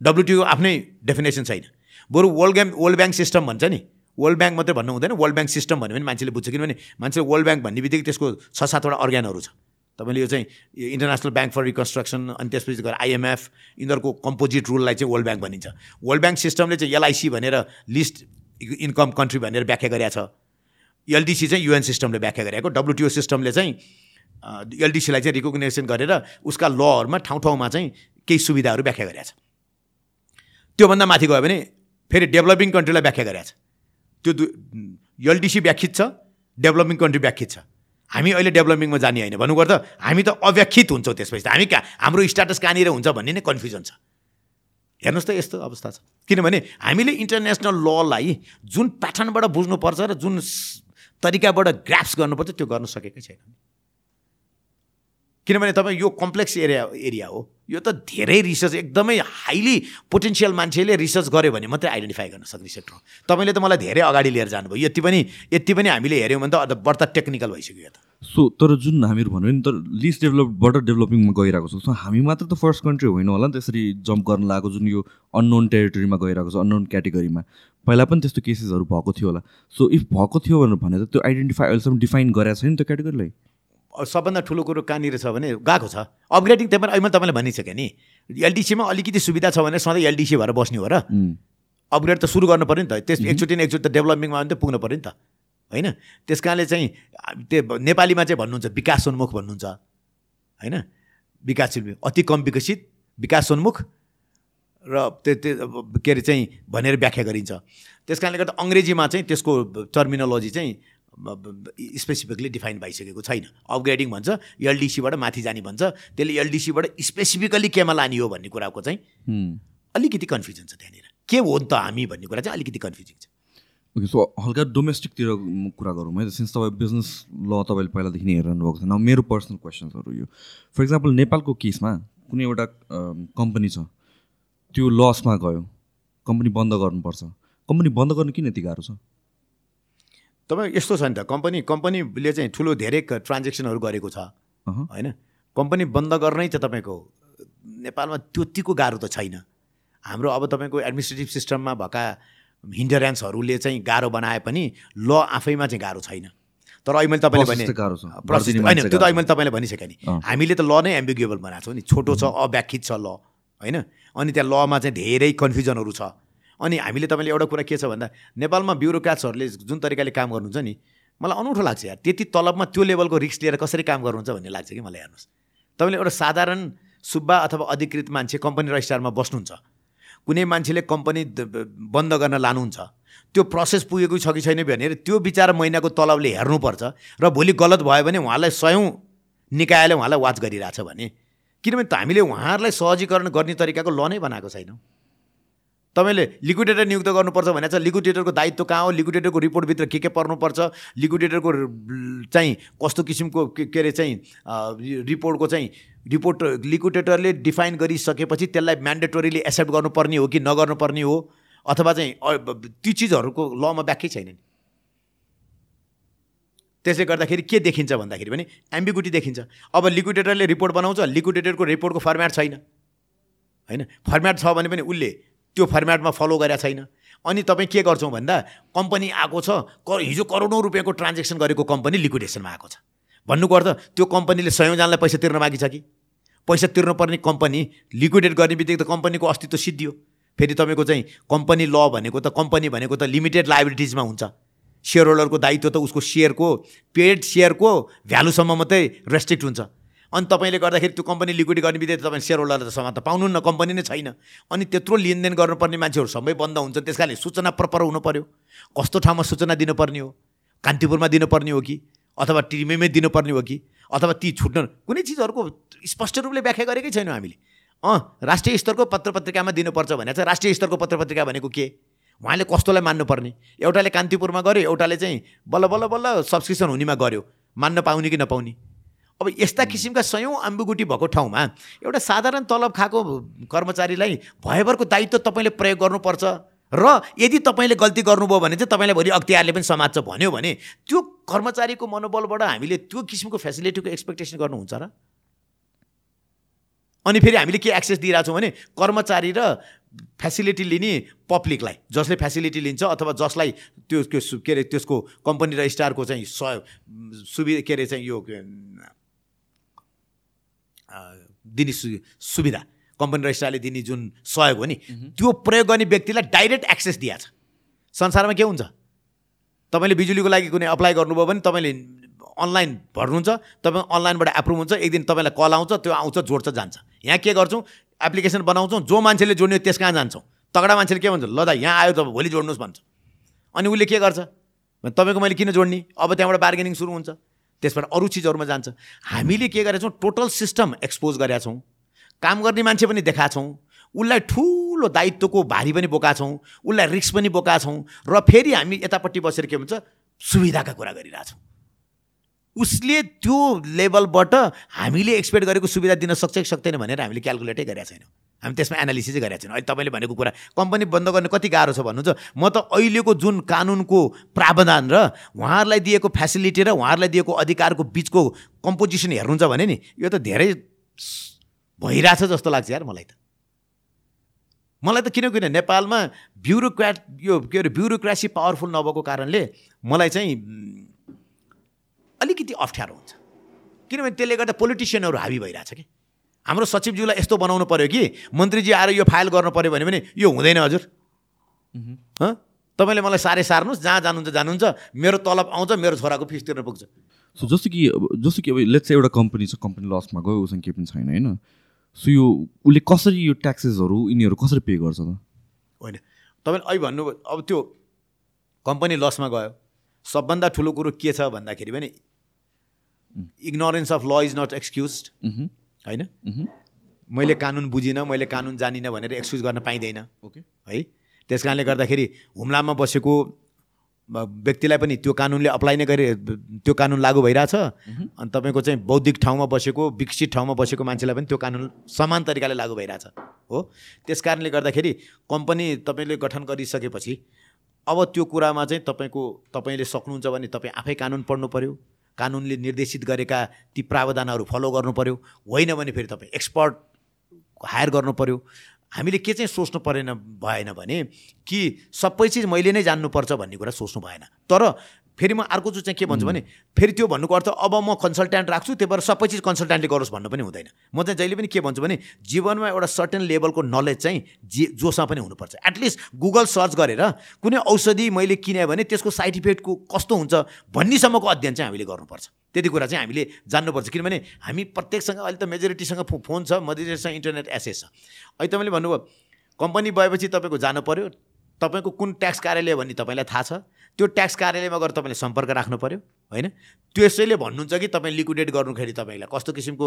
डब्लुटिओ आफ्नै डेफिनेसन छैन। बरु world game world bank system भन्छ नि। वर्ल्ड ब्याङ्क मात्रै भन्नु हुँदैन। वर्ल्ड ब्याङ्क सिस्टम भन्यो भने मान्छेले बुझ्छ किनभने मान्छेले वर्ल्ड ब्याङ्क भन्ने बित्तिकै त्यसको छ सातवटा अर्ग्यानहरू छ। तपाईँले यो चाहिँ इन्टरनेसनल ब्याङ्क फर रिकन्स्ट्रक्सन अनि त्यसपछि गएर आइएमएफ यिनीहरूको कम्पोजिट रुललाई चाहिँ वर्ल्ड ब्याङ्क भनिन्छ। वर्ल्ड ब्याङ्क सिस्टमले चाहिँ एलआइसी भनेर लिस्ट इन्कम कन्ट्री भनेर व्याख्या गरेको छ। एलडिसी चाहिँ युएन सिस्टमले व्याख्या गरेको डब्लुटिओ सिस्टमले चाहिँ एलडिसीलाई चाहिँ रिकग्नेसन गरेर उसका लहरूमा ठाउँ ठाउँमा चाहिँ केही सुविधाहरू व्याख्या गरेको छ। त्योभन्दा माथि गयो भने फेरि डेभलपिङ कन्ट्रीलाई व्याख्या गरेको छ। त्यो दु एलडिसी व्याख्यात छ डेभलपिङ कन्ट्री व्याख्यात छ। हामी अहिले डेभलपिङमा जाने होइन। भन्नुपर्दा हामी त अव्याख्यित हुन्छौँ त्यसपछि त। हामी कहाँ हाम्रो स्टाटस कहाँनिर हुन्छ भन्ने नै कन्फ्युजन छ। हेर्नुहोस् त यस्तो अवस्था छ। किनभने हामीले इन्टरनेसनल ललाई जुन प्याटर्नबाट बुझ्नुपर्छ र जुन तरिकाबाट ग्राफ्स गर्नुपर्छ त्यो गर्न सकेकै छैन। किनभने तपाईँ यो कम्प्लेक्स एरिया एरिया हो। यो त धेरै रिसर्च एकदमै हाइली पोटेन्सियल मान्छेले रिसर्च गर्यो भने मात्रै आइडेन्टिफाई गर्न सक्ने सेक्टर हो। तपाईँले त मलाई धेरै अगाडि लिएर जानुभयो। यति पनि यति पनि हामीले हेऱ्यौँ भने त बढ्ता टेक्निकल भइसक्यो यो त। सो तर जुन हामीहरू भन्यो नि तर लिस्ट डेभलपबाट डेभलपिङमा गइरहेको छ। सो हामी मात्र त फर्स्ट कन्ट्री होइन होला नि त्यसरी जम्प गर्न लागेको जुन यो अननोन टेरिटोरीमा गइरहेको छ अननोन क्याटेगोरीमा पहिला पनि त्यस्तो केसेसहरू भएको थियो होला। सो इफ भएको थियो भनेर भने त त्यो आइडेन्टिफाई अहिलेसम्म डिफाइन गरेको छैन त्यो क्याटेगोरीलाई सबभन्दा ठुलो कुरो कहाँनिर छ भने गएको छ। अपग्रेडिङ त्यहाँ अहिले मैले तपाईँलाई भनिसकेँ नि। एलडिसीमा अलिकति सुविधा छ भने सधैँ एलडिसी भएर बस्ने हो र। अपग्रेड त सुरु गर्नु पऱ्यो नि त। त्यस एकचोटि न एकचोटि त डेभलपिङमा पनि त पुग्नु पऱ्यो नि त। होइन? त्यस कारणले चाहिँ त्यो नेपालीमा चाहिँ भन्नुहुन्छ विकासोन्मुख भन्नुहुन्छ। होइन? विकासशील अति कम विकसित विकासोन्मुख र त्यो त्यो के अरे चाहिँ भनेर व्याख्या गरिन्छ। त्यस कारणले गर्दा अङ्ग्रेजीमा चाहिँ त्यसको टर्मिनोलोजी चाहिँ स्पेसिफिकली डिफाइन भइसकेको छैन। अपग्रेडिङ भन्छ एलडिसीबाट माथि जाने भन्छ त्यसले एलडिसीबाट स्पेसिफिकली केमा लाने हो भन्ने कुराको चाहिँ. अलिकति कन्फ्युजन छ त्यहाँनिर। के हो नि त हामी भन्ने कुरा चाहिँ अलिकति कन्फ्युजिङ छ। ओके सो हल्का डोमेस्टिकतिर कुरा गरौँ है सिन्स तपाईँ बिजनेस ल तपाईँले पहिलादेखि नै हेरिरहनु भएको छैन मेरो पर्सनल क्वेसन्सहरू यो। फर इक्जाम्पल नेपालको केसमा कुनै एउटा कम्पनी छ त्यो लसमा गयो कम्पनी बन्द गर्नुपर्छ। कम्पनी बन्द गर्नु किन यति गाह्रो छ? तपाईँ यस्तो छ नि त कम्पनी कम्पनीले चाहिँ ठुलो धेरै ट्रान्जेक्सनहरू गरेको छ। होइन? कम्पनी बन्द गर्नै चाहिँ तपाईँको नेपालमा त्यतिको गाह्रो त छैन। हाम्रो अब तपाईँको एडमिनिस्ट्रेटिभ सिस्टममा भएका हिन्डरेन्सहरूले चाहिँ गाह्रो बनाए पनि ल आफैमा चाहिँ गाह्रो छैन। तर अहिले मैले तपाईँले भने होइन त्यो त अहिले मैले तपाईँले भनिसकेँ नि। हामीले त ल नै एम्बिगेबल बनाएको छौँ नि। छोटो छ अव्याख्यित छ ल होइन? अनि त्यहाँ लमा चाहिँ धेरै कन्फ्युजनहरू छ। अनि हामीले तपाईँले एउटा कुरा के छ भन्दा नेपालमा ब्युरोक्राट्सहरूले जुन तरिकाले काम गर्नुहुन्छ नि मलाई अनौठो लाग्छ यार। त्यति तलबमा त्यो लेभलको रिस्क लिएर कसरी काम गर्नुहुन्छ भन्ने लाग्छ कि मलाई हेर्नुहोस्। तपाईँले एउटा साधारण सुब्बा अथवा अधिकृत मान्छे कम्पनी रजिस्ट्रारमा बस्नुहुन्छ। कुनै मान्छेले कम्पनी बन्द गर्न लानुहुन्छ। त्यो प्रोसेस पुगेको छ कि छैन भनेर त्यो बिचरा महिनाको तलबले हेर्नुपर्छ र भोलि गलत भयो भने उहाँलाई सयौँ निकायले उहाँलाई वाच गरिरहेछ भने। किनभने त हामीले उहाँहरूलाई सहजीकरण गर्ने तरिकाको ल नै बनाएको छैनौँ। तपाईँले लिक्विडेटर नियुक्त गर्नुपर्छ भने चाहिँ लिक्विडेटरको दायित्व कहाँ हो? लिक्विडेटरको रिपोर्टभित्र के के पर्नुपर्छ? लिक्विडेटरको चाहिँ कस्तो किसिमको के अरे चाहिँ रिपोर्टको चाहिँ रिपोर्ट लिक्विडेटरले डिफाइन गरिसकेपछि त्यसलाई म्यान्डेटोरीली एक्सेप्ट गर्नुपर्ने हो कि नगर्नुपर्ने हो? अथवा चाहिँ ती चिजहरूको लमा व्याख्यै छैन नि त्यसले गर्दाखेरि के देखिन्छ भन्दाखेरि पनि एम्बिगुटी देखिन्छ। अब लिक्विडेटरले रिपोर्ट बनाउँछ लिक्विडेटरको रिपोर्टको फर्म्याट छैन। होइन? फर्म्याट छ भने पनि उसले त्यो फर्म्याटमा फलो गरेका छैन। अनि तपाईँ के गर्छौँ भन्दा कम्पनी आएको छ क हिजो करोडौँ रुपियाँको ट्रान्जेक्सन गरेको कम्पनी लिक्विडेसनमा आएको छ। भन्नुको अर्थ त्यो कम्पनीले सयौँजनालाई पैसा तिर्न बाँकी छ कि? पैसा तिर्नुपर्ने कम्पनी लिक्विडेट गर्ने बित्तिकै त कम्पनीको अस्तित्व सिद्धियो। फेरि तपाईँको चाहिँ कम्पनी ल भनेको त कम्पनी भनेको त लिमिटेड लाइबिलिटिजमा हुन्छ। सेयर होल्डरको दायित्व त उसको सेयरको पेड सेयरको भ्यालुसम्म मात्रै रेस्ट्रिक्ट हुन्छ। अनि तपाईँले गर्दाखेरि त्यो कम्पनी लिक्विड गर्ने बित्तिकै तपाईँ सेयर होल्डरलाई त समात त पाउनुहुन्न कम्पनी नै छैन। अनि त्यत्रो लेनदेन गर्नुपर्ने मान्छेहरू सबै बन्द हुन्छ त्यस कारणले सूचना प्रपर हुनु पऱ्यो कस्तो ठाउँमा सूचना दिनुपर्ने हो? कान्तिपुरमा दिनुपर्ने हो कि? अथवा टिमैमै दिनुपर्ने हो कि? अथवा ती छुट्न कुनै चिजहरूको स्पष्ट रूपले व्याख्या गरेकै छैनौँ हामीले। अँ राष्ट्रिय स्तरको पत्र पत्रिकामा दिनुपर्छ भने चाहिँ राष्ट्रिय स्तरको पत्र पत्रिका भनेको के? उहाँले कस्तोलाई मान्नुपर्ने। एउटाले कान्तिपुरमा गर्यो एउटाले चाहिँ बल्ल बल्ल बल्ल सब्सक्रिप्सन हुनेमा गर्यो। मान्न पाउने कि नपाउने? अब यस्ता किसिमका सयौँ अम्बुगुटी भएको ठाउँमा एउटा साधारण तलब खाएको कर्मचारीलाई भयभरको दायित्व तपाईँले प्रयोग गर्नुपर्छ। र यदि तपाईँले गल्ती गर्नुभयो भने चाहिँ तपाईँलाई भोलि अख्तियारले पनि समात्छ भन्यो भने त्यो कर्मचारीको मनोबलबाट हामीले त्यो किसिमको फेसिलिटीको एक्सपेक्टेसन गर्नुहुन्छ र? अनि फेरि हामीले के एक्सेस दिइरहेछौँ भने कर्मचारी र फेसिलिटी लिने पब्लिकलाई जसले फेसिलिटी लिन्छ अथवा जसलाई त्यो के अरे त्यसको कम्पनी रजिस्ट्रारको चाहिँ स सुविधा के अरे चाहिँ यो दिने सु सुविधा कम्पनी रजिस्ट्रारले दिने जुन सहयोग हो नि त्यो प्रयोग गर्ने व्यक्तिलाई डाइरेक्ट एक्सेस दिएको छ संसारमा के हुन्छ? तपाईँले बिजुलीको लागि कुनै अप्लाई गर्नुभयो भने तपाईँले अनलाइन भर्नुहुन्छ तपाईँ अनलाइनबाट एप्रुभ हुन्छ एक दिन तपाईँलाई कल आउँछ त्यो आउँछ जोड्छ जान्छ। यहाँ के गर्छौँ? एप्लिकेसन बनाउँछौँ जो मान्छेले जोड्ने त्यस कहाँ जान्छौँ। तगडा मान्छेले के भन्छ? ल दा यहाँ आयो तपाईँ भोलि जोड्नुहोस् भन्छ। अनि उसले के गर्छ? तपाईँको मैले किन जोड्ने? अब त्यहाँबाट बार्गेनिङ सुरु हुन्छ। त्यसबाट अरू चिजहरूमा जान्छ। हामीले के गरेका छौँ? टोटल सिस्टम एक्सपोज गरेका छौँ। काम गर्ने मान्छे पनि देखाएको छौँ। उसलाई ठुलो दायित्वको भारी पनि बोकाएको छौँ। उसलाई रिक्स पनि बोकाएको छौँ। र फेरि हामी यतापट्टि बसेर के भन्छ? सुविधाका कुरा गरिरहेछौँ। उसले त्यो लेभलबाट हामीले एक्सपेक्ट गरेको सुविधा दिन सक्छ कि सक्दैन भनेर हामीले क्यालकुलेटै गरेका छैनौँ। हामी त्यसमा एनालिसिसै गरेका छैनौँ। अहिले तपाईँले भनेको कुरा कम्पनी बन्द गर्ने कति गाह्रो छ भन्नुहुन्छ? म त अहिलेको जुन कानुनको प्रावधान र उहाँहरूलाई दिएको फेसिलिटी र उहाँहरूलाई दिएको अधिकारको बिचको कम्पोजिसन हेर्नुहुन्छ भने नि यो त धेरै भइरहेछ जस्तो लाग्छ यार मलाई त। मलाई त किन किन नेपालमा ब्युरोक्राट यो के अरे ब्युरोक्रासी पावरफुल नभएको कारणले मलाई चाहिँ अलिकति अप्ठ्यारो हुन्छ। किनभने त्यसले गर्दा पोलिटिसियनहरू हाबी भइरहेछ कि। हाम्रो सचिवज्यूलाई यस्तो बनाउनु पऱ्यो कि मन्त्रीजी आएर यो फाइल गर्नु पऱ्यो भने यो हुँदैन हजुर। हँ? तपाईँले मलाई साह्रै सार्नुहोस् जहाँ जानुहुन्छ जानुहुन्छ। मेरो तलब आउँछ मेरो छोराको फिस तिर्न पुग्छ। सो जस्तो कि अब जस्तो कि अब लेट्स एउटा कम्पनी छ कम्पनी लसमा गयो उसँग केही पनि छैन होइन? सो यो उसले कसरी यो ट्याक्सेसहरू यिनीहरू कसरी पे गर्छ त? होइन। तपाईँले अहिले भन्नु अब त्यो कम्पनी लसमा गयो। सबभन्दा ठुलो कुरो के छ भन्दाखेरि पनि ignorance of law is not excuse होइन मैले कानुन बुझिनँ मैले कानुन जानिनँ भनेर एक्सक्युज गर्न पाइँदैन। ओके है? त्यस कारणले गर्दाखेरि हुम्लामा बसेको व्यक्तिलाई पनि त्यो कानुनले अप्लाई नै गरे त्यो कानुन लागू भइरहेछ। अनि तपाईँको चाहिँ बौद्धिक ठाउँमा बसेको विकसित ठाउँमा बसेको मान्छेलाई पनि त्यो कानुन समान तरिकाले लागू भइरहेछ। हो? त्यस कारणले गर्दाखेरि कम्पनी तपाईँले गठन गरिसकेपछि अब त्यो कुरामा चाहिँ तपाईँको तपाईँले सक्नुहुन्छ भने तपाईँ आफै कानुन पढ्नु पऱ्यो कानुनले निर्देशित गरेका ती प्रावधानहरू फलो गर्नु पऱ्यो होइन भने फेरि तपाईँ एक्सपर्ट हायर गर्नु पऱ्यो हामीले के चाहिँ सोच्नु परेन भएन भने कि सबै चिज मैले नै जान्नुपर्छ भन्ने कुरा सोच्नु भएन। तर फेरि म अर्को चाहिँ के भन्छु भने फेरि त्यो भन्नुको अर्थ अब म कन्सल्ट्यान्ट राख्छु त्यही भएर सबै चिज कन्सल्ट्यान्टले गरोस् भन्नु पनि हुँदैन। म चाहिँ जहिले पनि के भन्छु भने जीवनमा एउटा सर्टेन लेभलको नलेज चाहिँ जे जोसँग पनि हुनुपर्छ। एटलिस्ट गुगल सर्च गरेर कुनै औषधि मैले किनेँ भने त्यसको साइड इफेक्टको कस्तो हुन्छ भन्नेसम्मको अध्ययन चाहिँ हामीले गर्नुपर्छ। त्यति कुरा चाहिँ हामीले जान्नुपर्छ। किनभने हामी प्रत्येकसँग अहिले त मेजोरिटीसँग फोन छ मधेसीसँग इन्टरनेट एसेस छ। अहिले तपाईँले भन्नुभयो कम्पनी भएपछि तपाईँको जानु पऱ्यो तपाईँको कुन ट्याक्स कार्यालय भन्ने तपाईँलाई थाहा छ? त्यो ट्याक्स कार्यालयमा गएर तपाईँले सम्पर्क राख्नु पऱ्यो होइन? त्यसैले भन्नुहुन्छ कि तपाईँ लिक्विडेट गर्नुखेरि तपाईँलाई कस्तो किसिमको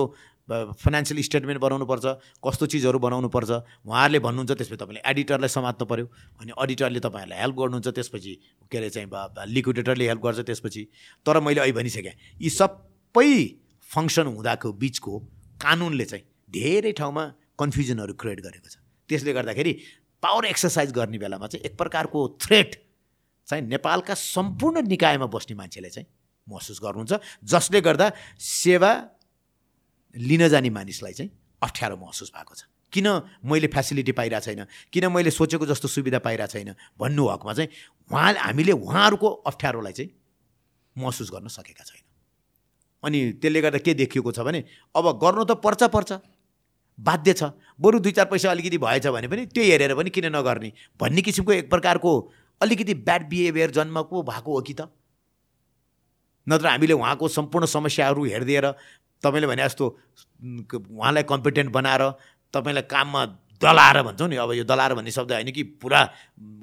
फाइनेन्सियल स्टेटमेन्ट बनाउनुपर्छ कस्तो चिजहरू बनाउनुपर्छ उहाँहरूले भन्नुहुन्छ त्यसपछि तपाईँले एडिटरलाई समात्नु पऱ्यो अनि अडिटरले तपाईँहरूलाई हेल्प गर्नुहुन्छ त्यसपछि के अरे चाहिँ लिक्विडेटरले हेल्प गर्छ त्यसपछि। तर मैले अहिले भनिसकेँ यी सबै फङ्सन हुँदाको बिचको कानुनले चाहिँ धेरै ठाउँमा कन्फ्युजनहरू क्रिएट गरेको छ। त्यसले गर्दाखेरि पावर एक्सर्साइज गर्ने बेलामा चाहिँ एक प्रकारको थ्रेट चाहिँ नेपालका सम्पूर्ण निकायमा बस्ने मान्छेले चाहिँ महसुस गर्नुहुन्छ जसले गर्दा सेवा लिन जाने मानिसलाई चाहिँ अप्ठ्यारो महसुस भएको छ। किन मैले फेसिलिटी पाइरहेको छैन? किन मैले सोचेको जस्तो सुविधा पाइरहेको छैन? भन्नु हकमा चाहिँ उहाँ हामीले उहाँहरूको अप्ठ्यारोलाई चाहिँ महसुस गर्न सकेका छैन। अनि त्यसले गर्दा के देखिएको छ भने अब गर्नु त पर्छ पर्छ। बाध्य छ। बरु दुई चार पैसा अलिकति भएछ भने पनि त्यो हेरेर पनि किन नगर्ने? भन्ने किसिमको एक प्रकारको अलिकति ब्याड बिहेभियर जन्मको भएको हो कि त? नत्र हामीले उहाँको सम्पूर्ण समस्याहरू हेरिदिएर तपाईँले भने जस्तो उहाँलाई कम्पिटेन्ट बनाएर तपाईँलाई काममा दलाएर भन्छौँ नि अब यो दलाएर भन्ने शब्द होइन कि पुरा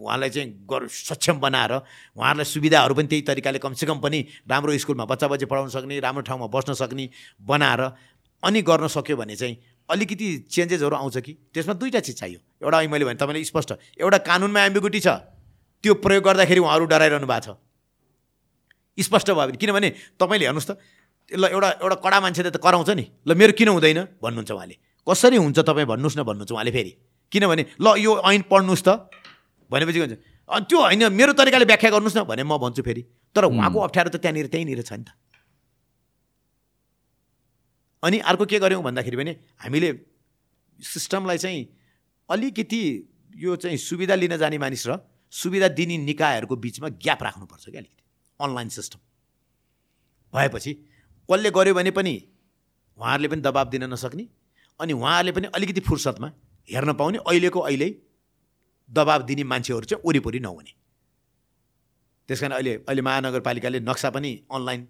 उहाँलाई चाहिँ गर सक्षम बनाएर उहाँहरूलाई सुविधाहरू पनि त्यही तरिकाले कमसेकम पनि राम्रो स्कुलमा बच्चा बच्ची पढाउन सक्ने राम्रो ठाउँमा बस्न सक्ने बनाएर अनि गर्न सक्यो भने चाहिँ अलिकति चेन्जेसहरू आउँछ कि? त्यसमा दुईवटा चिज चाहियो। एउटा मैले भने तपाईँले स्पष्ट एउटा कानुनमा एम्बिगुटी छ। त्यो प्रयोग गर्दाखेरि उहाँहरू डराइरहनु भएको छ। स्पष्ट भयो भने किनभने तपाईँले हेर्नुहोस् त ल एउटा एउटा कडा मान्छेले त कराउँछ नि। ल मेरो किन हुँदैन? भन्नुहुन्छ उहाँले। कसरी हुन्छ तपाईँ भन्नुहोस् न भन्नुहुन्छ उहाँले फेरि। किनभने ल यो ऐन पढ्नुहोस् त। भनेपछि के हुन्छ? अनि त्यो होइन मेरो तरिकाले व्याख्या गर्नुहोस् न भने म भन्छु फेरि। तर उहाँको अप्ठ्यारो त त्यहाँनिर त्यहीँनिर छ नि त। अनि अर्को के गऱ्यौँ भन्दाखेरि पनि हामीले सिस्टमलाई चाहिँ अलिकति यो चाहिँ सुविधा लिन जाने मानिस र सुविधा दिने निकायहरूको बिचमा ग्याप राख्नुपर्छ क्या अलिकति। Online system. भएपछि कसले गर्यो भने पनि उहाँहरूले पनि दबाब दिन नसक्ने अनि उहाँहरूले पनि अलिकति फुर्सदमा हेर्न पाउने अहिलेको अहिले दबाब दिने मान्छेहरू चाहिँ वरिपरि नहुने। त्यस कारण अहिले अहिले महानगरपालिकाले नक्सा पनि अनलाइन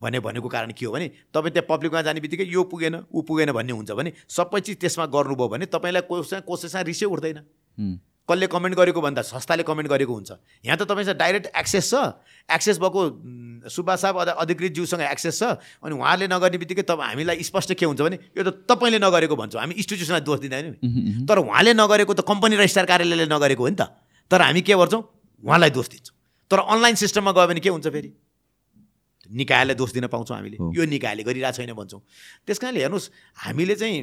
भने भनेको कारण के हो भने तपाईँ त्यहाँ पब्लिकमा जाने बित्तिकै यो पुगेन ऊ पुगेन भन्ने हुन्छ भने सबै चिज त्यसमा गर्नुभयो भने तपाईँलाई कसै कसैसँग रिसै उठ्दैन कसले कमेन्ट गरेको भन्दा संस्थाले कमेन्ट गरेको हुन्छ। यहाँ त तपाईँसँग डाइरेक्ट एक्सेस छ। एक्सेस भएको सुब्बा साहब अझ अधिकृत ज्यूसँग एक्सेस छ अनि उहाँहरूले नगर्ने बित्तिकै तपाईँ हामीलाई स्पष्ट के हुन्छ भने यो त तपाईँले नगरेको भन्छौँ। हामी इन्स्टिट्युसनलाई दोष दिँदैन नि। तर उहाँले नगरेको त कम्पनी रजिस्ट्रार कार्यालयले नगरेको हो नि त। तर हामी के गर्छौँ? उहाँलाई दोष दिन्छौँ। तर अनलाइन सिस्टममा गयो भने के हुन्छ फेरि? निकायलाई दोष दिन पाउँछौँ हामीले। यो निकायले गरिरहेको छैन भन्छौँ। त्यस कारणले हेर्नुहोस् हामीले चाहिँ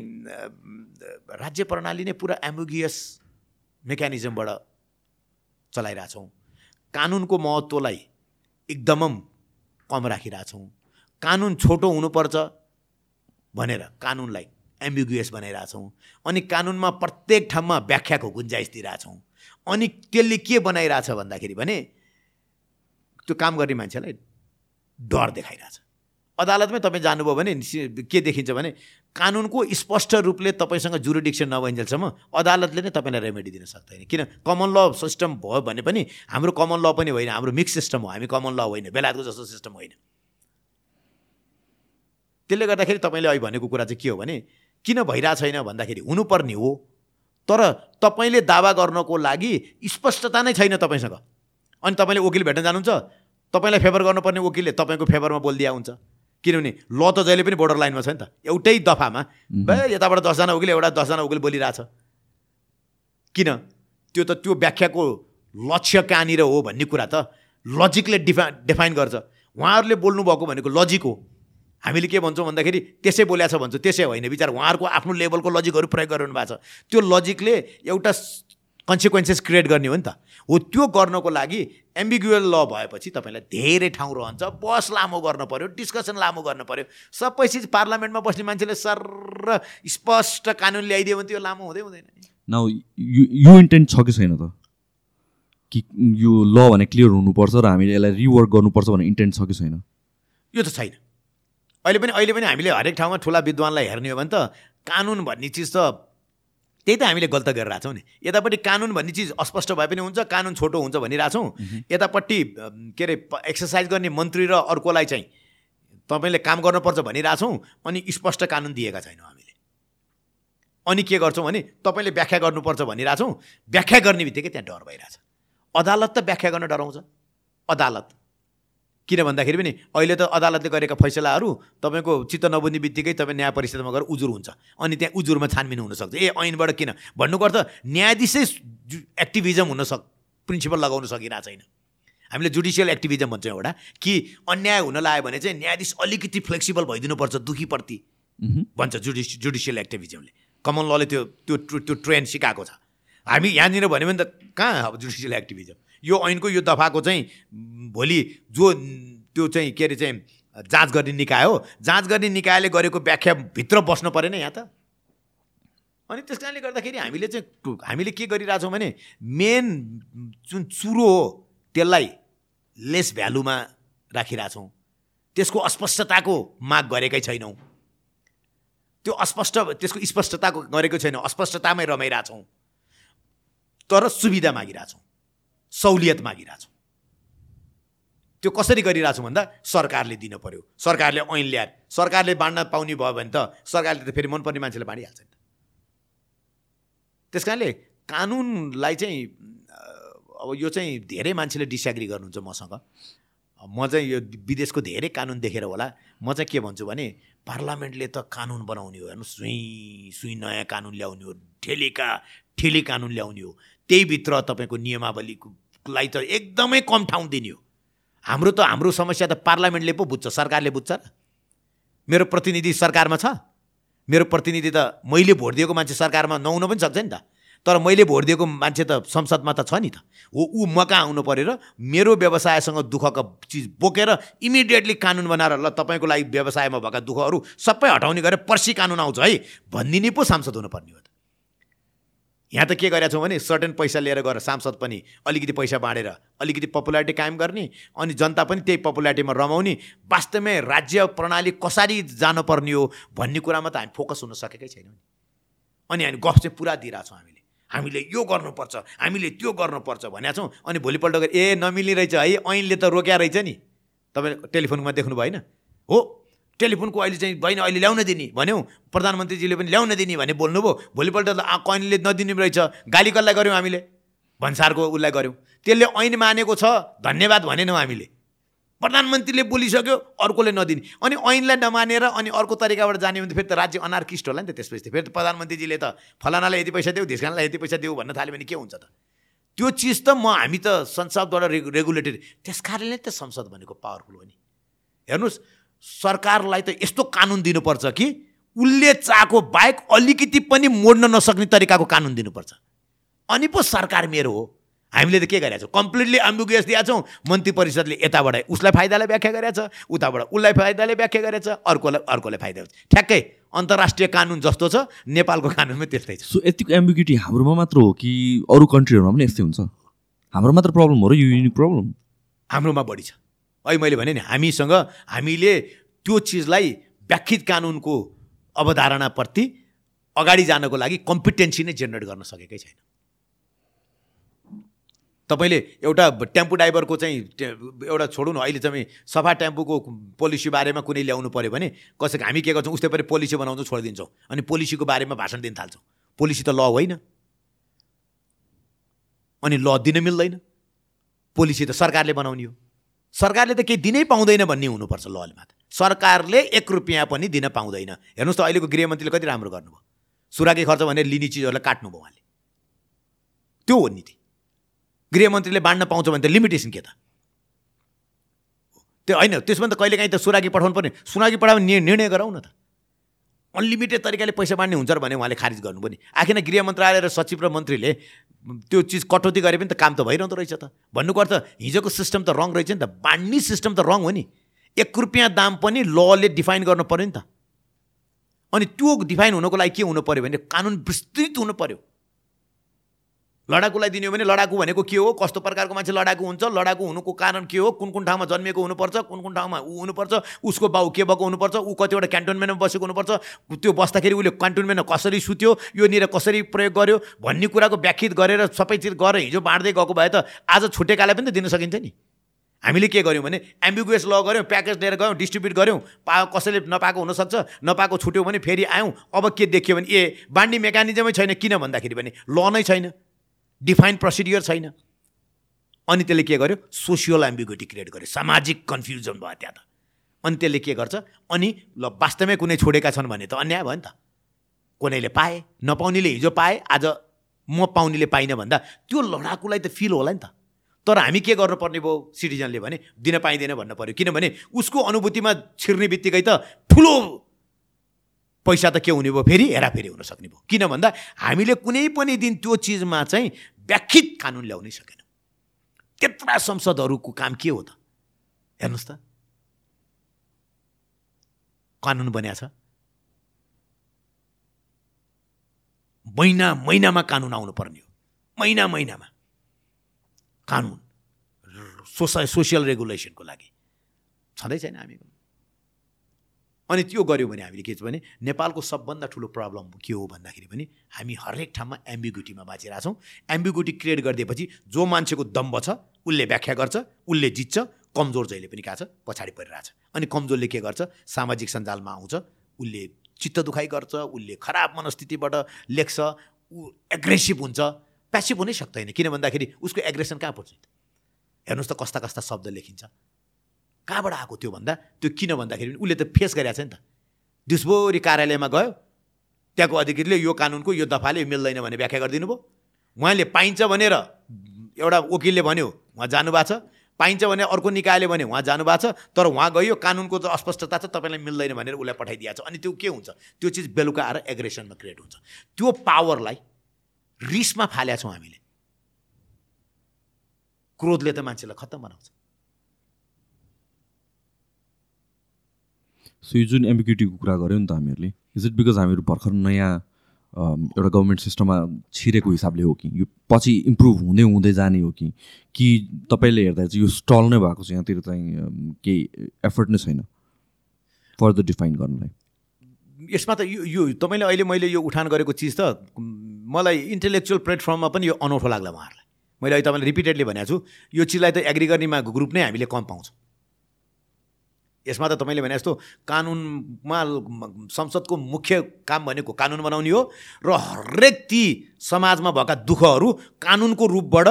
राज्य प्रणाली नै पुरा एम्बुगियस मेकानिजमबाट चलाइरहेछौँ। कानुनको महत्त्वलाई एकदम कम राखिरहेछौँ। कानुन छोटो हुनुपर्छ भनेर कानुनलाई एम्बिगुएस बनाइरहेछौँ। अनि कानुनमा प्रत्येक ठाउँमा व्याख्याको गुन्जाइस दिइरहेछौँ। अनि त्यसले के बनाइरहेछ भन्दाखेरि भने त्यो काम गर्ने मान्छेलाई डर देखाइरहेछ। अदालतमै तपाईँ जानुभयो भने के देखिन्छ भने कानुनको स्पष्ट रूपले तपाईँसँग जुरिडिक्सन नभइन्जेलसम्म अदालतले नै तपाईँलाई रेमेडी दिन सक्दैन। किन? कमन ल सिस्टम भयो भने पनि हाम्रो कमन ल पनि होइन हाम्रो मिक्स सिस्टम हो हामी कमन ल होइन बेलायतको जस्तो सिस्टम होइन। त्यसले गर्दाखेरि तपाईँले अहिले भनेको कुरा चाहिँ के हो भने किन भइरहेको छैन भन्दाखेरि हुनुपर्ने हो तर तपाईँले दावा गर्नको लागि स्पष्टता नै छैन तपाईँसँग। अनि तपाईँले वकिल भेट्न जानुहुन्छ तपाईँलाई फेभर गर्नुपर्ने वकिलले तपाईँको फेभरमा बोलिदिया हुन्छ। किनभने ल त जहिले पनि बोर्डर लाइनमा छ नि त। एउटै दफामा बे यताबाट दसजना वकिल एउटा दसजना वकिल बोलिरहेछ। किन? त्यो त त्यो व्याख्याको लक्ष्य कहाँनिर हो भन्ने कुरा त लजिकले डिफा डिफाइन गर्छ। उहाँहरूले बोल्नुभएको भनेको लजिक हो। हामीले के भन्छौँ भन्दाखेरि त्यसै बोल्या छ भन्छौँ त्यसै होइन। विचार उहाँहरूको आफ्नो लेभलको लजिकहरू प्रयोग गरिरहनु भएको छ। त्यो लजिकले एउटा कन्सिक्वेन्सेस क्रिएट गर्ने हो नि त। हो त्यो गर्नको लागि एम्बिगुअल ल भएपछि तपाईँलाई धेरै ठाउँ रहन्छ। बस लामो गर्नु पऱ्यो डिस्कसन लामो गर्नु पऱ्यो सबै चिज पार्लियामेन्टमा बस्ने मान्छेले सर स्पष्ट कानुन ल्याइदियो भने त्यो लामो हुँदै हुँदैन। नाउ यो यो इन्टेन्ट छ कि छैन त? कि यो ल भने क्लियर हुनुपर्छ र हामीले यसलाई रिवर्क गर्नुपर्छ भन्ने इन्टेन्ट छ कि छैन? यो त छैन। अहिले पनि अहिले पनि हामीले हरेक ठाउँमा ठुला विद्वानलाई हेर्ने हो भने त कानुन भन्ने चिज त त्यही त हामीले गल्त गरिरहेछौँ नि। यतापट्टि कानुन भन्ने चिज अस्पष्ट भए पनि हुन्छ कानुन छोटो हुन्छ भनिरहेछौँ। यतापट्टि के अरे एक्सर्साइज गर्ने मन्त्री र अर्कोलाई चाहिँ तपाईँले काम गर्नुपर्छ भनिरहेछौँ अनि स्पष्ट कानुन दिएका छैनौँ हामीले। अनि के गर्छौँ भने तपाईँले व्याख्या गर्नुपर्छ भनिरहेछौँ। व्याख्या गर्ने बित्तिकै त्यहाँ डर भइरहेछ। अदालत त व्याख्या गर्न डराउँछ। अदालत। किन भन्दाखेरि पनि अहिले त अदालतले गरेका फैसलाहरू तपाईँको चित्त नबुझ्ने बित्तिकै तपाईँ न्याय परिषदमा गएर उजुर हुन्छ। अनि त्यहाँ उजुरमा छानबिन हुनसक्छ ए ऐनबाट किन? भन्नुको अर्थ न्यायाधीशै एक्टिभिजम हुन सक प्रिन्सिपल लगाउन सकिरहेको छैन। हामीले जुडिसियल एक्टिभिजम भन्छौँ एउटा कि अन्याय हुन लाग्यो भने चाहिँ न्यायाधीश अलिकति फ्लेक्सिबल भइदिनुपर्छ दुखीप्रति। भन्छ जुडिस जुडिसियल एक्टिभिजमले। कमन लले त्यो त्यो त्यो त्यो ट्रेन सिकाएको छ। हामी यहाँनिर भन्यो भने त कहाँ अब जुडिसियल एक्टिभिजम? यो ऐनको यो दफाको चाहिँ भोलि जो त्यो चाहिँ के अरे चाहिँ जाँच गर्ने निकाय हो जाँच गर्ने निकायले गरेको व्याख्याभित्र बस्नु परेन यहाँ त। अनि त्यस कारणले गर्दाखेरि हामीले चाहिँ हामीले के गरिरहेछौँ भने मेन जुन चुरो हो त्यसलाई लेस भ्यालुमा राखिरहेछौँ। त्यसको अस्पष्टताको माग गरेकै छैनौँ। त्यो अस्पष्ट त्यसको स्पष्टताको गरेको छैन अस्पष्टतामै रमाइरहेछौँ। तर सुविधा मागिरहेछौँ। सहुलियत मागिरहेछौँ। त्यो कसरी गरिरहेछौँ भन्दा सरकारले दिनु पर्यो। सरकारले ऐन ल्याएर सरकारले बाँड्न पाउने भयो भने त सरकारले त फेरि मनपर्ने मान्छेले बाँडिहाल्छ नि त। त्यस कारणले कानुनलाई चाहिँ अब यो चाहिँ धेरै मान्छेले डिसएग्री गर्नुहुन्छ मसँग। म चाहिँ यो विदेशको धेरै कानुन देखेर होला। म चाहिँ के भन्छु भने पार्लियामेन्टले त कानुन बनाउने हो। हेर्नु सुई सुई नयाँ कानुन ल्याउने हो। ठेलीका ठेली कानुन ल्याउने हो। त्यहीभित्र तपाईँको नियमावलीलाई त एकदमै कम ठाउँ दिने हो हाम्रो त हाम्रो समस्या त पार्लियामेन्टले पो बुझ्छ सरकारले बुझ्छ र। मेरो प्रतिनिधि सरकारमा छ। मेरो प्रतिनिधि त मैले भोट दिएको मान्छे सरकारमा नहुन पनि सक्छ नि त। तर मैले भोट दिएको मान्छे त संसदमा त छ नि त। हो ऊ म कहाँ आउनु पऱ्यो र मेरो व्यवसायसँग दुःखको चिज बोकेर इमिडिएटली कानुन बनाएर ल तपाईँको लागि व्यवसायमा भएका दुःखहरू सबै हटाउने गरेर पर्सि कानुन आउँछ है भनिदिने पो सांसद हुनुपर्ने हो त। यहाँ त के गरेका छौँ भने सर्टेन पैसा लिएर गएर सांसद पनि अलिकति पैसा बाँडेर अलिकति पपुलारिटी कायम गर्ने अनि जनता पनि त्यही पपुलारिटीमा रमाउने वास्तवमै राज्य प्रणाली कसरी जानुपर्ने हो भन्ने कुरामा त हामी फोकस हुन सकेकै छैनौँ अनि हामी गफ चाहिँ पुरा दिइरहेछौँ हामीले। हामीले यो गर्नुपर्छ हामीले त्यो गर्नुपर्छ भनेका छौँ अनि भोलिपल्ट गएर ए नमिल्ने रहेछ है ऐनले त रोक्या रहेछ नि। तपाईँले टेलिफोनमा देख्नु भएन हो टेलिफोनको अहिले चाहिँ होइन अहिले ल्याउन दिने भन्यौँ। प्रधानमन्त्रीजीले पनि ल्याउन दिने भने बोल्नुभयो। भोलिपल्ट त ऐनले नदिने रहेछ। गाली कसलाई गऱ्यौँ हामीले। भन्सारको उसलाई गऱ्यौँ त्यसले ऐन मानेको छ। धन्यवाद भनेनौँ हामीले। प्रधानमन्त्रीले बोलिसक्यो अर्कोले नदिने। अनि ऐनलाई नमानेर अनि अर्को तरिकाबाट जाने भने फेरि त राज्य अनार्किस्ट होला नि त त्यसपछि। फेरि त प्रधानमन्त्रीजीले त फलानालाई यति पैसा देऊ धिस्कानालाई यति पैसा देऊ भन्न थाल्यो भने के हुन्छ त? त्यो चिज त म हामी त संसदबाट रेगु रेगुलेटेड। त्यस कारणले त संसद भनेको पावरफुल हो नि। हेर्नुहोस् सरकारलाई त यस्तो कानुन दिनुपर्छ कि उसले चाहेको बाहेक अलिकति पनि मोड्न नसक्ने तरिकाको कानुन दिनुपर्छ। अनि पो सरकार मेरो हो। हामीले त के गरेका छौँ? कम्प्लिटली एम्बुगियस दिएका छौँ। मन्त्री परिषदले यताबाट उसलाई फाइदालाई व्याख्या गरेछ उताबाट उसलाई फाइदाले व्याख्या गरेछ अर्कोलाई अर्कोलाई फाइदा हुन्छ ठ्याक्कै अन्तर्राष्ट्रिय कानुन जस्तो छ नेपालको कानुनमै त्यस्तै छ। सो यतिको एम्बिग्युटी हाम्रोमा मात्र हो कि अरू कन्ट्रीहरूमा पनि यस्तै हुन्छ? हाम्रो मात्र प्रब्लम हो र यो युनिक प्रब्लम हाम्रोमा बढी छ। अहिले मैले भने नि हामीसँग हामीले त्यो चिजलाई व्याख्यित कानुनको अवधारणाप्रति अगाडि जानको लागि कम्पिटेन्सी नै जेनेरेट गर्न सकेकै छैन। तपाईँले एउटा टेम्पो ड्राइभरको चाहिँ एउटा छोडौँ न अहिले चाहिँ सफा टेम्पोको पोलिसी बारेमा कुनै ल्याउनु पऱ्यो भने कसैको हामी के गर्छौँ उस्तै परि पोलिसी बनाउँछौँ छोडिदिन्छौँ। अनि पोलिसीको बारेमा भाषण दिन थाल्छौँ। पोलिसी त ल होइन। अनि ल दिन मिल्दैन। पोलिसी त सरकारले बनाउने हो। सरकारले त केही दिनै पाउँदैन भन्ने हुनुपर्छ लले मात्र सरकारले एक रुपियाँ पनि दिन पाउँदैन। हेर्नुहोस् त अहिलेको गृहमन्त्रीले कति राम्रो गर्नुभयो। सुराकी खर्च भनेर लिने चिजहरूलाई काट्नुभयो उहाँले। त्यो हो नीति। गृहमन्त्रीले बाँड्न पाउँछ भने त लिमिटेसन के त? त्यो होइन त्यसमा त कहिलेकाहीँ त सुराकी पठाउनु पर्ने। सुराकी पठाउने निर्णय गराउँ न त। अनलिमिटेड तरिकाले पैसा बाँड्ने हुन्छ भने उहाँले खारिज गर्नु पनि। आखिर गृह मन्त्रालय र सचिव र मन्त्रीले त्यो चिज कटौती गरे पनि त काम त भइरहँदो रहेछ त। भन्नुको अर्थ हिजोको सिस्टम त रङ रहेछ नि त। बाँड्ने सिस्टम त रङ हो नि। एक रुपियाँ दाम पनि लले डिफाइन गर्नु पऱ्यो नि त। अनि त्यो डिफाइन हुनको लागि के हुनु पऱ्यो भने कानुन विस्तृत हुनु पऱ्यो लडाकुलाई दिने हो भने लडाकु भनेको के हो? कस्तो प्रकारको मान्छे लडाकु हुन्छ? लडाकु हुनुको कारण के हो? कुन कुन ठाउँमा जन्मिएको हुनुपर्छ? कुन कुन ठाउँमा ऊ हुनुपर्छ? उसको बाउ के भएको हुनुपर्छ? ऊ कतिवटा क्यान्टोनमेन्टमा बसेको हुनुपर्छ? त्यो बस्दाखेरि उसले क्यान्टोनमेन्टमा कसरी सुत्यो? यो निर कसरी प्रयोग गर्यो? भन्ने कुराको व्याख्यात गरेर सबै चिज गरेर हिजो बाँड्दै गएको भए त आज छुटेकालाई पनि त दिन सकिन्थ्यो नि। हामीले के गर्यौँ भने एम्बिगुएस ल गऱ्यौँ प्याकेज लिएर गयौँ डिस्ट्रिब्युट गऱ्यौँ पा कसैले नपाएको हुनसक्छ नपाएको छुट्यो भने फेरि आयौँ। अब के देखियो भने ए बाँड्ने मेकानिजमै छैन किन भन्दाखेरि भने ल नै छैन। डिफाइन प्रोसिडियर छैन। अनि त्यसले के गर्यो? सोसियल एम्बिग्युटी क्रिएट गर्यो। सामाजिक कन्फ्युजन भयो त्यहाँ त। अनि त्यसले के गर्छ? अनि ल वास्तवमै कुनै छोडेका छन् भने त अन्याय भयो नि त। कुनैले पाए नपाउनेले हिजो पाए आज म पाउनेले पाइनँ भन्दा त्यो लडाकुलाई त फिल होला नि त। तर हामी के गर्नुपर्ने भयो सिटिजनले भने दिन पाइँदैन भन्नु पऱ्यो किनभने उसको अनुभूतिमा छिर्ने बित्तिकै त ठुलो पैसा त के हुने भयो फेरि? हेराफेरि हुन सक्ने भयो। किन भन्दा हामीले कुनै पनि दिन त्यो चिजमा चाहिँ व्याख्यित कानुन ल्याउनै सकेनौँ। त्यत्रा संसदहरूको काम के हो त? हेर्नुहोस् त। कानुन बनिएको छ। महिना महिनामा कानुन आउनु पर्ने हो। महिना महिनामा। कानुन। सोसा सोसियल रेगुलेसनको लागि। छँदै छैन हामीको। अनि त्यो गऱ्यौँ भने हामीले के छ भने नेपालको सबभन्दा ठुलो प्रब्लम के हो भन्दाखेरि पनि हामी हरेक ठाउँमा एम्बिग्युटीमा बाँचिरहेछौँ एम्बिग्युटी क्रिएट गरिदिएपछि जो मान्छेको दम्ब छ उसले व्याख्या गर्छ उसले जित्छ कमजोर जहिले पनि कहाँ छ पछाडि परिरहेछ। अनि कमजोरले के गर्छ सामाजिक सञ्जालमा आउँछ उसले चित्त दुखाइ गर्छ उसले खराब मनस्थितिबाट लेख्छ ऊ एग्रेसिभ हुन्छ। प्यासिभ हुनै सक्दैन। किन भन्दाखेरि उसको एग्रेसन कहाँ पर्छ हेर्नुहोस् त कस्ता कस्ता शब्द लेखिन्छ। कहाँबाट आएको त्यो भन्दा? त्यो किन भन्दाखेरि उसले त फेस गरिरहेको छ नि त। दिउँसभरि कार्यालयमा गयो। त्यहाँको अधिकृतले यो कानुनको यो दफाले मिल्दैन भने व्याख्या गरिदिनु भयो। उहाँले पाइन्छ भनेर एउटा वकिलले भन्यो उहाँ जानुभएको छ? पाइन्छ भने अर्को निकायले भने उहाँ जानुभएको छ? तर उहाँ गयो कानुनको त अस्पष्टता छ तपाईँलाई मिल्दैन भनेर उसलाई पठाइदिएको छ। अनि त्यो के हुन्छ? त्यो चिज बेलुका आएर एग्रेसनमा क्रिएट हुन्छ। त्यो पावरलाई रिसमा फालेका छौँ हामीले। क्रोधले त मान्छेलाई खत्तम बनाउँछ। सो यो जुन एम्बिग्युटीको कुरा गऱ्यौँ नि त हामीहरूले. इज इट बिकज हामीहरू भर्खर नयाँ एउटा गभर्मेन्ट सिस्टममा छिरेको हिसाबले हो कि? यो पछि इम्प्रुभ हुँदै हुँदै जाने हो कि? कि तपाईँले हेर्दा चाहिँ यो स्टल नै भएको छ यहाँतिर चाहिँ केही एफर्ट नै छैन? फर्दर डिफाइन गर्नलाई। यसमा त यो यो तपाईँले अहिले मैले यो उठान गरेको चिज त मलाई इन्टेलेक्चुअल प्लेटफर्ममा पनि यो अनौठो लाग्ला उहाँहरूलाई। मैले अहिले तपाईँलाई रिपिटेडली भनेको छु यो चिजलाई त एग्री गर्नेमा ग्रुप नै हामीले कम पाउँछौँ। यसमा त तपाईँले भने जस्तो कानुनमा संसदको मुख्य काम भनेको कानुन बनाउने हो र हरेक ती समाजमा भएका दुःखहरू कानुनको रूपबाट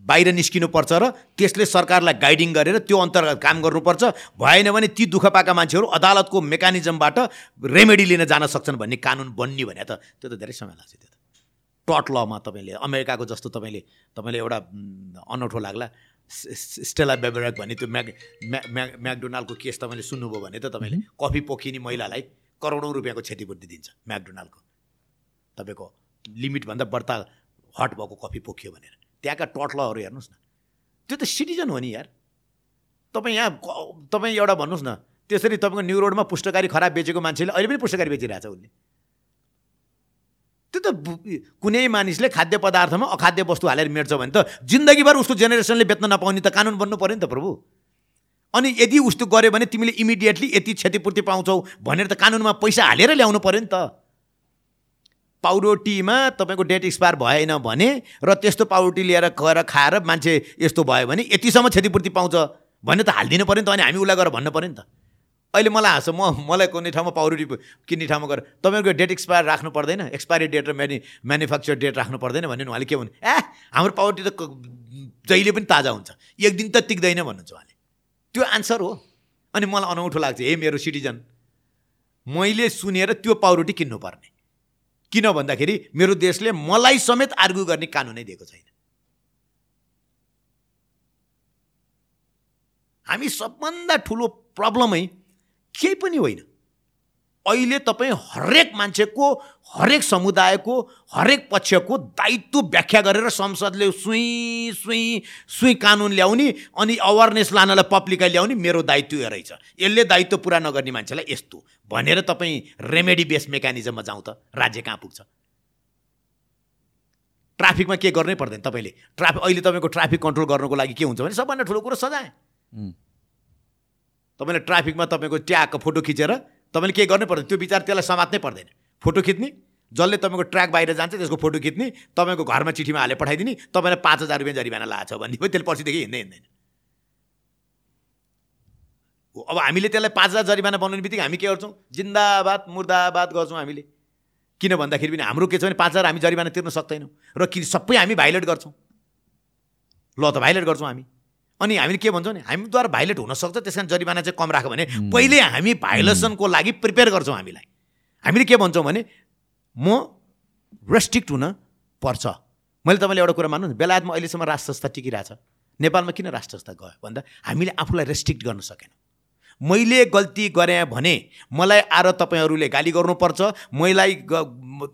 बाहिर निस्किनुपर्छ र त्यसले सरकारलाई गाइडिङ गरेर त्यो अन्तर्गत काम गर्नुपर्छ। भएन भने ती दुःख पाएका मान्छेहरू अदालतको मेकानिजमबाट रेमेडी लिन जान सक्छन् भन्ने कानुन बन्ने भने त त्यो त धेरै समय लाग्छ त्यो त। टट लमा तपाईँले अमेरिकाको जस्तो तपाईँले तपाईँले एउटा अनौठो लाग्ला। स्टेला बेबरेक भन्ने त्यो म्याक म्या म्या- म्याकडोनाल्डको केस तपाईँले सुन्नुभयो भने त तपाईँले कफी पोखिने महिलालाई करोडौँ रुपियाँको क्षतिपूर्ति दिन्छ म्याकडोनाल्डको। तपाईँको लिमिटभन्दा बढ्ता हट भएको कफी पोखियो भनेर। त्यहाँका टट लहरू हेर्नुहोस् न। त्यो त सिटिजन हो नि यार। तपाईँ यहाँ तपाईँ एउटा भन्नुहोस् न त्यसरी तपाईँको न्यु रोडमा पुस्तकारी खराब बेचेको मान्छेले अहिले पनि पुस्तकारी बेचिरहेछ उसले त्यो त कुनै मानिसले खाद्य पदार्थमा अखाद्य वस्तु हालेर मेट्छ भने त जिन्दगीभर उसको जेनेरेसनले बेच्न नपाउने त कानुन बन्नु पऱ्यो नि त प्रभु। अनि यदि उस्तो गऱ्यो भने तिमीले इमिडिएटली यति क्षतिपूर्ति पाउँछौ भनेर त कानुनमा पैसा हालेर ल्याउनु पऱ्यो नि त। पाउरोटीमा तपाईँको डेट एक्सपायर भएन भने र त्यस्तो पाउरोटी लिएर गएर खाएर मान्छे यस्तो भयो भने यतिसम्म क्षतिपूर्ति पाउँछ भने त हालिदिनु पऱ्यो नि त अनि हामी उसलाई गएर भन्नु पऱ्यो नि त। अहिले मलाई हाँस म मलाई कुनै ठाउँमा पाउरोटी किन्ने ठाउँमा गएर तपाईँको डेट एक्सपायर राख्नु पर्दैन एक्सपायरी डेट र म्यानि म्यानुफ्याक्चर डेट राख्नु पर्दैन भने उहाँले के भन्नु ए हाम्रो पाउरोटी त जहिले पनि ताजा हुन्छ एक दिन त टिक्दैन भन्नुहुन्छ उहाँले। त्यो आन्सर हो। अनि मलाई अनौठो लाग्छ हे मेरो सिटिजन मैले सुनेर त्यो पाउरोटी किन्नुपर्ने। किन भन्दाखेरि मेरो देशले मलाई समेत आर्ग्यु गर्ने कानुनै दिएको छैन। हामी सबभन्दा ठुलो प्रब्लमै केही पनि होइन। अहिले तपाईँ हरेक मान्छेको हरेक समुदायको हरेक पक्षको दायित्व व्याख्या गरेर संसदले सुई सुई सुई कानुन ल्याउने अनि अवेरनेस लानलाई पब्लिकलाई ल्याउने मेरो दायित्व यो रहेछ। यसले दायित्व पुरा नगर्ने मान्छेलाई यस्तो भनेर तपाईँ रेमेडी बेस मेकानिजममा जाउँ त। राज्य कहाँ पुग्छ? ट्राफिकमा के गर्नै पर्दैन तपाईँले? ट्राफिक अहिले तपाईँको ट्राफिक कन्ट्रोल गर्नको लागि के हुन्छ भने सबभन्दा ठुलो कुरो सजाय. तपाईँले ट्राफिकमा तपाईँको ट्यागको फोटो खिचेर तपाईँले के गर्नै पर्दैन त्यो विचार त्यसलाई समात्नै पर्दैन। फोटो खिच्ने जसले तपाईँको ट्र्याक बाहिर जान्छ त्यसको फोटो खिच्ने तपाईँको घरमा चिठीमा हाले पठाइदिने तपाईँलाई पाँच हजार रुपियाँ जरिमाना लाएको छ भने त्यसले पर्सिदेखि हिँड्दै हिँड्दैन। अब हामीले त्यसलाई पाँच हजार जरिमाना बनाउने बित्तिकै हामी के गर्छौँ? जिन्दाबाद मुर्दाबाद गर्छौँ हामीले। किन भन्दाखेरि पनि हाम्रो के छ भने पाँच हजार हामी जरिमाना तिर्न सक्दैनौँ। र कि सबै हामी भाइलेट गर्छौँ। ल त भाइलेट गर्छौँ हामी। अनि हामीले के भन्छौँ भने हामीद्वारा भाइलेट हुनसक्छ त्यस कारण जरिमाना चाहिँ कम राख भने पहिले हामी भाइलेसनको लागि प्रिपेयर गर्छौँ हामीलाई। हामीले के भन्छौँ भने म रेस्ट्रिक्ट हुन पर्छ। मैले तपाईँले एउटा कुरा मान्नु बेलायतमा अहिलेसम्म राष्ट्र संस्था टिकिरहेछ। नेपालमा किन राष्ट्र संस्था गयो? भन्दा हामीले आफूलाई रेस्ट्रिक्ट गर्न सकेनौँ। मैले गल्ती गरेँ भने मलाई आएर तपाईँहरूले गाली गर्नुपर्छ मैलाई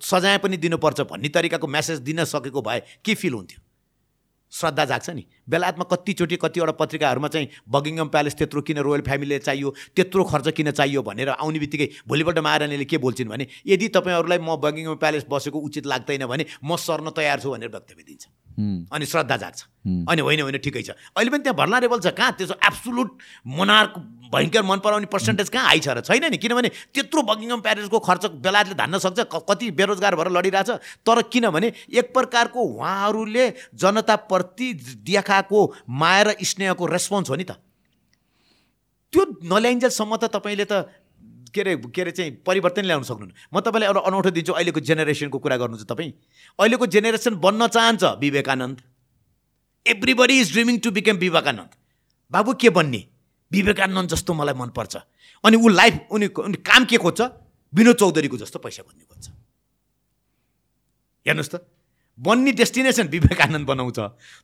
सजाय पनि दिनुपर्छ भन्ने तरिकाको मेसेज दिन सकेको भए के फिल हुन्थ्यो? श्रद्धा जाग्छ नि बेलायतमा कतिचोटि कतिवटा पत्रिकाहरूमा चाहिँ बगिङम प्यालेस त्यत्रो किन रोयल फ्यामिलीले चाहियो त्यत्रो खर्च किन चाहियो भनेर आउने बित्तिकै भोलिपल्ट महारानीले के बोल्छिन् भने यदि तपाईँहरूलाई म बगिङम प्यालेस बसेको उचित लाग्दैन भने म सर्न तयार छु भनेर वक्तव्य दिन्छ. अनि श्रद्धा जाग्छ। अनि होइन होइन ठिकै छ। अहिले पनि त्यहाँ भर्नारेबल छ। कहाँ? त्यसो एब्सोलुट मोनार्क भयङ्कर मन पराउने पर्सेन्टेज कहाँ आइछ र? छैन नि। किनभने त्यत्रो बकिङम प्यारिसको खर्च बेलायतले धान्न सक्छ। कति बेरोजगार भएर लडिरहेछ। तर किनभने एक प्रकारको उहाँहरूले जनताप्रति देखाएको माया र स्नेहको रेस्पोन्स हो नि त। त्यो नल्याइन्जेलसम्म त तपाईँले त के अरे के अरे चाहिँ परिवर्तन ल्याउन सक्नुहुन्न? म तपाईँलाई एउटा अनौठो दिन्छु अहिलेको जेनेरेसनको कुरा गर्नु चाहिँ तपाईँ। अहिलेको जेनेरेसन बन्न चाहन्छ Vivekananda. Everybody is dreaming to become Vivekananda. बाबु के बन्ने? विवेकानन्द जस्तो मलाई मनपर्छ। अनि ऊ लाइफ उनी उनी काम के खोज्छ? विनोद चौधरीको जस्तो पैसा खोज्ने खोज्छ। हेर्नुहोस् त। बन्ने डेस्टिनेसन विवेकानन्द बनाउँछ।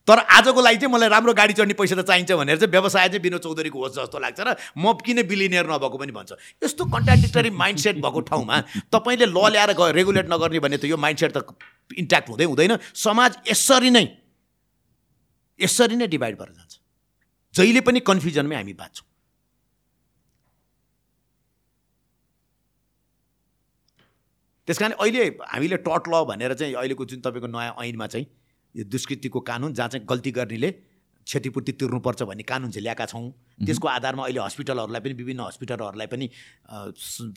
तर आजको लागि चाहिँ मलाई राम्रो गाडी चढ्ने पैसा त चाहिन्छ भनेर चाहिँ व्यवसाय चाहिँ विनोद चौधरीको होस् जस्तो लाग्छ र म किन बिलिनियर नभएको पनि भन्छ। यस्तो कन्ट्राडिक्टरी माइन्डसेट भएको ठाउँमा तपाईँले ल ल्याएर रेगुलेट नगर्ने भने त यो माइन्डसेट त इन्ट्याक्ट हुँदै हुँदैन। समाज यसरी नै यसरी नै डिभाइड भएर जान्छ। जहिले पनि कन्फ्युजनमै हामी बाँच्छौँ। त्यस कारण अहिले हामीले टट ल भनेर चाहिँ अहिलेको जुन तपाईँको नयाँ ऐनमा चाहिँ यो दुष्कृतिको कानुन जहाँ चाहिँ गल्ती गर्नेले क्षतिपूर्ति तिर्नुपर्छ भन्ने कानुन चाहिँ ल्याएका छौँ। त्यसको आधारमा अहिले हस्पिटलहरूलाई पनि विभिन्न हस्पिटलहरूलाई पनि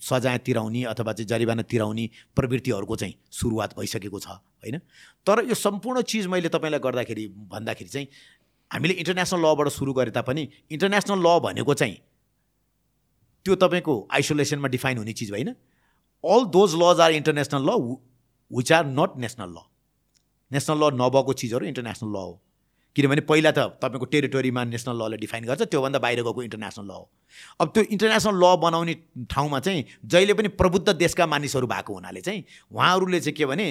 सजाय तिराउने अथवा चाहिँ जरिवाना तिराउने प्रवृत्तिहरूको चाहिँ सुरुवात भइसकेको छ होइन? तर यो सम्पूर्ण चिज मैले तपाईँलाई गर्दाखेरि भन्दाखेरि चाहिँ हामीले इन्टरनेसनल लबाट सुरु गरे तापनि इन्टरनेसनल ल भनेको चाहिँ त्यो तपाईँको आइसोलेसनमा डिफाइन हुने चिज होइन all those laws are international law which are not national law national law नभएको चिजहरू इन्टरनेसनल ल हो। किनभने पहिला त तपाईँको टेरिटोरीमा नेसनल लले डिफाइन गर्छ त्योभन्दा बाहिर गएको इन्टरनेसनल ल हो। अब त्यो इन्टरनेसनल ल बनाउने ठाउँमा चाहिँ जहिले पनि प्रबुद्ध देशका मानिसहरू भएको हुनाले चाहिँ उहाँहरूले चाहिँ के भने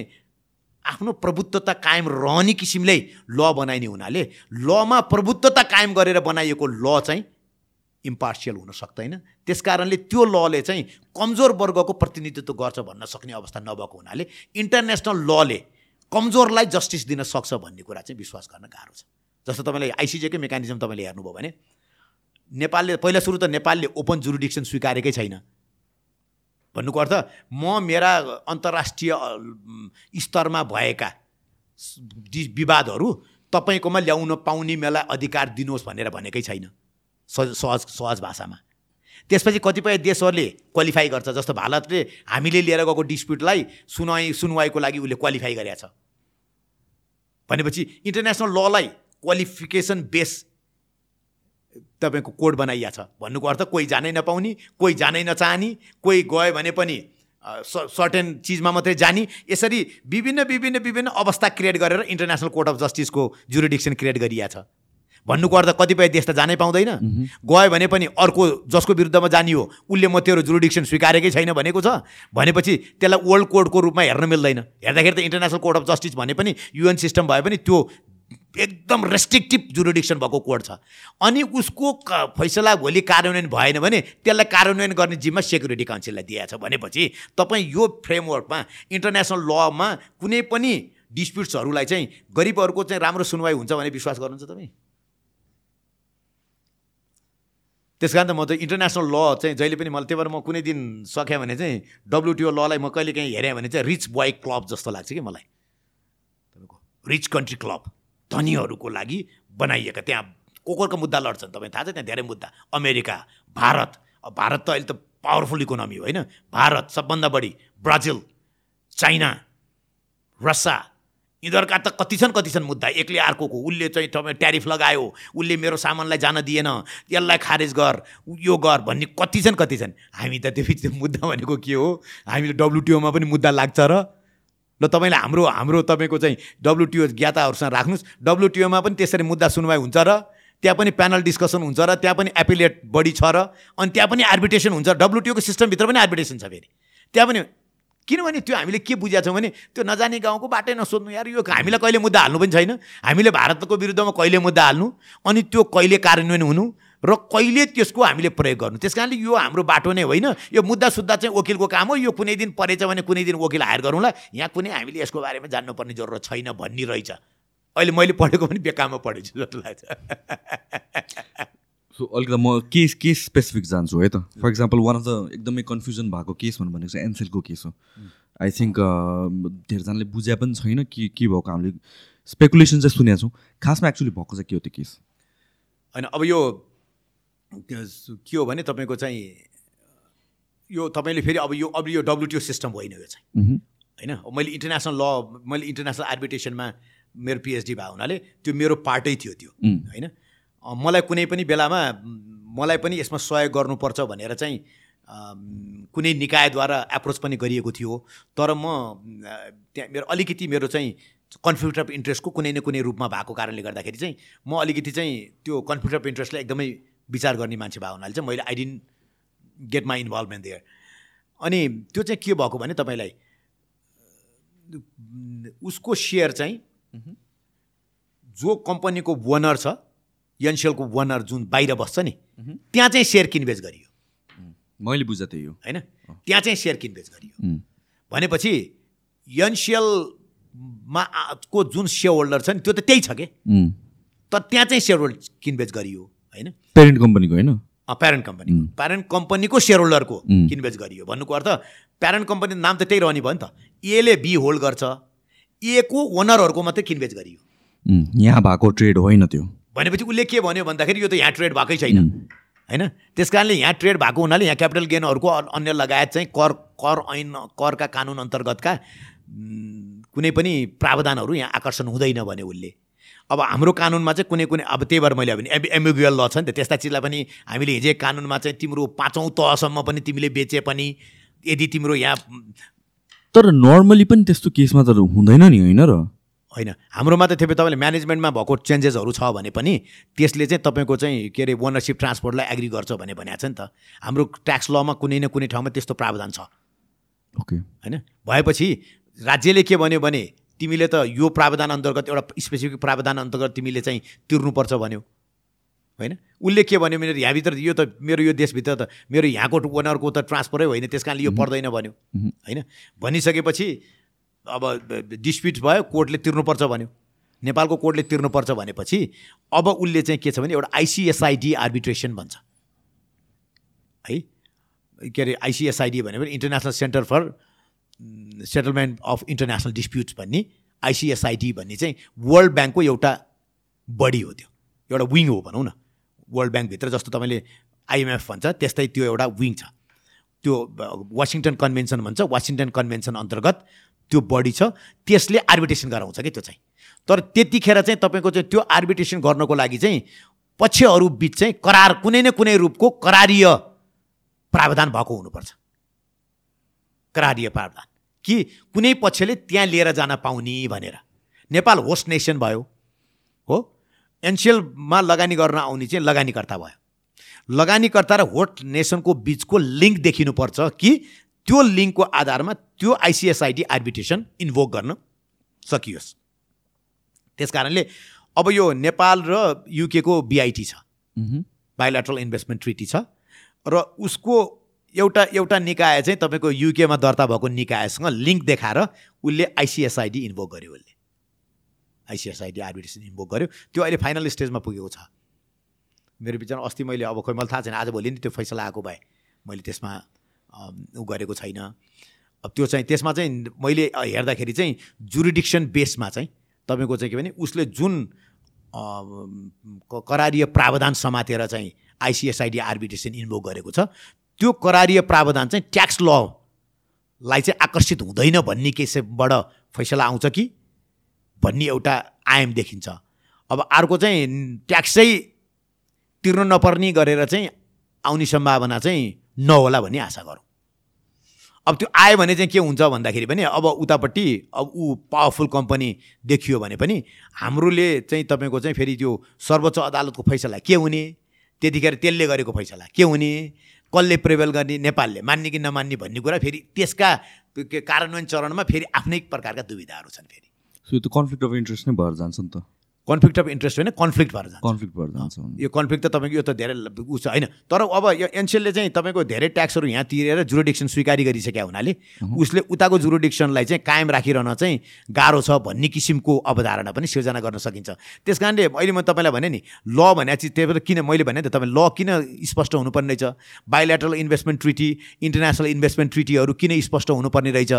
आफ्नो प्रभुत्वता कायम रहने किसिमले ल बनाइने हुनाले लमा प्रभुत्वता कायम गरेर बनाइएको ल चाहिँ इम्पार्सियल हुन सक्दैन। त्यस कारणले त्यो लले चाहिँ कमजोर वर्गको प्रतिनिधित्व गर्छ भन्न सक्ने अवस्था नभएको हुनाले इन्टरनेसनल लले कमजोरलाई जस्टिस दिन सक्छ भन्ने कुरा चाहिँ विश्वास गर्न गाह्रो छ। जस्तो तपाईँले आइसिजेकै मेकानिजम तपाईँले हेर्नुभयो भने नेपालले पहिला सुरु त नेपालले ओपन जुरिडिक्सन स्वीकारेकै छैन। भन्नुको अर्थ म मेरा अन्तर्राष्ट्रिय स्तरमा भएका विवादहरू तपाईँकोमा ल्याउन पाउने मलाई अधिकार दिनुहोस् भनेर भनेकै छैन। सहज सहज सहज भाषामा। त्यसपछि कतिपय देशहरूले क्वालिफाई गर्छ जस्तो भारतले हामीले लिएर गएको डिस्प्युटलाई सुनवाई सुनवाईको लागि उसले क्वालिफाई गरेका छ। भनेपछि इन्टरनेसनल ललाई क्वालिफिकेसन बेस तपाईँको कोड बनाइया छ। भन्नुको अर्थ कोही जानै नपाउने कोही जानै नचाहने कोही गयो भने पनि सर्टेन चिजमा मात्रै जाने यसरी विभिन्न विभिन्न विभिन्न अवस्था क्रिएट गरेर इन्टरनेसनल कोर्ट अफ जस्टिसको जुरिडिक्सन क्रिएट गरिया छ। भन्नुको अर्थ कतिपय देश त जानै पाउँदैन। गयो भने पनि अर्को जसको विरुद्धमा जाने हो उसले म तेरो जुरिडिक्सन स्वीकारेकै छैन भनेको छ। भनेपछि त्यसलाई वर्ल्ड कोर्टको रूपमा हेर्न मिल्दैन। हेर्दाखेरि त इन्टरनेसनल कोर्ट अफ जस्टिस भने पनि युएन सिस्टम भए पनि त्यो एकदम रेस्ट्रिक्टिभ जुरिडिक्सन भएको कोर्ट छ। अनि उसको फैसला भोलि कार्यान्वयन भएन भने त्यसलाई कार्यान्वयन गर्ने जिम्मा सेक्युरिटी काउन्सिललाई दिएको छ भनेपछि तपाईँ यो फ्रेमवर्कमा इन्टरनेसनल लमा कुनै पनि डिस्प्युट्सहरूलाई चाहिँ गरिबहरूको चाहिँ राम्रो सुनवाई हुन्छ भने विश्वास गर्नुहुन्छ तपाईँ? त्यस कारण त म त इन्टरनेसनल ल चाहिँ जहिले पनि मलाई त्यही भएर म कुनै दिन सकेँ भने चाहिँ डब्लुटिओ ललाई म कहिले काहीँ हेरेँ भने चाहिँ रिच बोय क्लब जस्तो लाग्छ कि मलाई। तपाईँको रिच कन्ट्री क्लब धनीहरूको लागि बनाइएका त्यहाँ को मुद्दा लड्छन्। तपाईँ थाहा छ त्यहाँ धेरै मुद्दा। अमेरिका भारत। भारत त अहिले त पावरफुल इकोनोमी हो होइन? भारत सबभन्दा बढी। ब्राजिल चाइना रसिया यिनीहरूका त कति छन् कति छन् मुद्दा। एक्लै अर्कोको उसले चाहिँ तपाईँ ट्यारिफ लगायो उसले मेरो सामानलाई जान दिएन यसलाई खारेज गर यो गर भन्ने कति छन् कति छन्। हामी त त्यो मुद्दा भनेको के हो? हामीले डब्लुटिओमा पनि मुद्दा लाग्छ र। ल तपाईँले हाम्रो हाम्रो तपाईँको चाहिँ डब्लुटिओ ज्ञाताहरूसँग राख्नुहोस्। डब्लुटिओमा पनि त्यसरी मुद्दा सुनवाई हुन्छ र त्यहाँ पनि प्यानल डिस्कसन हुन्छ र त्यहाँ पनि एपिलेट बढी छ र अनि त्यहाँ पनि आर्बिटेसन हुन्छ। डब्लुटिओको सिस्टमभित्र पनि आर्बिटेसन छ फेरि। त्यहाँ पनि किनभने त्यो हामीले के बुझेका छौँ भने त्यो नजाने गाउँको बाटै नसोध्नु यार यो हामीलाई कहिले मुद्दा हाल्नु पनि छैन। हामीले भारतको विरुद्धमा कहिले मुद्दा हाल्नु अनि त्यो कहिले कार्यान्वयन हुनु र कहिले त्यसको हामीले प्रयोग गर्नु। त्यस कारणले यो हाम्रो बाटो नै होइन। यो मुद्दा सुद्धा चाहिँ वकिलको काम हो। यो कुनै दिन परेछ भने कुनै दिन वकिल हायर गरौँला। यहाँ कुनै हामीले यसको बारेमा जान्नुपर्ने जरुरत छैन भन्ने रहेछ। अहिले मैले पढेको पनि बेकारमा पढेछु जस्तो लाग्छ। सो अलिकति म केस केस स्पेसिफिक जान्छु है त? For example one of the एकदमै कन्फ्युजन भएको केस भनेको चाहिँ एनसेलको केस हो। आई थिङ्क धेरैजनाले बुझ्या पनि छैन कि के भएको हामीले स्पेकुलेसन चाहिँ सुनेको छौँ। खासमा एक्चुली भएको चाहिँ के हो त्यो केस? होइन अब यो के हो भने तपाईँको चाहिँ यो तपाईँले फेरि अब यो अब यो डब्लुटिओ सिस्टम होइन यो चाहिँ। होइन? मैले इन्टरनेसनल ल मैले इन्टरनेसनल एडमिटेसनमा मेरो पिएचडी भएको हुनाले त्यो मेरो पार्टै थियो त्यो। होइन? मलाई कुनै पनि बेलामा मलाई पनि यसमा सहयोग गर्नुपर्छ भनेर चाहिँ कुनै निकायद्वारा एप्रोच पनि गरिएको थियो। तर म त्यहाँ मेरो अलिकति मेरो चाहिँ कन्फ्लिक्ट अफ इन्ट्रेस्टको कुनै न कुनै रूपमा भएको कारणले गर्दाखेरि चाहिँ म अलिकति चाहिँ त्यो कन्फ्लिक्ट अफ इन्ट्रेस्टलाई एकदमै विचार गर्ने मान्छे भएको हुनाले चाहिँ मैले I didn't get my involvement there अनि त्यो चाहिँ के भएको भने तपाईँलाई उसको सेयर चाहिँ जो कम्पनीको ओनर छ एनसिएलको ओनर जुन बाहिर बस्छ नि त्यहाँ चाहिँ सेयर किनबेच गरियो। मैले बुझेँ त्यही हो। होइन? त्यहाँ चाहिँ सेयर किनबेच गरियो। भनेपछि एनसिएलमा को जुन सेयर होल्डर छ नि त्यो त त्यही छ कि? तर त्यहाँ चाहिँ सेयर होल्डर किनबेच गरियो होइन? प्यारेन्ट कम्पनीको होइन? प्यारेन्ट कम्पनी प्यारेन्ट कम्पनीको सेयर होल्डरको किनबेच गरियो। भन्नुको अर्थ प्यारेन्ट कम्पनीको नाम त त्यही रहने भयो नि त। एले बी होल्ड गर्छ। ए को ओनरहरूको मात्रै किनबेच गरियो। यहाँ भएको ट्रेड होइन त्यो। भनेपछि उसले के भन्यो भन्दाखेरि यो त यहाँ ट्रेड भएकै छैन। होइन? त्यस कारणले यहाँ ट्रेड भएको हुनाले यहाँ क्यापिटल गेनहरूको अन्य लगायत चाहिँ कर कर ऐन करका कानुन अन्तर्गतका कुनै पनि प्रावधानहरू यहाँ आकर्षण हुँदैन भने उसले। अब हाम्रो कानुनमा चाहिँ कुनै कुनै अब त्यही भएर मैले भने एम्बिगुअल ल छ नि त। त्यस्ता चिजलाई पनि हामीले हिजै कानुनमा चाहिँ तिम्रो पाँचौँ तहसम्म पनि तिमीले बेचे पनि यदि तिम्रो यहाँ तर नर्मली पनि त्यस्तो केसमा त हुँदैन नि होइन र? होइन हाम्रोमा त थियो तपाईँले म्यानेजमेन्टमा भएको चेन्जेसहरू छ भने पनि त्यसले चाहिँ तपाईँको चाहिँ के अरे ओनरसिप ट्रान्सपोर्टलाई एग्री गर्छ भने भनेको छ नि त। हाम्रो ट्याक्स लमा कुनै न कुनै ठाउँमा त्यस्तो प्रावधान छ। ओके होइन भएपछि राज्यले के भन्यो भने तिमीले त यो प्रावधान अन्तर्गत एउटा स्पेसिफिक प्रावधान अन्तर्गत तिमीले चाहिँ तिर्नुपर्छ भन्यो। होइन उसले के भन्यो मेरो यहाँभित्र यो त मेरो यो देशभित्र त मेरो यहाँको ओनरको त ट्रान्सफरै होइन त्यस कारणले यो पर्दैन भन्यो। होइन भनिसकेपछि अब डिस्प्युट भयो कोर्टले तिर्नुपर्छ भन्यो। नेपालको कोर्टले तिर्नुपर्छ भनेपछि अब उसले चाहिँ के छ भने एउटा आइसिएसआइडी आर्बिट्रेसन भन्छ। है? के अरे आइसिएसआइडी भनेको international centre for settlement of international disputes भन्ने आइसिएसआइडी भन्ने चाहिँ वर्ल्ड ब्याङ्कको एउटा बडी हो त्यो। एउटा विङ हो भनौँ न। वर्ल्ड ब्याङ्कभित्र जस्तो तपाईँले आइएमएफ भन्छ त्यस्तै त्यो एउटा विङ छ। त्यो वासिङटन कन्भेन्सन भन्छ। वासिङटन कन्भेन्सन अन्तर्गत त्यो बडी छ त्यसले आर्बिट्रेसन गराउँछ कि त्यो चाहिँ। तर त्यतिखेर चाहिँ तपाईँको चाहिँ त्यो आर्बिट्रेसन गर्नको लागि चाहिँ पक्षहरू बिच चाहिँ करार कुनै न कुनै रूपको करारीय प्रावधान भएको हुनुपर्छ। करारीय प्रावधान। कि कुनै पक्षले त्यहाँ लिएर जान पाउने भनेर। नेपाल होस्ट नेसन भयो हो? एनसिएलमा लगानी गर्न आउने चाहिँ लगानीकर्ता भयो। लगानीकर्ता र होस्ट नेसनको बिचको लिङ्क देखिनुपर्छ कि त्यो लिङ्कको आधारमा त्यो आइसिएसआइडी आर्बिट्रेसन इन्भोक गर्न सकियोस्। त्यस कारणले अब यो नेपाल र युकेको बिआइटी छ। बायोलेट्रल इन्भेस्टमेन्ट ट्रिटी छ। र उसको एउटा एउटा निकाय चाहिँ तपाईँको युकेमा दर्ता भएको निकायसँग लिङ्क देखाएर उसले आइसिएसआइडी इन्भोक गर्यो उसले। आइसिएसआइडी आर्बिट्रेसन इन्भोक गर्यो। त्यो अहिले फाइनल स्टेजमा पुगेको छ। मेरो विचारमा अस्ति मैले अब खोइ मलाई थाहा छैन आज भोलि नै त्यो फैसला आएको भए। मैले त्यसमा उ गरेको छैन। अब त्यो चाहिँ त्यसमा चाहिँ मैले हेर्दाखेरि चाहिँ जुरिडिक्सन बेसमा चाहिँ तपाईँको चाहिँ के भने उसले जुन करारीय प्रावधान समातेर चाहिँ आइसिएसआइडी आर्बिट्रेसन इन्भोक गरेको छ त्यो करारीय प्रावधान चाहिँ ट्याक्स ललाई चाहिँ आकर्षित हुँदैन भन्ने केसबाट फैसला आउँछ कि भन्ने एउटा आयाम देखिन्छ। अब अर्को चाहिँ ट्याक्सै तिर्नु नपर्ने गरेर चाहिँ आउने सम्भावना चाहिँ नहोला भन्ने आशा गरौँ। अब त्यो आयो भने चाहिँ के हुन्छ भन्दाखेरि पनि अब उतापट्टि अब ऊ पावरफुल कम्पनी देखियो भने पनि हाम्रोले चाहिँ तपाईँको चाहिँ फेरि त्यो सर्वोच्च अदालतको फैसला के हुने? त्यतिखेर त्यसले गरेको फैसला के हुने? कसले प्रिभेल गर्ने? नेपालले मान्ने कि नमान्ने भन्ने कुरा फेरि त्यसका कार्यान्वयन चरणमा फेरि आफ्नै प्रकारका दुविधाहरू छन् फेरि। सो त्यो कन्फ्लिक्ट अफ इन्ट्रेस्ट नै भएर जान्छ नि त। कन्फ्लिक्ट अफ इन्ट्रेस्ट होइन कन्फ्लिक्ट भएर जान्छ। कन्फ्लिक्ट भएर जान्छ यो कन्फ्लिक्ट त तपाईँको यो त धेरै उ छ होइन। तर अब यो एनसिएलले चाहिँ तपाईँको धेरै ट्याक्सहरू यहाँ तिरेर जुरोडिक्सन स्वीकारी गरिसक्यो हुनाले उसले उताको जुरोडिक्सनलाई चाहिँ कायम राखिरहन चाहिँ गाह्रो छ भन्ने किसिमको अवधारणा पनि सिर्जना गर्न सकिन्छ। त्यस कारणले अहिले म तपाईँलाई भने नि ल भने चाहिँ त्यही भएर किन मैले भने त तपाईँ ल किन स्पष्ट हुनुपर्ने रहेछ? Bilateral investment treaty international investment ट्रिटीहरू किन स्पष्ट हुनुपर्ने रहेछ?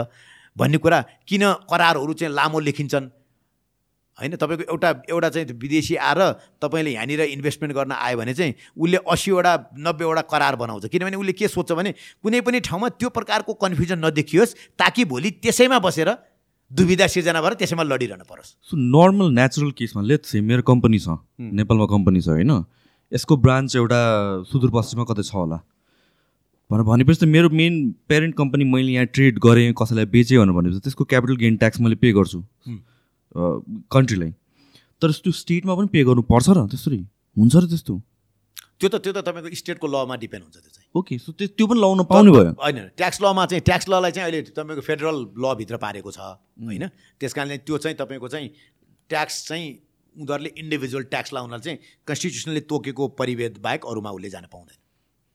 भन्ने कुरा किन करारहरू चाहिँ लामो लेखिन्छन्? होइन तपाईँको एउटा एउटा चाहिँ विदेशी आएर तपाईँले यहाँनिर इन्भेस्टमेन्ट गर्न आयो भने चाहिँ उसले असीवटा नब्बेवटा करार बनाउँछ। किनभने उसले के सोध्छ भने कुनै पनि ठाउँमा त्यो प्रकारको कन्फ्युजन नदेखियोस् ताकि भोलि त्यसैमा बसेर दुविधा सिर्जना भएर त्यसैमा लडिरहनु परोस्। सो नर्मल नेचुरल केसमा लेट से मेरो कम्पनी छ नेपालमा कम्पनी छ होइन? यसको ब्रान्च एउटा सुदूरपश्चिममा कतै छ होला। भनेर भनेपछि त मेरो मेन पेरेन्ट कम्पनी मैले यहाँ ट्रेड गरेँ कसैलाई बेचेँ भनेर भनेपछि त्यसको क्यापिटल गेन ट्याक्स मैले पे गर्छु। कन्ट्रीलाई तर त्यो स्टेटमा पनि पे गर्नुपर्छ र त्यसरी। हुन्छ र त्यस्तो। त्यो त त्यो त तपाईँको स्टेटको लमा डिपेन्ड हुन्छ त्यो चाहिँ। ओके सो त्यो त्यो पनि लाउनु पाउने भयो। होइन ट्याक्स लमा चाहिँ ट्याक्स ललाई चाहिँ अहिले तपाईँको फेडरल लभित्र पारेको छ होइन? त्यस कारणले त्यो चाहिँ तपाईँको चाहिँ ट्याक्स चाहिँ उनीहरूले इन्डिभिजुअल ट्याक्स लाउनलाई चाहिँ कन्स्टिट्युसनले तोकेको परिवेद बाहेक अरूमा उसले जान पाउँदैन।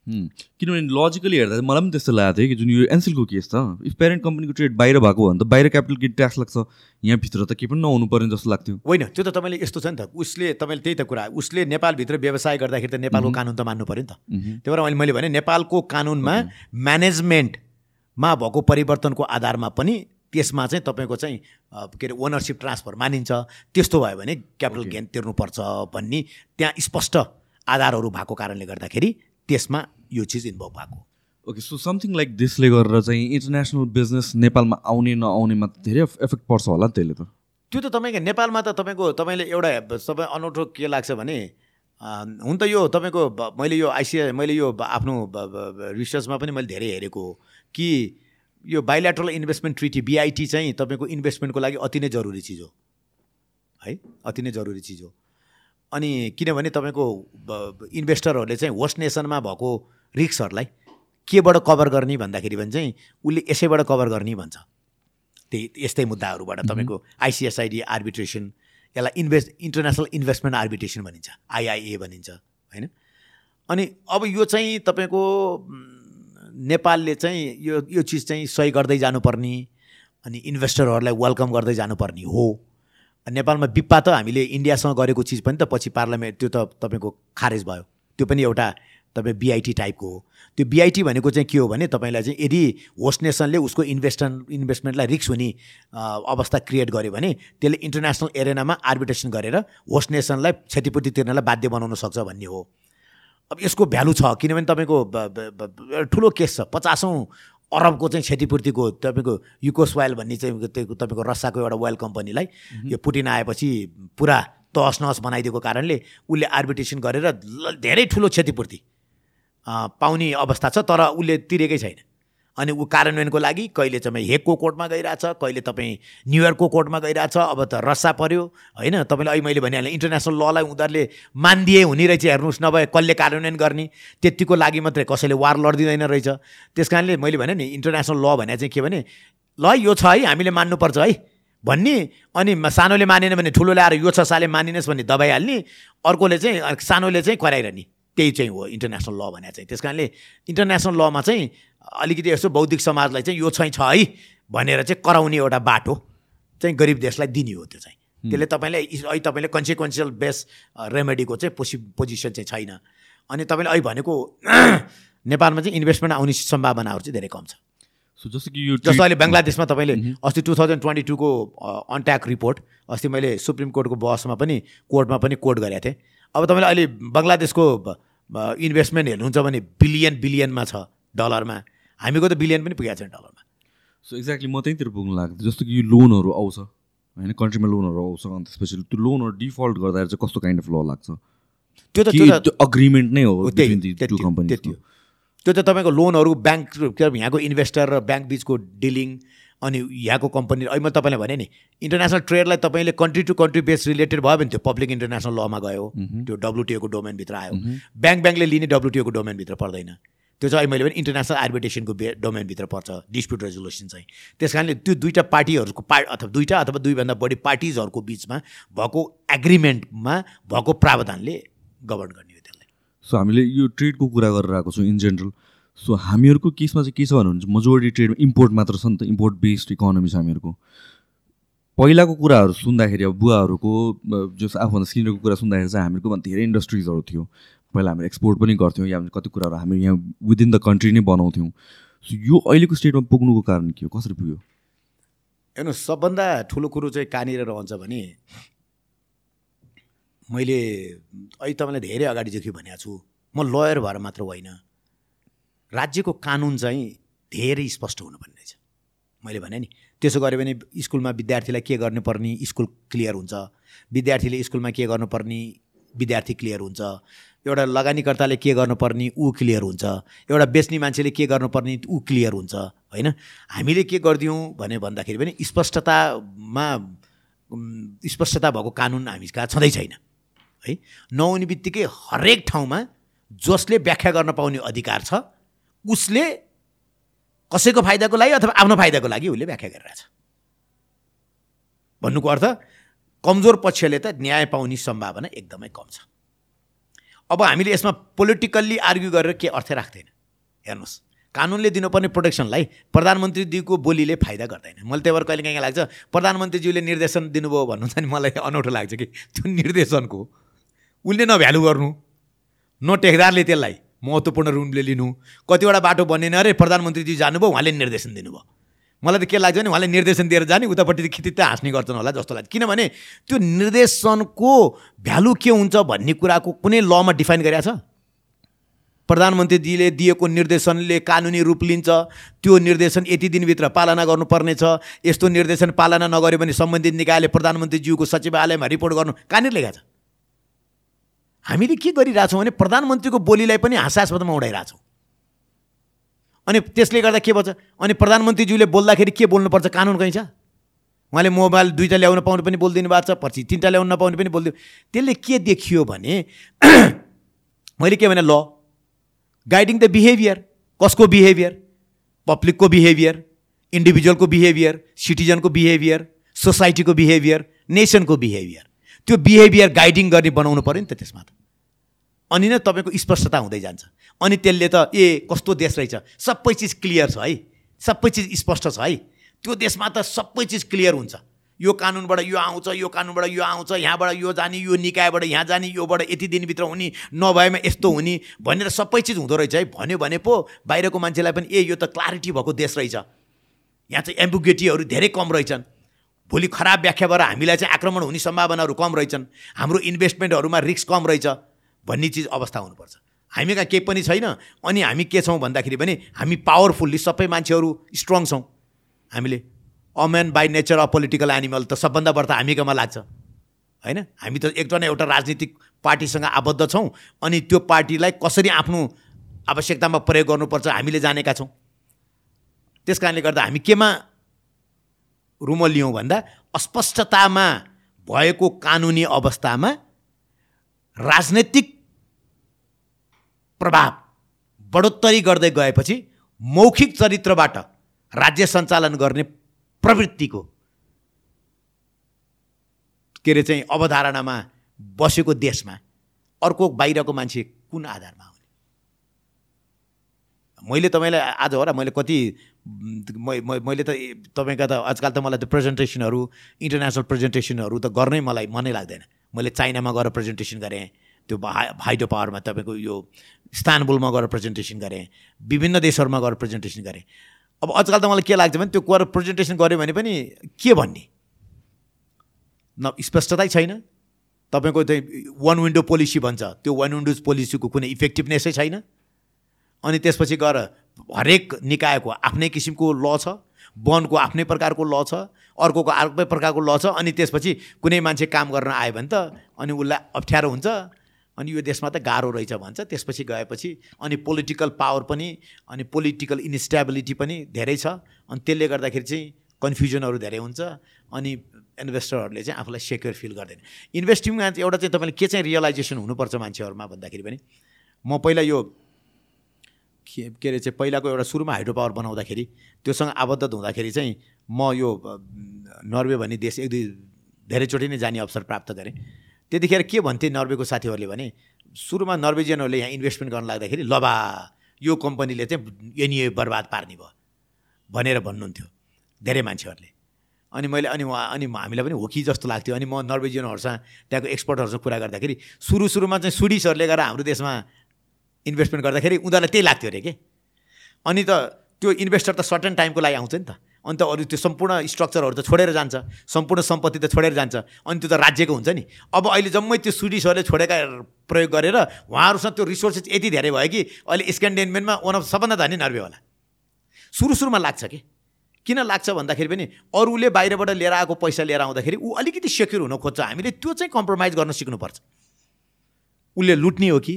किनभने लजिकली हेर्दा मलाई पनि त्यस्तो लागेको थियो कि जुन यो एनसिलको केस त इफ प्यारेन्ट कम्पनीको ट्रेड बाहिर भएको भने त बाहिर क्यापिटल गेट ट्याक्स लाग्छ यहाँभित्र त केही पनि नहुनु पर्ने जस्तो लाग्थ्यो। होइन त्यो त तपाईँले यस्तो छ नि त उसले तपाईँले त्यही त कुरा उसले नेपालभित्र व्यवसाय गर्दाखेरि त नेपालको कानुन त मान्नु पऱ्यो नि त। त्यही भएर मैले भने नेपालको कानुनमा म्यानेजमेन्टमा भएको परिवर्तनको आधारमा पनि त्यसमा चाहिँ तपाईँको चाहिँ के अरे ओनरसिप ट्रान्सफर मानिन्छ। त्यस्तो भयो भने क्यापिटल गेन तिर्नुपर्छ भन्ने त्यहाँ स्पष्ट आधारहरू भएको कारणले गर्दाखेरि त्यसमा यो चिज इन्भल्भ भएको ओके सो समथिङ लाइक दिसले गरेर चाहिँ इन्टरनेसनल बिजनेस नेपालमा आउने नआउनेमा त धेरै इफेक्ट पर्छ होला त्यसले त। त्यो त तपाईँको नेपालमा त तपाईँको तपाईँले एउटा सबै अनौठो के लाग्छ भने हुन त यो तपाईँको मैले यो आइसिआई मैले यो आफ्नो रिसर्चमा पनि मैले धेरै हेरेको हो कि यो बायोलेट्रल इन्भेस्टमेन्ट ट्रिटी बिआइटी चाहिँ तपाईँको इन्भेस्टमेन्टको लागि अति नै जरुरी चिज हो। है अति नै जरुरी चिज हो। अनि किनभने तपाईँको इन्भेस्टरहरूले चाहिँ होस्ट नेसनमा भएको रिक्सहरूलाई केबाट कभर गर्ने भन्दाखेरि भने चाहिँ उसले यसैबाट कभर गर्ने भन्छ। त्यही यस्तै मुद्दाहरूबाट तपाईँको आइसिएसआइडी आर्बिट्रेसन यसलाई इन्भेस्ट इन्टरनेसनल इन्भेस्टमेन्ट आर्बिट्रेसन भनिन्छ आइआइए भनिन्छ होइन? अनि अब यो चाहिँ तपाईँको नेपालले चाहिँ यो यो चिज चाहिँ सही गर्दै जानुपर्ने अनि इन्भेस्टरहरूलाई वेलकम गर्दै जानुपर्ने हो। नेपालमा बिप्पा त हामीले इन्डियासँग गरेको चिज पनि त पछि पार्लियामेन्ट त्यो त तपाईँको खारेज भयो। त्यो पनि एउटा तपाईँ बिआइटी टाइपको हो। त्यो बिआइटी भनेको चाहिँ के हो भने तपाईँलाई चाहिँ यदि होस्ट नेसनले उसको इन्भेस्टन इन्भेस्टमेन्टलाई रिक्स हुने अवस्था क्रिएट गर्यो भने त्यसले इन्टरनेसनल एरेनामा आर्बिट्रेसन गरेर होस्ट नेसनलाई क्षतिपूर्ति तिर्नलाई बाध्य बनाउन सक्छ भन्ने हो। अब यसको भ्यालु छ किनभने तपाईँको ठुलो केस छ। पचासौँ अरबको चाहिँ क्षतिपूर्तिको तपाईँको युकोस वाइल भन्ने चाहिँ त्यो तपाईँको रसाको एउटा वाइल कम्पनीलाई यो पुटिन आएपछि पुरा तहस नहस बनाइदिएको कारणले उसले आर्बिट्रेसन गरेर धेरै ठुलो क्षतिपूर्ति पाउने अवस्था छ तर उसले तिरेकै छैन। अनि ऊ कार्यान्वयनको लागि कहिले चाहिँ हेगको कोर्टमा गइरहेछ कहिले तपाईँ न्युयोर्कको कोर्टमा गइरहेछ अब त रस्सा पऱ्यो होइन तपाईँले अहिले मैले भनिहालेँ इन्टरनेसनल ललाई उनीहरूले मानिदिए हुने रहेछ हेर्नुहोस् नभए कसले कार्यान्वयन गर्ने त्यतिको लागि मात्रै कसैले वार लडिँदैन रहेछ। त्यस कारणले मैले भने नि इन्टरनेसनल ल भने चाहिँ के भने ल यो छ है हामीले मान्नुपर्छ है भन्ने अनि सानोले मानेन भने ठुलोले आएर यो छ साले मानिनेस् भन्ने दबाइहाल्ने अर्कोले चाहिँ सानोले चाहिँ कराइरहने त्यही चाहिँ हो इन्टरनेसनल ल भने चाहिँ। त्यस कारणले इन्टरनेसनल लमा चाहिँ अलिकति यसो बौद्धिक समाजलाई चाहिँ यो चाहिँ छ है भनेर चाहिँ कराउने एउटा बाटो चाहिँ गरिब देशलाई दिने हो त्यो चाहिँ। त्यसले तपाईँलाई इस- अहिले तपाईँले कन्सिक्वेन्सियल बेस रेमेडीको चाहिँ पोसि पोजिसन चाहिँ छैन। अनि तपाईँले अहिले भनेको नेपालमा चाहिँ इन्भेस्टमेन्ट आउने सम्भावनाहरू चाहिँ धेरै कम छ। सो जस्तो कि यो जस्तो अहिले बङ्गलादेशमा तपाईँले अस्ति टु थाउजन्ड ट्वेन्टी टूको अन्ट्याक रिपोर्ट अस्ति मैले सुप्रिम कोर्टको बहसमा पनि कोर्टमा पनि कोट गरेको थिएँ। अब तपाईँले अहिले बङ्गलादेशको इन्भेस्टमेन्ट हेर्नुहुन्छ भने बिलियन बिलियनमा छ डलरमा। हामीको त बिलियन पनि पुगेको छैन डलरमा सो एक्ज्याक्टली म त्यहीँतिर पुग्नु लाग्थ्यो जस्तो कि यो लोनहरू आउँछ होइन कन्ट्रीमा लोनहरू आउँछ अन्त त्यसपछि त्यो लोनहरू डिफल्ट गर्दाखेरि चाहिँ कस्तो काइन्ड अफ ल लाग्छ? त्यो त त्यो त्यो अग्रिमेन्ट नै हो हो। त्यो त तपाईँको लोनहरू ब्याङ्क यहाँको इन्भेस्टर र ब्याङ्क बिचको डिलिङ अनि यहाँको कम्पनी अहिले मैले तपाईँलाई भने नि इन्टरनेसनल ट्रेडलाई तपाईँले country to country base related भयो भने त्यो पब्लिक इन्टरनेसनल लमा गयो त्यो डब्लुटिओको डोमेनभित्र आयो। ब्याङ्क ब्याङ्कले लिने डब्लुटिओको डोमेनभित्र पर्दैन। त्यो चाहिँ मैले भने इन्टरनेसनल आर्बिटेसनको बे डोमेनभित्र पर्छ डिस्प्युट रेजोल्युसन चाहिँ। त्यस कारणले त्यो दुईवटा पार्टीहरूको पा अथवा दुईवटा अथवा दुईभन्दा बढी पार्टिजहरूको बिचमा भएको एग्रिमेन्टमा भएको प्रावधानले गभर्न गर्ने हो त्यसलाई। सो हामीले यो ट्रेडको कुरा गरेर आएको छौँ इन जेनरल सो हामीहरूको केसमा चाहिँ के छ भन्नुहुन्छ मेजोरिटी ट्रेडमा इम्पोर्ट मात्र छ नि त इम्पोर्ट बेस्ड इकोनोमी छ हामीहरूको। पहिलाको कुराहरू सुन्दाखेरि अब बुवाहरूको जस आफूभन्दा सिनियरको कुरा सुन्दाखेरि चाहिँ हामीहरूको भन्दा धेरै इन्डस्ट्रिजहरू थियो। पहिला हामीले एक्सपोर्ट पनि गर्थ्यौँ। या कति कुराहरू हामी यहाँ विदिन द कन्ट्री नै बनाउँथ्यौँ। सो यो अहिलेको स्टेटमा पुग्नुको कारण के हो? कसरी पुग्यो? हेर्नु सबभन्दा ठुलो कुरो चाहिँ कहाँनिर रहन्छ भने मैले अहिले तपाईँलाई धेरै अगाडिदेखि भनेको छु म लयर भएर मात्र होइन। राज्यको कानुन चाहिँ धेरै स्पष्ट हुनुपर्ने रहेछ मैले भने नि त्यसो गऱ्यो भने स्कुलमा विद्यार्थीलाई के गर्नुपर्ने स्कुल क्लियर हुन्छ। विद्यार्थीले स्कुलमा के गर्नुपर्ने विद्यार्थी क्लियर हुन्छ। एउटा लगानीकर्ताले के गर्नुपर्ने ऊ क्लियर हुन्छ। एउटा बेच्ने मान्छेले के गर्नुपर्ने ऊ क्लियर हुन्छ होइन? हामीले के गरिदियौँ भने भन्दाखेरि पनि स्पष्टतामा स्पष्टता भएको कानुन हामी कहाँ छँदै छैन है? नहुने बित्तिकै हरेक ठाउँमा जसले व्याख्या गर्न पाउने अधिकार छ उसले कसैको फाइदाको लागि अथवा आफ्नो फाइदाको लागि उसले व्याख्या गरिरहेछ। भन्नुको अर्थ कमजोर पक्षले त न्याय पाउने सम्भावना एकदमै कम छ। अब हामीले यसमा पोलिटिकल्ली आर्ग्यु गरेर के अर्थ राख्दैन? हेर्नुहोस्। कानुनले दिनुपर्ने प्रोटेक्सनलाई प्रधानमन्त्रीज्यूको बोलीले फाइदा गर्दैन। मैले त्यही भएर कहिले काहीँ लाग्छ? प्रधानमन्त्रीज्यूले निर्देशन दिनुभयो भन्नु चाहिँ मलाई अनौठो लाग्छ कि? त्यो निर्देशनको। उसले न भ्यालु गर्नु न टेकदारले त्यसलाई महत्त्वपूर्ण रूपले लिनु। कतिवटा बाटो बनेन अरे प्रधानमन्त्रीजी जानुभयो उहाँले निर्देशन दिनुभयो। मलाई त के लाग्छ भने उहाँले निर्देशन दिएर जाने उतापट्टि खिचित हाँस्ने गर्छन् होला जस्तो लाग्छ। किनभने त्यो निर्देशनको भ्यालु के हुन्छ भन्ने कुराको कुनै लमा डिफाइन गरेको छ? प्रधानमन्त्रीजीले दिएको निर्देशनले कानुनी रूप लिन्छ त्यो निर्देशन यति दिनभित्र पालना गर्नुपर्नेछ यस्तो निर्देशन पालना नगर्यो भने सम्बन्धित निकायले प्रधानमन्त्रीज्यूको सचिवालयमा रिपोर्ट गर्नु कहाँनिर लेखेको छ? हामीले के गरिरहेछौँ भने प्रधानमन्त्रीको बोलीलाई पनि हाँसास्पदमा उडाइरहेछौँ। अनि त्यसले गर्दा के भन्छ? अनि प्रधानमन्त्रीज्यूले बोल्दाखेरि के बोल्नुपर्छ? कानुन कहीँ छ? उहाँले मोबाइल दुईवटा ल्याउन पाउनु पनि बोलिदिनु भएको छ पछि तिनवटा ल्याउन नपाउने पनि बोलिदिनु त्यसले के देखियो भने मैले के भने ल गाइडिङ द बिहेभियर कसको बिहेभियर? पब्लिकको बिहेभियर इन्डिभिजुअलको बिहेभियर सिटिजनको बिहेभियर सोसाइटीको बिहेभियर नेसनको बिहेभियर। त्यो बिहेभियर गाइडिङ गर्ने बनाउनु पऱ्यो नि त त्यसमा त। अनि नै तपाईँको स्पष्टता हुँदै जान्छ। अनि त्यसले त ए कस्तो देश रहेछ? सबै चिज क्लियर छ है। सबै चिज स्पष्ट छ है। त्यो देशमा त सबै चिज क्लियर हुन्छ। यो कानुनबाट यो आउँछ यो कानुनबाट यो आउँछ यहाँबाट यो जाने यो निकायबाट यहाँ जाने योबाट यति दिनभित्र हुने नभएमा यस्तो हुने भनेर सबै चिज हुँदो रहेछ है। भन्यो भने पो बाहिरको मान्छेलाई पनि ए यो त क्लारिटी भएको देश रहेछ। यहाँ चाहिँ एम्बुगेटीहरू धेरै कम रहेछन्। भोलि खराब व्याख्या भएर हामीलाई चाहिँ आक्रमण हुने सम्भावनाहरू कम रहेछन्। हाम्रो इन्भेस्टमेन्टहरूमा रिस्क कम रहेछ। भन्ने चिज अवस्था हुनुपर्छ। हामी कहाँ केही पनि छैन। अनि हामी के छौँ भन्दाखेरि भने हामी पावरफुल्ली सबै मान्छेहरू स्ट्रङ छौँ। हामीले a man by nature of political animal त सबभन्दा बढ्ता हामीकोमा लाग्छ। होइन? हामी त एकजना एउटा राजनीतिक पार्टीसँग आबद्ध छौँ अनि त्यो पार्टीलाई कसरी आफ्नो आवश्यकतामा प्रयोग गर्नुपर्छ हामीले जानेका छौँ। त्यस कारणले गर्दा हामी केमा रुमल लियौँ भन्दा अस्पष्टतामा भएको कानुनी अवस्थामा राजनैतिक प्रभाव बढोत्तरी गर्दै गएपछि मौखिक चरित्रबाट राज्य सञ्चालन गर्ने प्रवृत्तिको के अरे चाहिँ अवधारणामा बसेको देशमा अर्को बाहिरको मान्छे कुन आधारमा आउने? मैले तपाईँलाई आज हो र मैले कति मैले त तपाईँका त आजकल त मलाई त प्रेजेन्टेसनहरू इन्टरनेसनल प्रेजेन्टेसनहरू त गर्नै मलाई मनै लाग्दैन। मैले चाइनामा गएर प्रेजेन्टेसन गरेँ त्यो हाइड्रो पावरमा तपाईँको यो इस्तानबुलमा गएर प्रेजेन्टेसन गरेँ विभिन्न देशहरूमा गएर प्रेजेन्टेसन गरेँ। अब आजकल त मलाई के लाग्छ भने त्यो गएर प्रेजेन्टेसन गऱ्यो भने पनि के भन्ने? न स्पष्टतै छैन। तपाईँको चाहिँ वान विन्डो पोलिसी भन्छ त्यो वान विन्डोज पोलिसीको कुनै इफेक्टिभनेसै छैन। अनि त्यसपछि गएर हरेक निकायको आफ्नै किसिमको ल छ वनको आफ्नै प्रकारको ल छ अर्कोको अर्कै प्रकारको ल छ अनि त्यसपछि कुनै मान्छे काम गर्न आयो भने त अनि उसलाई अप्ठ्यारो हुन्छ। अनि यो देशमा त गाह्रो रहेछ भन्छ। त्यसपछि गएपछि अनि पोलिटिकल पावर पनि अनि पोलिटिकल इन्स्टेबिलिटी पनि धेरै छ। अनि त्यसले गर्दाखेरि चाहिँ कन्फ्युजनहरू धेरै हुन्छ। अनि इन्भेस्टरहरूले चाहिँ आफूलाई सेक्योर फिल गर्दैन। इन्भेस्टिङमा एउटा चाहिँ तपाईँले के चाहिँ रियलाइजेसन हुनुपर्छ मान्छेहरूमा भन्दाखेरि पनि म पहिला यो के अरे चाहिँ पहिलाको एउटा सुरुमा हाइड्रो पावर बनाउँदाखेरि त्योसँग आबद्ध हुँदाखेरि चाहिँ म यो नर्वे भन्ने देश एक दुई धेरैचोटि नै जाने अवसर प्राप्त गरेँ। त्यतिखेर के भन्थे नर्वेको साथीहरूले भने सुरुमा नर्वेजियनहरूले यहाँ इन्भेस्टमेन्ट गर्न लाग्दाखेरि लबा यो कम्पनीले चाहिँ एनइए बर्बाद पार्ने भयो भनेर भन्नुहुन्थ्यो धेरै मान्छेहरूले। अनि मैले अनि उहाँ अनि हामीलाई पनि हो कि जस्तो लाग्थ्यो। अनि म नर्वेजियनहरूसँग त्यहाँको एक्सपर्टहरूसँग कुरा गर्दाखेरि सुरु सुरुमा चाहिँ सुडिसहरूले गएर हाम्रो देशमा इन्भेस्टमेन्ट गर्दाखेरि उनीहरूलाई त्यही लाग्थ्यो अरे के? अनि त त्यो इन्भेस्टर त सर्टन टाइमको लागि आउँछ नि त। अन्त अरू त्यो सम्पूर्ण स्ट्रक्चरहरू त छोडेर जान्छ। सम्पूर्ण सम्पत्ति त छोडेर जान्छ। अनि त्यो त राज्यको हुन्छ नि। अब अहिले जम्मै त्यो सुडिसहरूले छोडेका प्रयोग गरेर उहाँहरूसँग त्यो रिसोर्सेस यति धेरै भयो कि अहिले स्क्यान्डेनमेन्टमा वान अफ सबभन्दा धनी नर्वे होला। सुरु सुरुमा लाग्छ कि? किन लाग्छ भन्दाखेरि पनि अरूले बाहिरबाट लिएर आएको पैसा लिएर आउँदाखेरि ऊ अलिकति सेक्युर हुन खोज्छ। हामीले त्यो चाहिँ कम्प्रोमाइज गर्न सिक्नुपर्छ। उसले लुट्ने हो कि?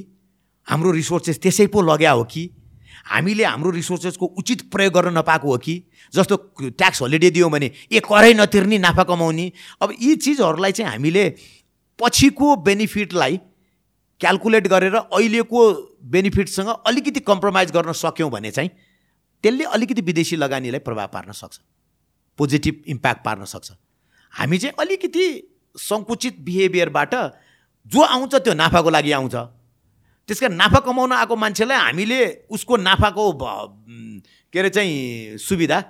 हाम्रो रिसोर्सेस त्यसै पो लग्या हो कि? हामीले हाम्रो रिसोर्सेसको उचित प्रयोग गर्न नपाएको हो कि? जस्तो ट्याक्स होलिडे दियौँ भने ए करै नतिर्ने नाफा कमाउने। अब यी चिजहरूलाई चाहिँ हामीले पछिको बेनिफिटलाई क्यालकुलेट गरेर अहिलेको बेनिफिटसँग अलिकति कम्प्रोमाइज गर्न सक्यौँ भने चाहिँ त्यसले अलिकति विदेशी लगानीलाई प्रभाव पार्न सक्छ पोजिटिभ इम्प्याक्ट पार्न सक्छ। हामी चाहिँ अलिकति सङ्कुचित बिहेभियरबाट जो आउँछ त्यो नाफाको लागि आउँछ। त्यस कारण नाफा कमाउन आएको मान्छेलाई हामीले उसको नाफाको के अरे चाहिँ सुविधा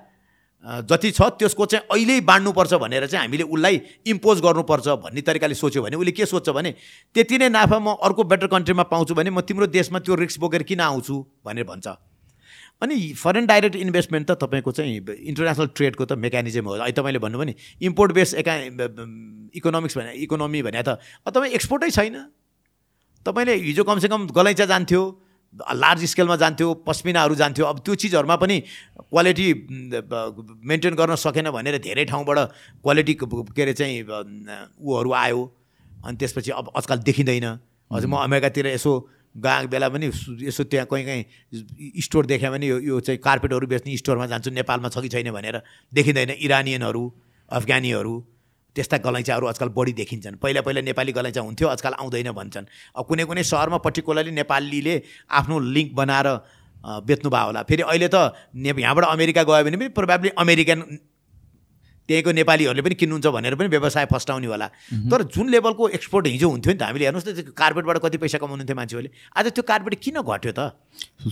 जति छ त्यसको चाहिँ अहिले बाँड्नुपर्छ भनेर चाहिँ हामीले उसलाई इम्पोज गर्नुपर्छ भन्ने तरिकाले सोच्यो भने उसले के सोध्छ भने त्यति नै नाफा म अर्को बेटर कन्ट्रीमा पाउँछु भने म तिम्रो देशमा त्यो रिस्क बोकेर किन आउँछु? भनेर भन्छ। अनि फरेन डाइरेक्ट इन्भेस्टमेन्ट त तपाईँको चाहिँ इन्टरनेसनल ट्रेडको त मेकानिजम हो। अहिले तपाईँले भन्नुभयो नि इम्पोर्ट बेस एका इकोनोमिक्स भने इकोनोमी भने त तपाईँ एक्सपोर्टै छैन। तपाईँले हिजो कमसेकम गलैँचा जान्थ्यो लार्ज स्केलमा जान्थ्यो पस्मिनाहरू जान्थ्यो। अब त्यो चिजहरूमा पनि क्वालिटी मेन्टेन गर्न सकेन भनेर धेरै ठाउँबाट क्वालिटी के अरे चाहिँ ऊहरू आयो। अनि त्यसपछि अब आजकल देखिँदैन। हजुर म अमेरिकातिर यसो गएको बेला पनि यसो त्यहाँ कहीँ कहीँ स्टोर देख्यो भने यो यो चाहिँ कार्पेटहरू बेच्ने स्टोरमा जान्छु। नेपालमा छ कि छैन भनेर देखिँदैन। इरानियनहरू अफगानीहरू त्यस्ता गलैँचाहरू आजकल बढी देखिन्छन्। पहिला पहिला नेपाली गलैँचा हुन्थ्यो आजकल आउँदैन भन्छन्। अब कुनै कुनै सहरमा पर्टिकुलरली नेपालीले आफ्नो लिङ्क बनाएर बेच्नु भयो होला। फेरि अहिले त ने यहाँबाट अमेरिका गयो भने पनि प्रोभाब्ली अमेरिकन त्यहीँको नेपालीहरूले पनि किन्नुहुन्छ भनेर पनि व्यवसाय फस्टाउने होला। तर जुन लेभलको एक्सपोर्ट हिजो हुन्थ्यो नि त हामीले हेर्नुहोस् त त्यो कार्पेटबाट कति पैसा कमाउनुहुन्थ्यो मान्छेहरूले। आज त्यो कार्पेट किन घट्यो त?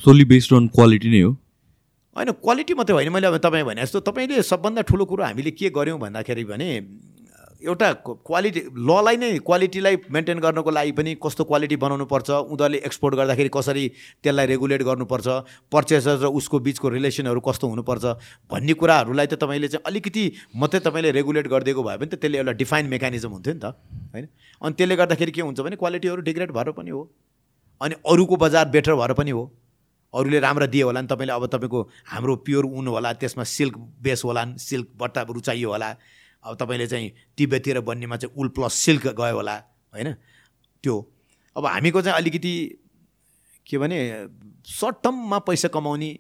सोली बेस्ड अन क्वालिटी नै हो। होइन क्वालिटी मात्रै होइन। मैले अब तपाईँ भने जस्तो तपाईँले सबभन्दा ठुलो कुरो हामीले के गर्यौँ भन्दाखेरि भने एउटा क्वालिटी ललाई नै क्वालिटीलाई मेन्टेन गर्नको लागि पनि कस्तो क्वालिटी बनाउनु पर्छ उनीहरूले एक्सपोर्ट गर्दाखेरि कसरी त्यसलाई रेगुलेट गर्नुपर्छ पर्चेसर र उसको बिचको रिलेसनहरू कस्तो हुनुपर्छ भन्ने कुराहरूलाई त तपाईँले चाहिँ अलिकति मात्रै तपाईँले रेगुलेट गरिदिएको भए पनि त त्यसले एउटा डिफाइन मेकानिजम हुन्थ्यो नि त होइन? अनि त्यसले गर्दाखेरि के हुन्छ भने क्वालिटीहरू डिग्रेड भएर पनि हो अनि अरूको बजार बेटर भएर पनि हो। अरूले राम्रो दियो होला नि तपाईँले अब तपाईँको हाम्रो प्योर उन होला त्यसमा सिल्क बेस होला सिल्क बट्टा रुचाइयो होला अब तपाईँले चाहिँ तिब्बततिर बन्नेमा चाहिँ उल प्लस सिल्क गयो होला होइन? त्यो अब हामीको चाहिँ अलिकति के भने सर्ट टर्ममा पैसा कमाउने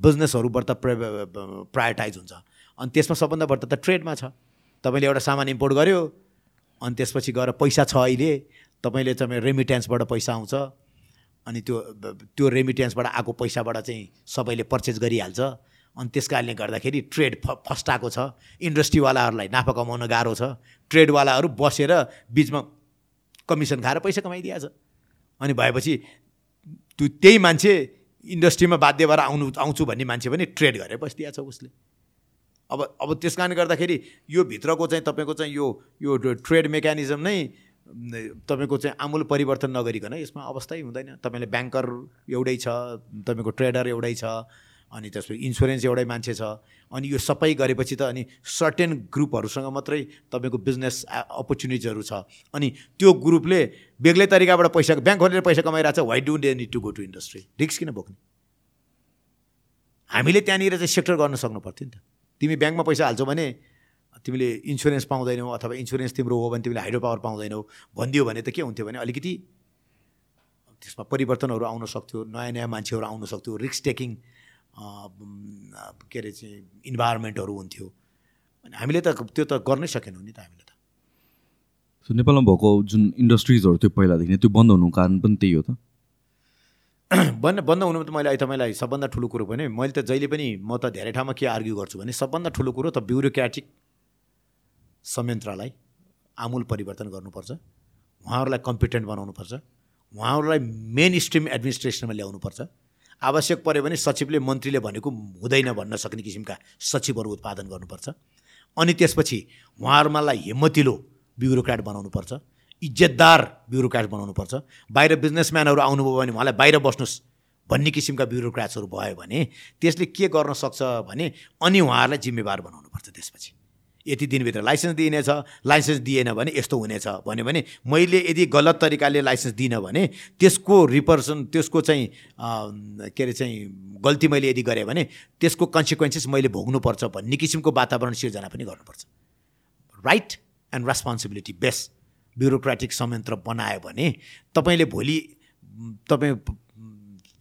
बिजनेसहरूबाट प्रायोरिटाइज हुन्छ। अनि त्यसमा सबभन्दा बढ्ता त ट्रेडमा छ। तपाईँले एउटा सामान इम्पोर्ट गर्यो अनि त्यसपछि गएर पैसा छ अहिले तपाईँले चाहिँ रेमिटेन्सबाट पैसा आउँछ अनि त्यो त्यो रेमिटेन्सबाट आएको पैसाबाट चाहिँ सबैले पर्चेस गरिहाल्छ। अनि त्यस कारणले गर्दाखेरि ट्रेड फ फस्टाएको छ। इन्डस्ट्रीवालाहरूलाई नाफा कमाउन गाह्रो छ। ट्रेडवालाहरू बसेर बिचमा कमिसन खाएर पैसा कमाइदिएको छ अनि भएपछि त्यो त्यही मान्छे इन्डस्ट्रीमा बाध्य भएर आउनु आउँछु भन्ने मान्छे पनि ट्रेड गरेर बसिदिएको छ उसले। अब अब त्यस कारणले गर्दाखेरि यो भित्रको चाहिँ तपाईँको चाहिँ यो यो ट्रेड मेकानिजम नै तपाईँको चाहिँ आमूल परिवर्तन नगरिकन यसमा अवस्थै हुँदैन। तपाईँले ब्याङ्कर एउटै छ तपाईँको ट्रेडर एउटै छ अनि त्यसपछि इन्सुरेन्स एउटै मान्छे छ। अनि यो सबै गरेपछि त अनि सर्टेन ग्रुपहरूसँग मात्रै तपाईँको बिजनेस अपर्च्युनिटिजहरू छ। अनि त्यो ग्रुपले बेग्लै तरिकाबाट पैसा ब्याङ्क खोलेर पैसा कमाइरहेको छ। Why do they need to go to industry रिक्स किन बोक्ने? हामीले त्यहाँनिर चाहिँ सेक्टर गर्न सक्नु पर्थ्यो नि त। तिमी ब्याङ्कमा पैसा हाल्छौ भने तिमीले इन्सुरेन्स पाउँदैनौ अथवा इन्सुरेन्स तिम्रो हो भने तिमीले हाइड्रो पावर पाउँदैनौ। भनिदियो भने त के हुन्थ्यो भने अलिकति त्यसमा परिवर्तनहरू आउन सक्थ्यो नयाँ नयाँ मान्छेहरू आउन सक्थ्यो। रिक्स टेकिङ के अरे चाहिँ इन्भाइरोमेन्टहरू हुन्थ्यो। अनि हामीले त त्यो त गर्नै सकेनौँ नि त हामीले त। सो नेपालमा भएको जुन इन्डस्ट्रिजहरू थियो पहिलादेखि त्यो बन्द हुनुको कारण पनि त्यही हो त? बन्द बन्द हुनुमा त मैले तपाईँलाई सबभन्दा ठुलो कुरो भने मैले त जहिले पनि म त धेरै ठाउँमा के आर्ग्यु गर्छु भने सबभन्दा ठुलो कुरो त ब्युरोक्रेटिक संयन्त्रलाई आमूल परिवर्तन गर्नुपर्छ। उहाँहरूलाई कम्पिटेन्ट बनाउनुपर्छ। उहाँहरूलाई मेन स्ट्रिम एडमिनिस्ट्रेसनमा ल्याउनुपर्छ। आवश्यक पऱ्यो भने सचिवले मन्त्रीले भनेको हुँदैन भन्न सक्ने किसिमका सचिवहरू उत्पादन गर्नुपर्छ। अनि त्यसपछि उहाँहरूमालाई हिम्मतिलो ब्युरोक्राट बनाउनुपर्छ। इज्जतदार ब्युरोक्राट बनाउनुपर्छ। बाहिर बिजनेसम्यानहरू आउनुभयो भने उहाँलाई बाहिर बस्नुहोस् भन्ने किसिमका ब्युरोक्राट्सहरू भयो भने त्यसले के गर्न सक्छ भने अनि उहाँहरूलाई जिम्मेवार बनाउनुपर्छ त्यसपछि। यति दिनभित्र लाइसेन्स दिइनेछ। लाइसेन्स दिएन भने यस्तो हुनेछ। भन्यो भने मैले यदि गलत तरिकाले लाइसेन्स दिइनँ भने त्यसको रिपर्सन त्यसको चाहिँ के अरे चाहिँ गल्ती मैले यदि गरेँ भने त्यसको कन्सिक्वेन्सेस मैले भोग्नुपर्छ भन्ने किसिमको वातावरण सिर्जना पनि गर्नुपर्छ। Right and responsibility best. Bureaucratic संयन्त्र बनायो भने तपाईँले भोलि तपाईँ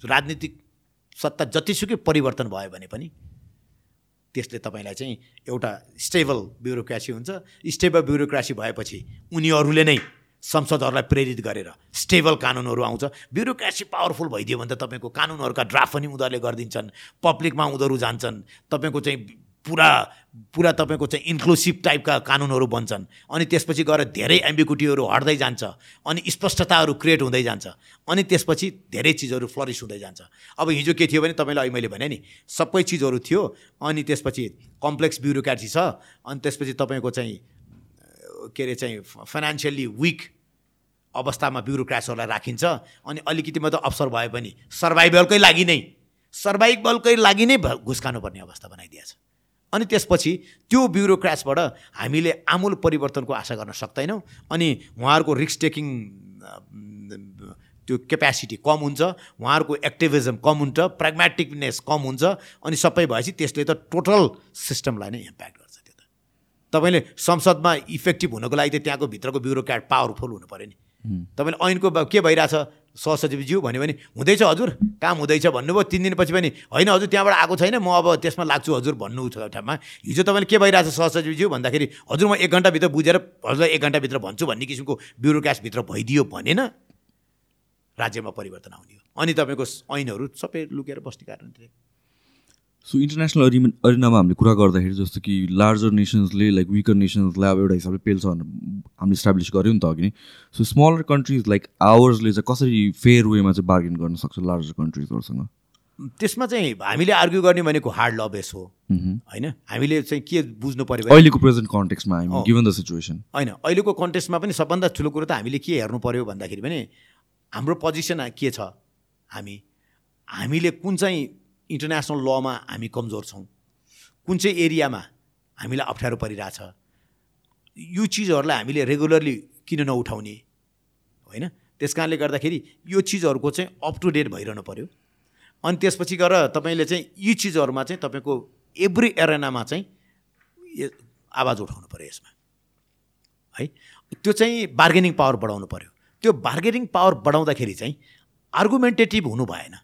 राजनीतिक सत्ता जतिसुकै परिवर्तन भयो भने पनि त्यसले तपाईँलाई चाहिँ एउटा स्टेबल ब्युरोक्रासी हुन्छ। स्टेबल ब्युरोक्रासी भएपछि उनीहरूले नै संसदहरूलाई प्रेरित गरेर स्टेबल कानुनहरू आउँछ। ब्युरोक्रासी पावरफुल भइदियो भने त तपाईँको कानुनहरूका ड्राफ्ट पनि उनीहरूले गरिदिन्छन्। पब्लिकमा उनीहरू जान्छन्। तपाईँको चाहिँ पुरा पुरा तपाईँको चाहिँ इन्क्लुसिभ टाइपका कानुनहरू बन्छन्। अनि त्यसपछि गएर धेरै एम्बिकुटीहरू हट्दै जान्छ। अनि स्पष्टताहरू क्रिएट हुँदै जान्छ। अनि त्यसपछि धेरै चिजहरू फ्लरिस हुँदै जान्छ। अब हिजो के थियो भने तपाईँलाई अहिले मैले भने नि सबै चिजहरू थियो अनि त्यसपछि कम्प्लेक्स ब्युरोक्रासी छ अनि त्यसपछि तपाईँको चाहिँ के अरे चाहिँ फाइनेन्सियल्ली विक अवस्थामा ब्युरोक्राट्सहरूलाई राखिन्छ। अनि अलिकति मात्रै अवसर भए पनि सर्भाइभलकै लागि नै सर्भाइभलकै लागि नै घुस्कानु पर्ने अवस्था बनाइदिएछ। अनि त्यसपछि त्यो ब्युरोक्राट्सबाट हामीले आमूल परिवर्तनको आशा गर्न सक्दैनौँ। अनि उहाँहरूको रिक्स टेकिङ त्यो क्यापेसिटी कम हुन्छ उहाँहरूको एक्टिभिजम कम हुन्छ प्रेग्मेटिकनेस कम हुन्छ अनि सबै भएपछि त्यसले त टोटल सिस्टमलाई नै इम्प्याक्ट गर्छ त्यो त। तपाईँले संसदमा इफेक्टिभ हुनको लागि त त्यहाँको भित्रको ब्युरोक्राट पावरफुल हुनु पऱ्यो नि। तपाईँले ऐनको के भइरहेछ? सहसचिवज्यू भन्यो भने हुँदैछ हजुर काम हुँदैछ भन्नुभयो। तिन दिनपछि पनि होइन हजुर त्यहाँबाट आएको छैन। म अब त्यसमा लाग्छु हजुर भन्नु छ ठाउँमा। हिजो तपाईँले के भइरहेछ सहसचिवज्यू? भन्दाखेरि हजुर म एक घन्टाभित्र बुझेर हजुर एक घन्टाभित्र भन्छु भन्ने किसिमको ब्युरोक्रासभित्र भइदियो भनेन। राज्यमा परिवर्तन आउने हो। अनि तपाईँको ऐनहरू सबै लुकेर बस्ने कारण थियो सो इन्टरनेसनल अरिमेन्ट अरिनामा हामीले कुरा गर्दाखेरि जस्तो कि लार्जर नेसन्सले लाइक विकर नेसन्सलाई अब एउटा हिसाबले पेल्छ भनेर हामीले इस्टाब्लिस गऱ्यौँ नि त अघि नै। सो स्मलर कन्ट्रिज लाइक आवर्सले चाहिँ कसरी फेयर वेमा चाहिँ बार्गेन गर्न सक्छ लार्जर कन्ट्रिजहरूसँग त्यसमा चाहिँ हामीले आर्ग्यु गर्ने भनेको हार्ड लबेस हो। होइन? हामीले चाहिँ के बुझ्नु पऱ्यो अहिलेको प्रेजेन्ट कन्टेक्समा गिभन द सिचुएसन होइन अहिलेको कन्टेक्समा पनि सबभन्दा ठुलो कुरो त हामीले के हेर्नु पऱ्यो भन्दाखेरि पनि हाम्रो पोजिसन के छ? हामी हामीले कुन चाहिँ इन्टरनेसनल लमा हामी कमजोर छौँ। कुन चाहिँ एरियामा हामीलाई अप्ठ्यारो परिरहेछ? यो चिजहरूलाई हामीले रेगुलरली किन नउठाउने? होइन? त्यस कारणले गर्दाखेरि यो चिजहरूको चाहिँ अप टु डेट भइरहनु पऱ्यो अनि त्यसपछि गएर तपाईँले चाहिँ यी चिजहरूमा चाहिँ तपाईँको एभ्री एरेनामा चाहिँ आवाज उठाउनु पऱ्यो यसमा। है? त्यो चाहिँ बार्गेनिङ पावर बढाउनु पऱ्यो त्यो बार्गेनिङ पावर बढाउँदाखेरि चाहिँ आर्गुमेन्टेटिभ हुनु भएन।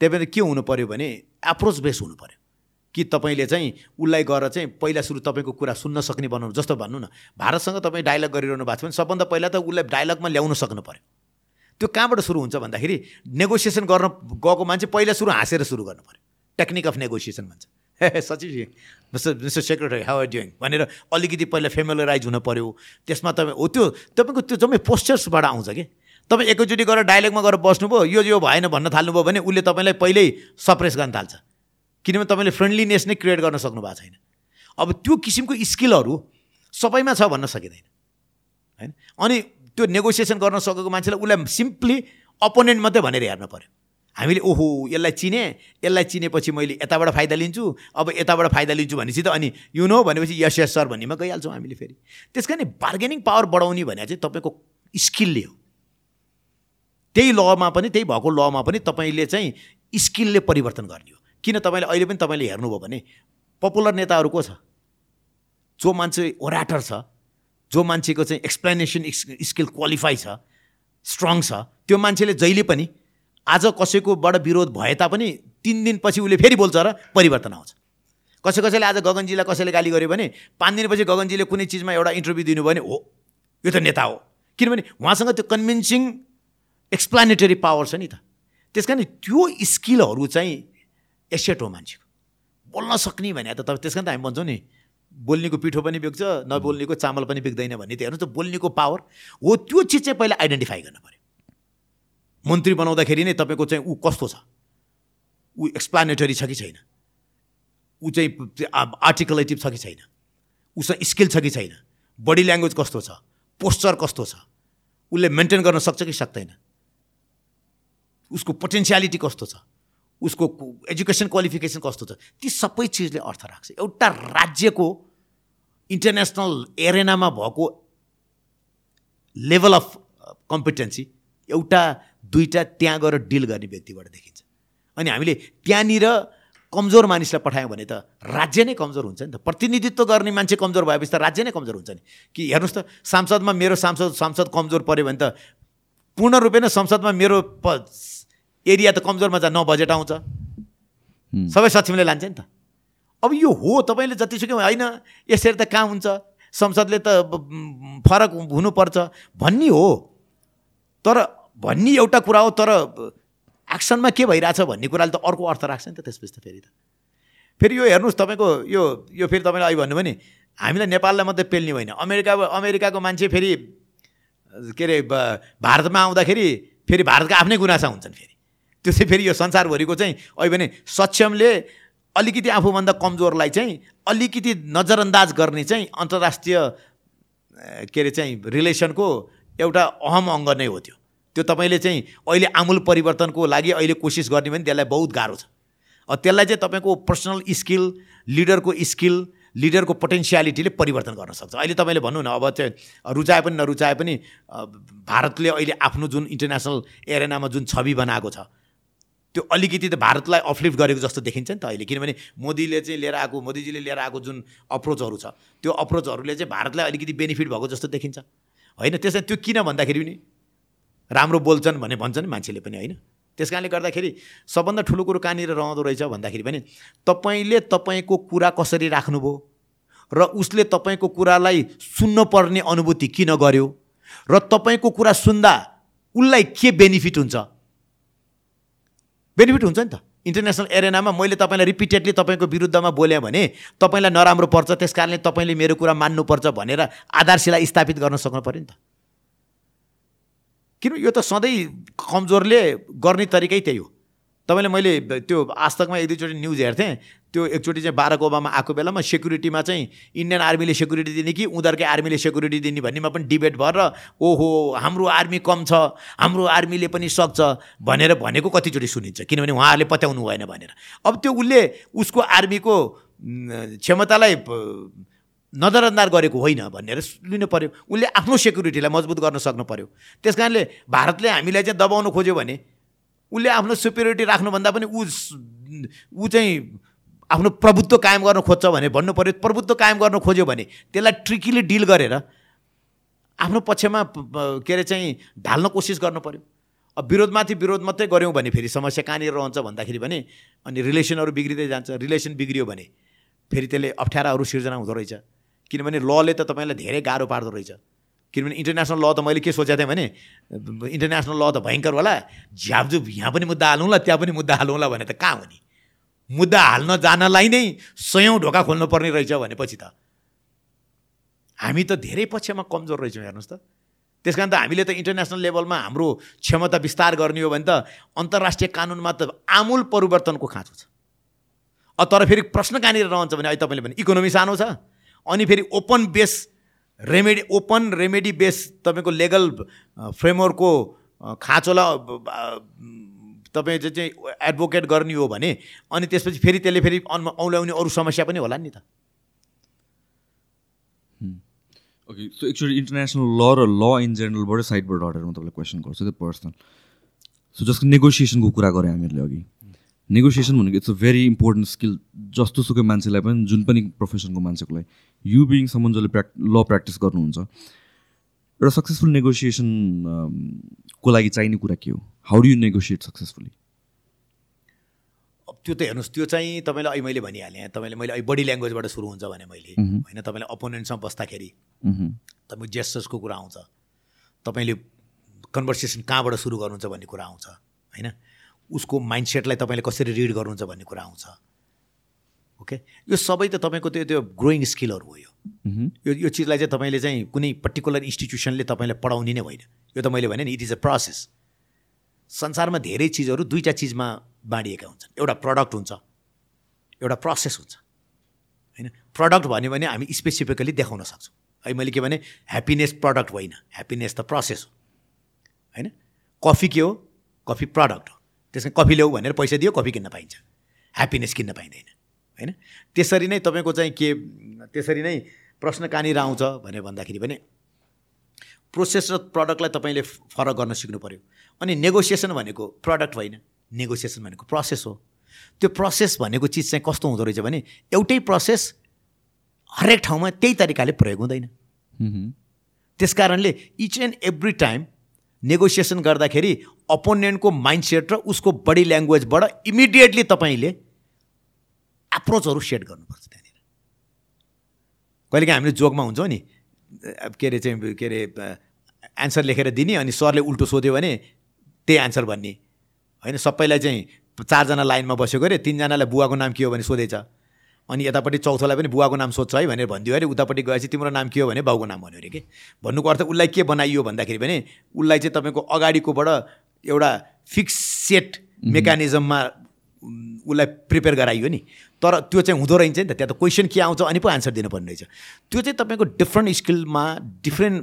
त्यही भएर के हुनु पऱ्यो भने एप्रोच बेस हुनु पऱ्यो कि तपाईँले चाहिँ उसलाई गएर चाहिँ पहिला सुरु तपाईँको कुरा सुन्न सक्ने बनाउनु जस्तो भन्नु न। भारतसँग तपाईँ डायलग गरिरहनु भएको छ भने सबभन्दा पहिला त उसलाई डायलगमा ल्याउन सक्नु पऱ्यो त्यो कहाँबाट सुरु हुन्छ भन्दाखेरि नेगोसिएसन गर्न गएको मान्छे पहिला सुरु हाँसेर सुरु गर्नु पऱ्यो टेक्निक अफ नेगोसिएसन भन्छ। हे सचिव mister mister secretary how are doing भनेर अलिकति पहिला फेमिलराइज हुनु पऱ्यो त्यसमा तपाईँ हो त्यो तपाईँको त्यो जम्मै पोस्चर्सबाट आउँछ कि? तपाईँ एकैचोटि गएर डायलगमा गएर बस्नुभयो यो यो भएन भन्न थाल्नुभयो भने उसले तपाईँलाई पहिल्यै सप्रेस गर्न थाल्छ। किनभने तपाईँले फ्रेन्डलिनेस नै क्रिएट गर्न सक्नु भएको छैन। अब त्यो किसिमको स्किलहरू सबैमा छ भन्न सकिँदैन। होइन? अनि त्यो नेगोसिएसन गर्न सकेको मान्छेलाई उसलाई सिम्पली अपोनेन्ट मात्रै भनेर हेर्नु पऱ्यो हामीले ओहो यसलाई चिने यसलाई चिनेपछि मैले यताबाट फाइदा लिन्छु अब यताबाट फाइदा लिन्छु भनेपछि त अनि यु नो भनेपछि यस यस सर भन्नेमा गइहाल्छौँ हामीले फेरि। त्यस कारण बार्गेनिङ पावर बढाउने भने चाहिँ तपाईँको स्किलले हो। त्यही लमा पनि त्यही भएको लमा पनि तपाईँले चाहिँ स्किलले परिवर्तन गर्ने हो। किन तपाईँले अहिले पनि तपाईँले हेर्नुभयो भने पपुलर नेताहरू को छ? जो मान्छे ओराटर छ जो मान्छेको चाहिँ एक्सप्लेनेसन स्किल क्वालिफाई छ स्ट्रङ छ त्यो मान्छेले जहिले पनि आज कसैकोबाट विरोध भए तापनि तिन दिनपछि उसले फेरि बोल्छ र परिवर्तन आउँछ। कसै कसैले आज गगनजीलाई कसैले गाली गर्यो भने पाँच दिनपछि गगनजीले कुनै चिजमा एउटा इन्टरभ्यू दिनुभयो भने हो यो त नेता हो। किनभने उहाँसँग त्यो कन्भिन्सिङ एक्सप्लानेटरी पावर छ नि त। त्यस कारण त्यो स्किलहरू चाहिँ एसेट हो मान्छेको। बोल्न सक्ने भने त तपाईँ त्यस कारण त हामी भन्छौँ नि बोल्नेको पिठो पनि बिग्छ नबोल्नेको चामल पनि बिग्दैन भन्ने त हेर्नुहोस् त बोल्नेको पावर हो त्यो चिज चाहिँ पहिला आइडेन्टिफाई गर्नु पऱ्यो मन्त्री बनाउँदाखेरि नै तपाईँको चाहिँ ऊ कस्तो छ? ऊ एक्सप्लानेटरी छ कि छैन? ऊ चाहिँ आर्टिकुलेटिभ छ कि छैन? उसँग स्किल छ कि छैन? बडी ल्याङ्ग्वेज कस्तो छ? पोस्चर कस्तो छ? उसले मेन्टेन गर्न सक्छ कि सक्दैन? उसको पोटेन्सियालिटी कस्तो छ? उसको एजुकेसन क्वालिफिकेसन कस्तो छ? ती सबै चिजले अर्थ राख्छ। एउटा राज्यको इन्टरनेसनल एरेनामा भएको लेभल अफ कम्पिटेन्सी एउटा दुईवटा त्यहाँ गएर डिल गर्ने व्यक्तिबाट देखिन्छ। अनि हामीले त्यहाँनिर कमजोर मानिसलाई पठायौँ भने त राज्य नै कमजोर हुन्छ नि त। प्रतिनिधित्व गर्ने मान्छे कमजोर भएपछि त राज्य नै कमजोर हुन्छ नि। कि हेर्नुहोस् त सांसदमा मेरो सांसद सांसद कमजोर पऱ्यो भने त पूर्ण रूपे नै संसदमा मेरो एरिया त कमजोरमा जा न बजेट आउँछ। सबै सक्षमले लान्छ नि त। अब यो हो तपाईँले जतिसुकै होइन यसरी त कहाँ हुन्छ? संसदले त फरक हुनुपर्छ भन्ने हो। तर भन्ने एउटा कुरा हो तर एक्सनमा के भइरहेछ भन्ने कुराले त अर्को अर्थ राख्छ नि त त्यसपछि त फेरि त। फेरि यो हेर्नुहोस् तपाईँको यो यो फेरि तपाईँले अहिले भन्नुभयो नि हामीलाई नेपाललाई मात्रै पेल्ने होइन। अमेरिका अमेरिकाको मान्छे फेरि के अरे भारतमा आउँदाखेरि फेरि भारतका आफ्नै गुनासा हुन्छन् फेरि। त्यो चाहिँ फेरि यो संसारभरिको चाहिँ अहिले भने सक्षमले अलिकति आफूभन्दा कमजोरलाई चाहिँ अलिकति नजरअन्दाज गर्ने चाहिँ अन्तर्राष्ट्रिय के अरे चाहिँ रिलेसनको एउटा अहम अङ्ग नै हो त्यो। त्यो तपाईँले चाहिँ अहिले आमूल परिवर्तनको लागि अहिले कोसिस गर्ने भने त्यसलाई बहुत गाह्रो छ। त्यसलाई चाहिँ तपाईँको पर्सनल स्किल लिडरको स्किल लिडरको पोटेन्सियालिटीले परिवर्तन गर्न सक्छ। अहिले तपाईँले भन्नु न अब चाहिँ रुचाए पनि नरुचाए पनि भारतले अहिले आफ्नो जुन इन्टरनेसनल एरेनामा जुन छवि बनाएको छ त्यो अलिकति त भारतलाई अपलिफ्ट गरेको जस्तो देखिन्छ नि त अहिले। किनभने मोदीले चाहिँ लिएर आएको मोदीजीले लिएर आएको जुन अप्रोचहरू छ त्यो अप्रोचहरूले चाहिँ भारतलाई अलिकति बेनिफिट भएको जस्तो देखिन्छ। होइन? त्यसै त्यो किन भन्दाखेरि नि राम्रो बोल्छन् भने भन्छन् मान्छेले पनि होइन? त्यस कारणले गर्दाखेरि सबभन्दा ठुलो कुरो कहाँनिर रहँदो रहेछ भन्दाखेरि पनि तपाईँले तपाईँको कुरा कसरी राख्नुभयो र उसले तपाईँको कुरालाई सुन्नुपर्ने अनुभूति किन गर्यो र तपाईँको कुरा सुन्दा उसलाई के बेनिफिट हुन्छ? बेनिफिट हुन्छ नि त. इन्टरनेसनल एरेनामा मैले तपाईँलाई रिपिटेडली तपाईँको विरुद्धमा बोलेँ भने तपाईँलाई नराम्रो पर्छ त्यस कारणले तपाईँले मेरो कुरा मान्नुपर्छ भनेर आधारशिला स्थापित गर्न सक्नु पऱ्यो नि त। किन यो त सधैँ कमजोरले गर्ने तरिकै त्यही हो। तपाईँले मैले त्यो आजतकमा एक दुईचोटि न्युज हेर्थेँ। त्यो एकचोटि चाहिँ बाराक ओबामा आएको बेलामा सेक्युरिटीमा चाहिँ इन्डियन आर्मीले सेक्युरिटी दिने कि उनीहरूकै आर्मीले सेक्युरिटी दिने भन्नेमा पनि डिबेट भएर ओहो हाम्रो आर्मी कम छ हाम्रो आर्मीले पनि सक्छ भनेर भनेको कतिचोटि सुनिन्छ। किनभने उहाँहरूले पत्याउनु भएन भनेर। अब त्यो उसले उसको आर्मीको क्षमतालाई नजरअन्दाज गरेको होइन भनेर लिनु पऱ्यो उसले आफ्नो सेक्युरिटीलाई मजबुत गर्न सक्नु पऱ्यो त्यस कारणले भारतले हामीलाई चाहिँ दबाउन खोज्यो भने उसले आफ्नो सुपेरिटी राख्नुभन्दा पनि ऊ ऊ चाहिँ आफ्नो प्रभुत्व कायम गर्न खोज्छ भने भन्नु पऱ्यो प्रभुत्व कायम गर्न खोज्यो भने त्यसलाई ट्रिकीली डिल गरेर आफ्नो पक्षमा के अरे चाहिँ ढाल्न कोसिस गर्नु पऱ्यो अब विरोधमाथि विरोध मात्रै गऱ्यौँ भने फेरि समस्या कहाँनिर रहन्छ भन्दाखेरि भने अनि रिलेसनहरू बिग्रिँदै जान्छ रिलेसन बिग्रियो भने फेरि त्यसले अप्ठ्याराहरू सिर्जना हुँदो रहेछ। किनभने लले त तपाईँलाई धेरै गाह्रो पार्दो रहेछ। किनभने इन्टरनेसनल ल त मैले के सोचेको थिएँ भने इन्टरनेसनल ल त भयङ्कर होला। झ्यापझुप यहाँ पनि मुद्दा हालौँला त्यहाँ पनि मुद्दा हालौँला भने त कहाँ हो नि मुद्दा हाल्न जानलाई नै सयौँ ढोका खोल्नु पर्ने रहेछ भनेपछि त। हामी त धेरै पक्षमा कमजोर रहेछौँ हेर्नुहोस् त। त्यस कारण त हामीले त इन्टरनेसनल लेभलमा हाम्रो क्षमता विस्तार गर्ने हो भने त अन्तर्राष्ट्रिय कानुनमा त आमूल परिवर्तनको खाँचो छ। तर फेरि प्रश्न कहाँनिर रहन्छ भने अहिले तपाईँले भने इकोनोमी सानो छ। अनि फेरि open base remedy open remedy base तपाईँको लेगल फ्रेमवर्कको खाँचोलाई तपाईँ चाहिँ एडभोकेट गर्ने हो भने अनि त्यसपछि फेरि त्यसले फेरि अन- औल्याउने अरू समस्या पनि होला नि त। ओके सो एक्चुली इन्टरनेसनल ल र ल इन जेनरलबाट साइडबाट हटेर म तपाईँलाई क्वेसन गर्छु त्यो पर्सनल सो जस्तो नेगोसिएसनको कुरा गऱ्यौँ हामीहरूले अघि? नेगोसिएसन भनेको it's a very important skill जस्तो सुकै मान्छेलाई पनि जुन पनि प्रोफेसनको मान्छेको लागि। यु बिङ समन जसले प्र्याक् ल प्र्याक्टिस गर्नुहुन्छ। एउटा सक्सेसफुल नेगोसिएसन को लागि चाहिने कुरा के हो? How do you negotiate successfully अब त्यो त हेर्नुहोस् त्यो चाहिँ तपाईँलाई अहिले मैले भनिहालेँ तपाईँले मैले अहिले बडी ल्याङ्ग्वेजबाट सुरु हुन्छ भने मैले। होइन तपाईँले अपोनेन्टसँग बस्दाखेरि तपाईँको जेस्टर्सको कुरा आउँछ। तपाईँले कन्भर्सेसन कहाँबाट सुरु गर्नुहुन्छ भन्ने कुरा आउँछ। होइन? उसको माइन्डसेटलाई तपाईँले कसरी रिड गर्नुहुन्छ भन्ने कुरा आउँछ। ओके यो सबै त तपाईँको त्यो त्यो ग्रोइङ स्किलहरू हो यो। यो यो चिजलाई चाहिँ तपाईँले चाहिँ कुनै पर्टिकुलर इन्स्टिट्युसनले तपाईँलाई पढाउने नै होइन। यो त मैले भने नि इट इज अ प्रोसेस संसारमा धेरै चिजहरू दुईवटा चिजमा बाँडिएका हुन्छन्। एउटा प्रडक्ट हुन्छ। एउटा प्रोसेस हुन्छ। होइन? प्रडक्ट भन्यो भने हामी स्पेसिफिकली देखाउन सक्छौँ। अहिले मैले के भने ह्याप्पिनेस प्रडक्ट होइन। ह्याप्पिनेस त प्रोसेस हो। होइन? कफी के हो? कफी प्रडक्ट हो। त्यसमा कफी ल्याऊ भनेर पैसा दियो कफी किन्न पाइन्छ। ह्याप्पिनेस किन्न पाइँदैन होइन? त्यसरी नै तपाईँको चाहिँ के त्यसरी नै प्रश्न कहाँनिर आउँछ भनेर भन्दाखेरि भने प्रोसेस र प्रडक्टलाई तपाईँले फरक गर्न सिक्नु पऱ्यो अनि नेगोसिएसन भनेको प्रडक्ट होइन नेगोसिएसन भनेको प्रोसेस हो। त्यो प्रोसेस भनेको चिज चाहिँ कस्तो हुँदो रहेछ भने एउटै प्रोसेस हरेक ठाउँमा त्यही तरिकाले प्रयोग हुँदैन। त्यस कारणले each and every time negotiation गर्दाखेरि अपोनेन्टको माइन्डसेट र उसको बडी ल्याङ्ग्वेजबाट इमिडिएटली तपाईँले एप्रोचहरू सेट गर्नुपर्छ त्यहाँनिर। कहिलेकाहीँ हामीले जोगमा हुन्छौँ नि के अरे चाहिँ के अरे एन्सर लेखेर दिने अनि सरले उल्टो सोध्यो भने त्यही एन्सर भन्ने। होइन सबैलाई चाहिँ चारजना लाइनमा बसेको अरे तिनजनालाई बुवाको नाम के हो भने सोधेछ। अनि यतापट्टि चौथोलाई पनि बुवाको नाम सोध्छ है भनेर भनिदियो अरे। उतापट्टि गएपछि तिम्रो नाम के हो भने बाउको नाम भन्यो अरे कि? भन्नुको अर्थ उसलाई के बनाइयो भन्दाखेरि भने उसलाई चाहिँ तपाईँको अगाडिकोबाट एउटा फिक्स सेट मेकानिजममा उसलाई प्रिपेयर गराइयो नि। तर त्यो चाहिँ हुँदो रहेछ नि त। त्यहाँ त क्वेसन के आउँछ अनि पो आन्सर दिनुपर्ने रहेछ। त्यो चाहिँ तपाईँको डिफ्रेन्ट स्किलमा डिफ्रेन्ट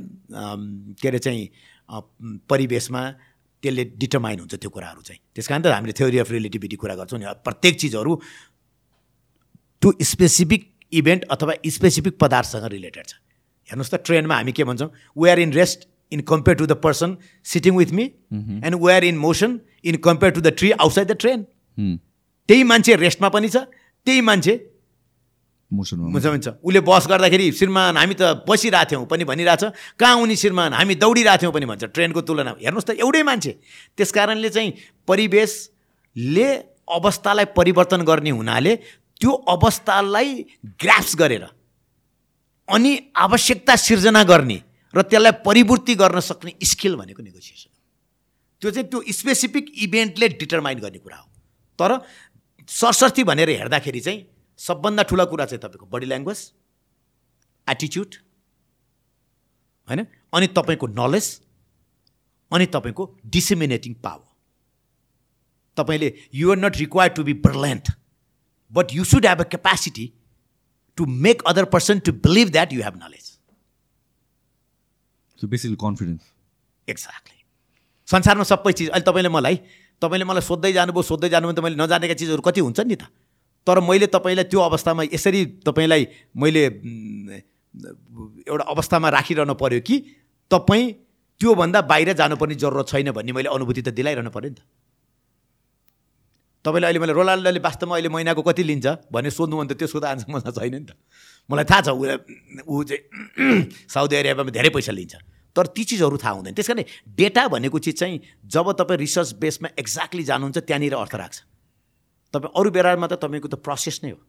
के अरे चाहिँ परिवेशमा त्यसले डिटर्माइन हुन्छ त्यो कुराहरू चाहिँ। त्यस कारण त हामीले थ्योरी अफ रिलेटिभिटी कुरा गर्छौँ नि। प्रत्येक चिजहरू टु स्पेसिफिक इभेन्ट अथवा स्पेसिफिक पदार्थसँग रिलेटेड छ। हेर्नुहोस् त ट्रेनमा हामी के भन्छौँ we are in rest in compare to the person sitting with me and we are in motion in compare to the tree outside the train त्यही मान्छे रेस्टमा पनि छ त्यही मान्छे मोसनमा हुन्छ उसले बस गर्दाखेरि श्रीमान हामी त बसिरहेको थियौँ पनि भनिरहेछ। कहाँ उनी श्रीमान? हामी दौडिरहेको थियौँ पनि भन्छ ट्रेनको तुलनामा हेर्नुहोस् त एउटै मान्छे। त्यस कारणले चाहिँ परिवेशले अवस्थालाई परिवर्तन गर्ने हुनाले त्यो अवस्थालाई ग्राफ्स गरेर अनि आवश्यकता सिर्जना गर्ने र त्यसलाई परिपूर्ति गर्न सक्ने स्किल भनेको नेगोसिएसन त्यो चाहिँ त्यो स्पेसिफिक इभेन्टले डिटरमाइन गर्ने कुरा हो। तर सरसर्थी भनेर हेर्दाखेरि चाहिँ सबभन्दा ठुलो कुरा चाहिँ तपाईँको बडी ल्याङ्ग्वेज एटिच्युड होइन? अनि तपाईँको नलेज अनि तपाईँको डिसिमिनेटिङ पावर तपाईँले you're not required to be brilliant but you should have a capacity to make other person to believe that you have knowledge confidence exactly संसारमा सबै चिज अहिले तपाईँले मलाई तपाईँले मलाई सोध्दै जानुभयो सोध्दै जानुभयो त मैले नजानेका चिजहरू कति हुन्छन् नि त? तर मैले तपाईँलाई त्यो अवस्थामा यसरी तपाईँलाई मैले एउटा अवस्थामा राखिरहनु पऱ्यो कि तपाईँ त्योभन्दा बाहिर जानुपर्ने जरुरत छैन भन्ने मैले अनुभूति त दिलाइरहनु पऱ्यो नि त। तपाईँले अहिले मैले रोनाल्डोले वास्तवमा अहिले महिनाको कति लिन्छ भने सोध्नु भने त त्यो सोधा आन्सर मसँग छैन नि त। मलाई थाहा छ ऊ ऊ चाहिँ साउदी अरेबियामा धेरै पैसा लिन्छ। तर ती चिजहरू थाहा हुँदैन। त्यस कारण डेटा भनेको चिज चाहिँ जब तपाईँ रिसर्च बेसमा एक्ज्याक्टली जानुहुन्छ त्यहाँनिर अर्थ राख्छ। तपाईँ अरू बेलामा त तपाईँको त प्रोसेस नै हो।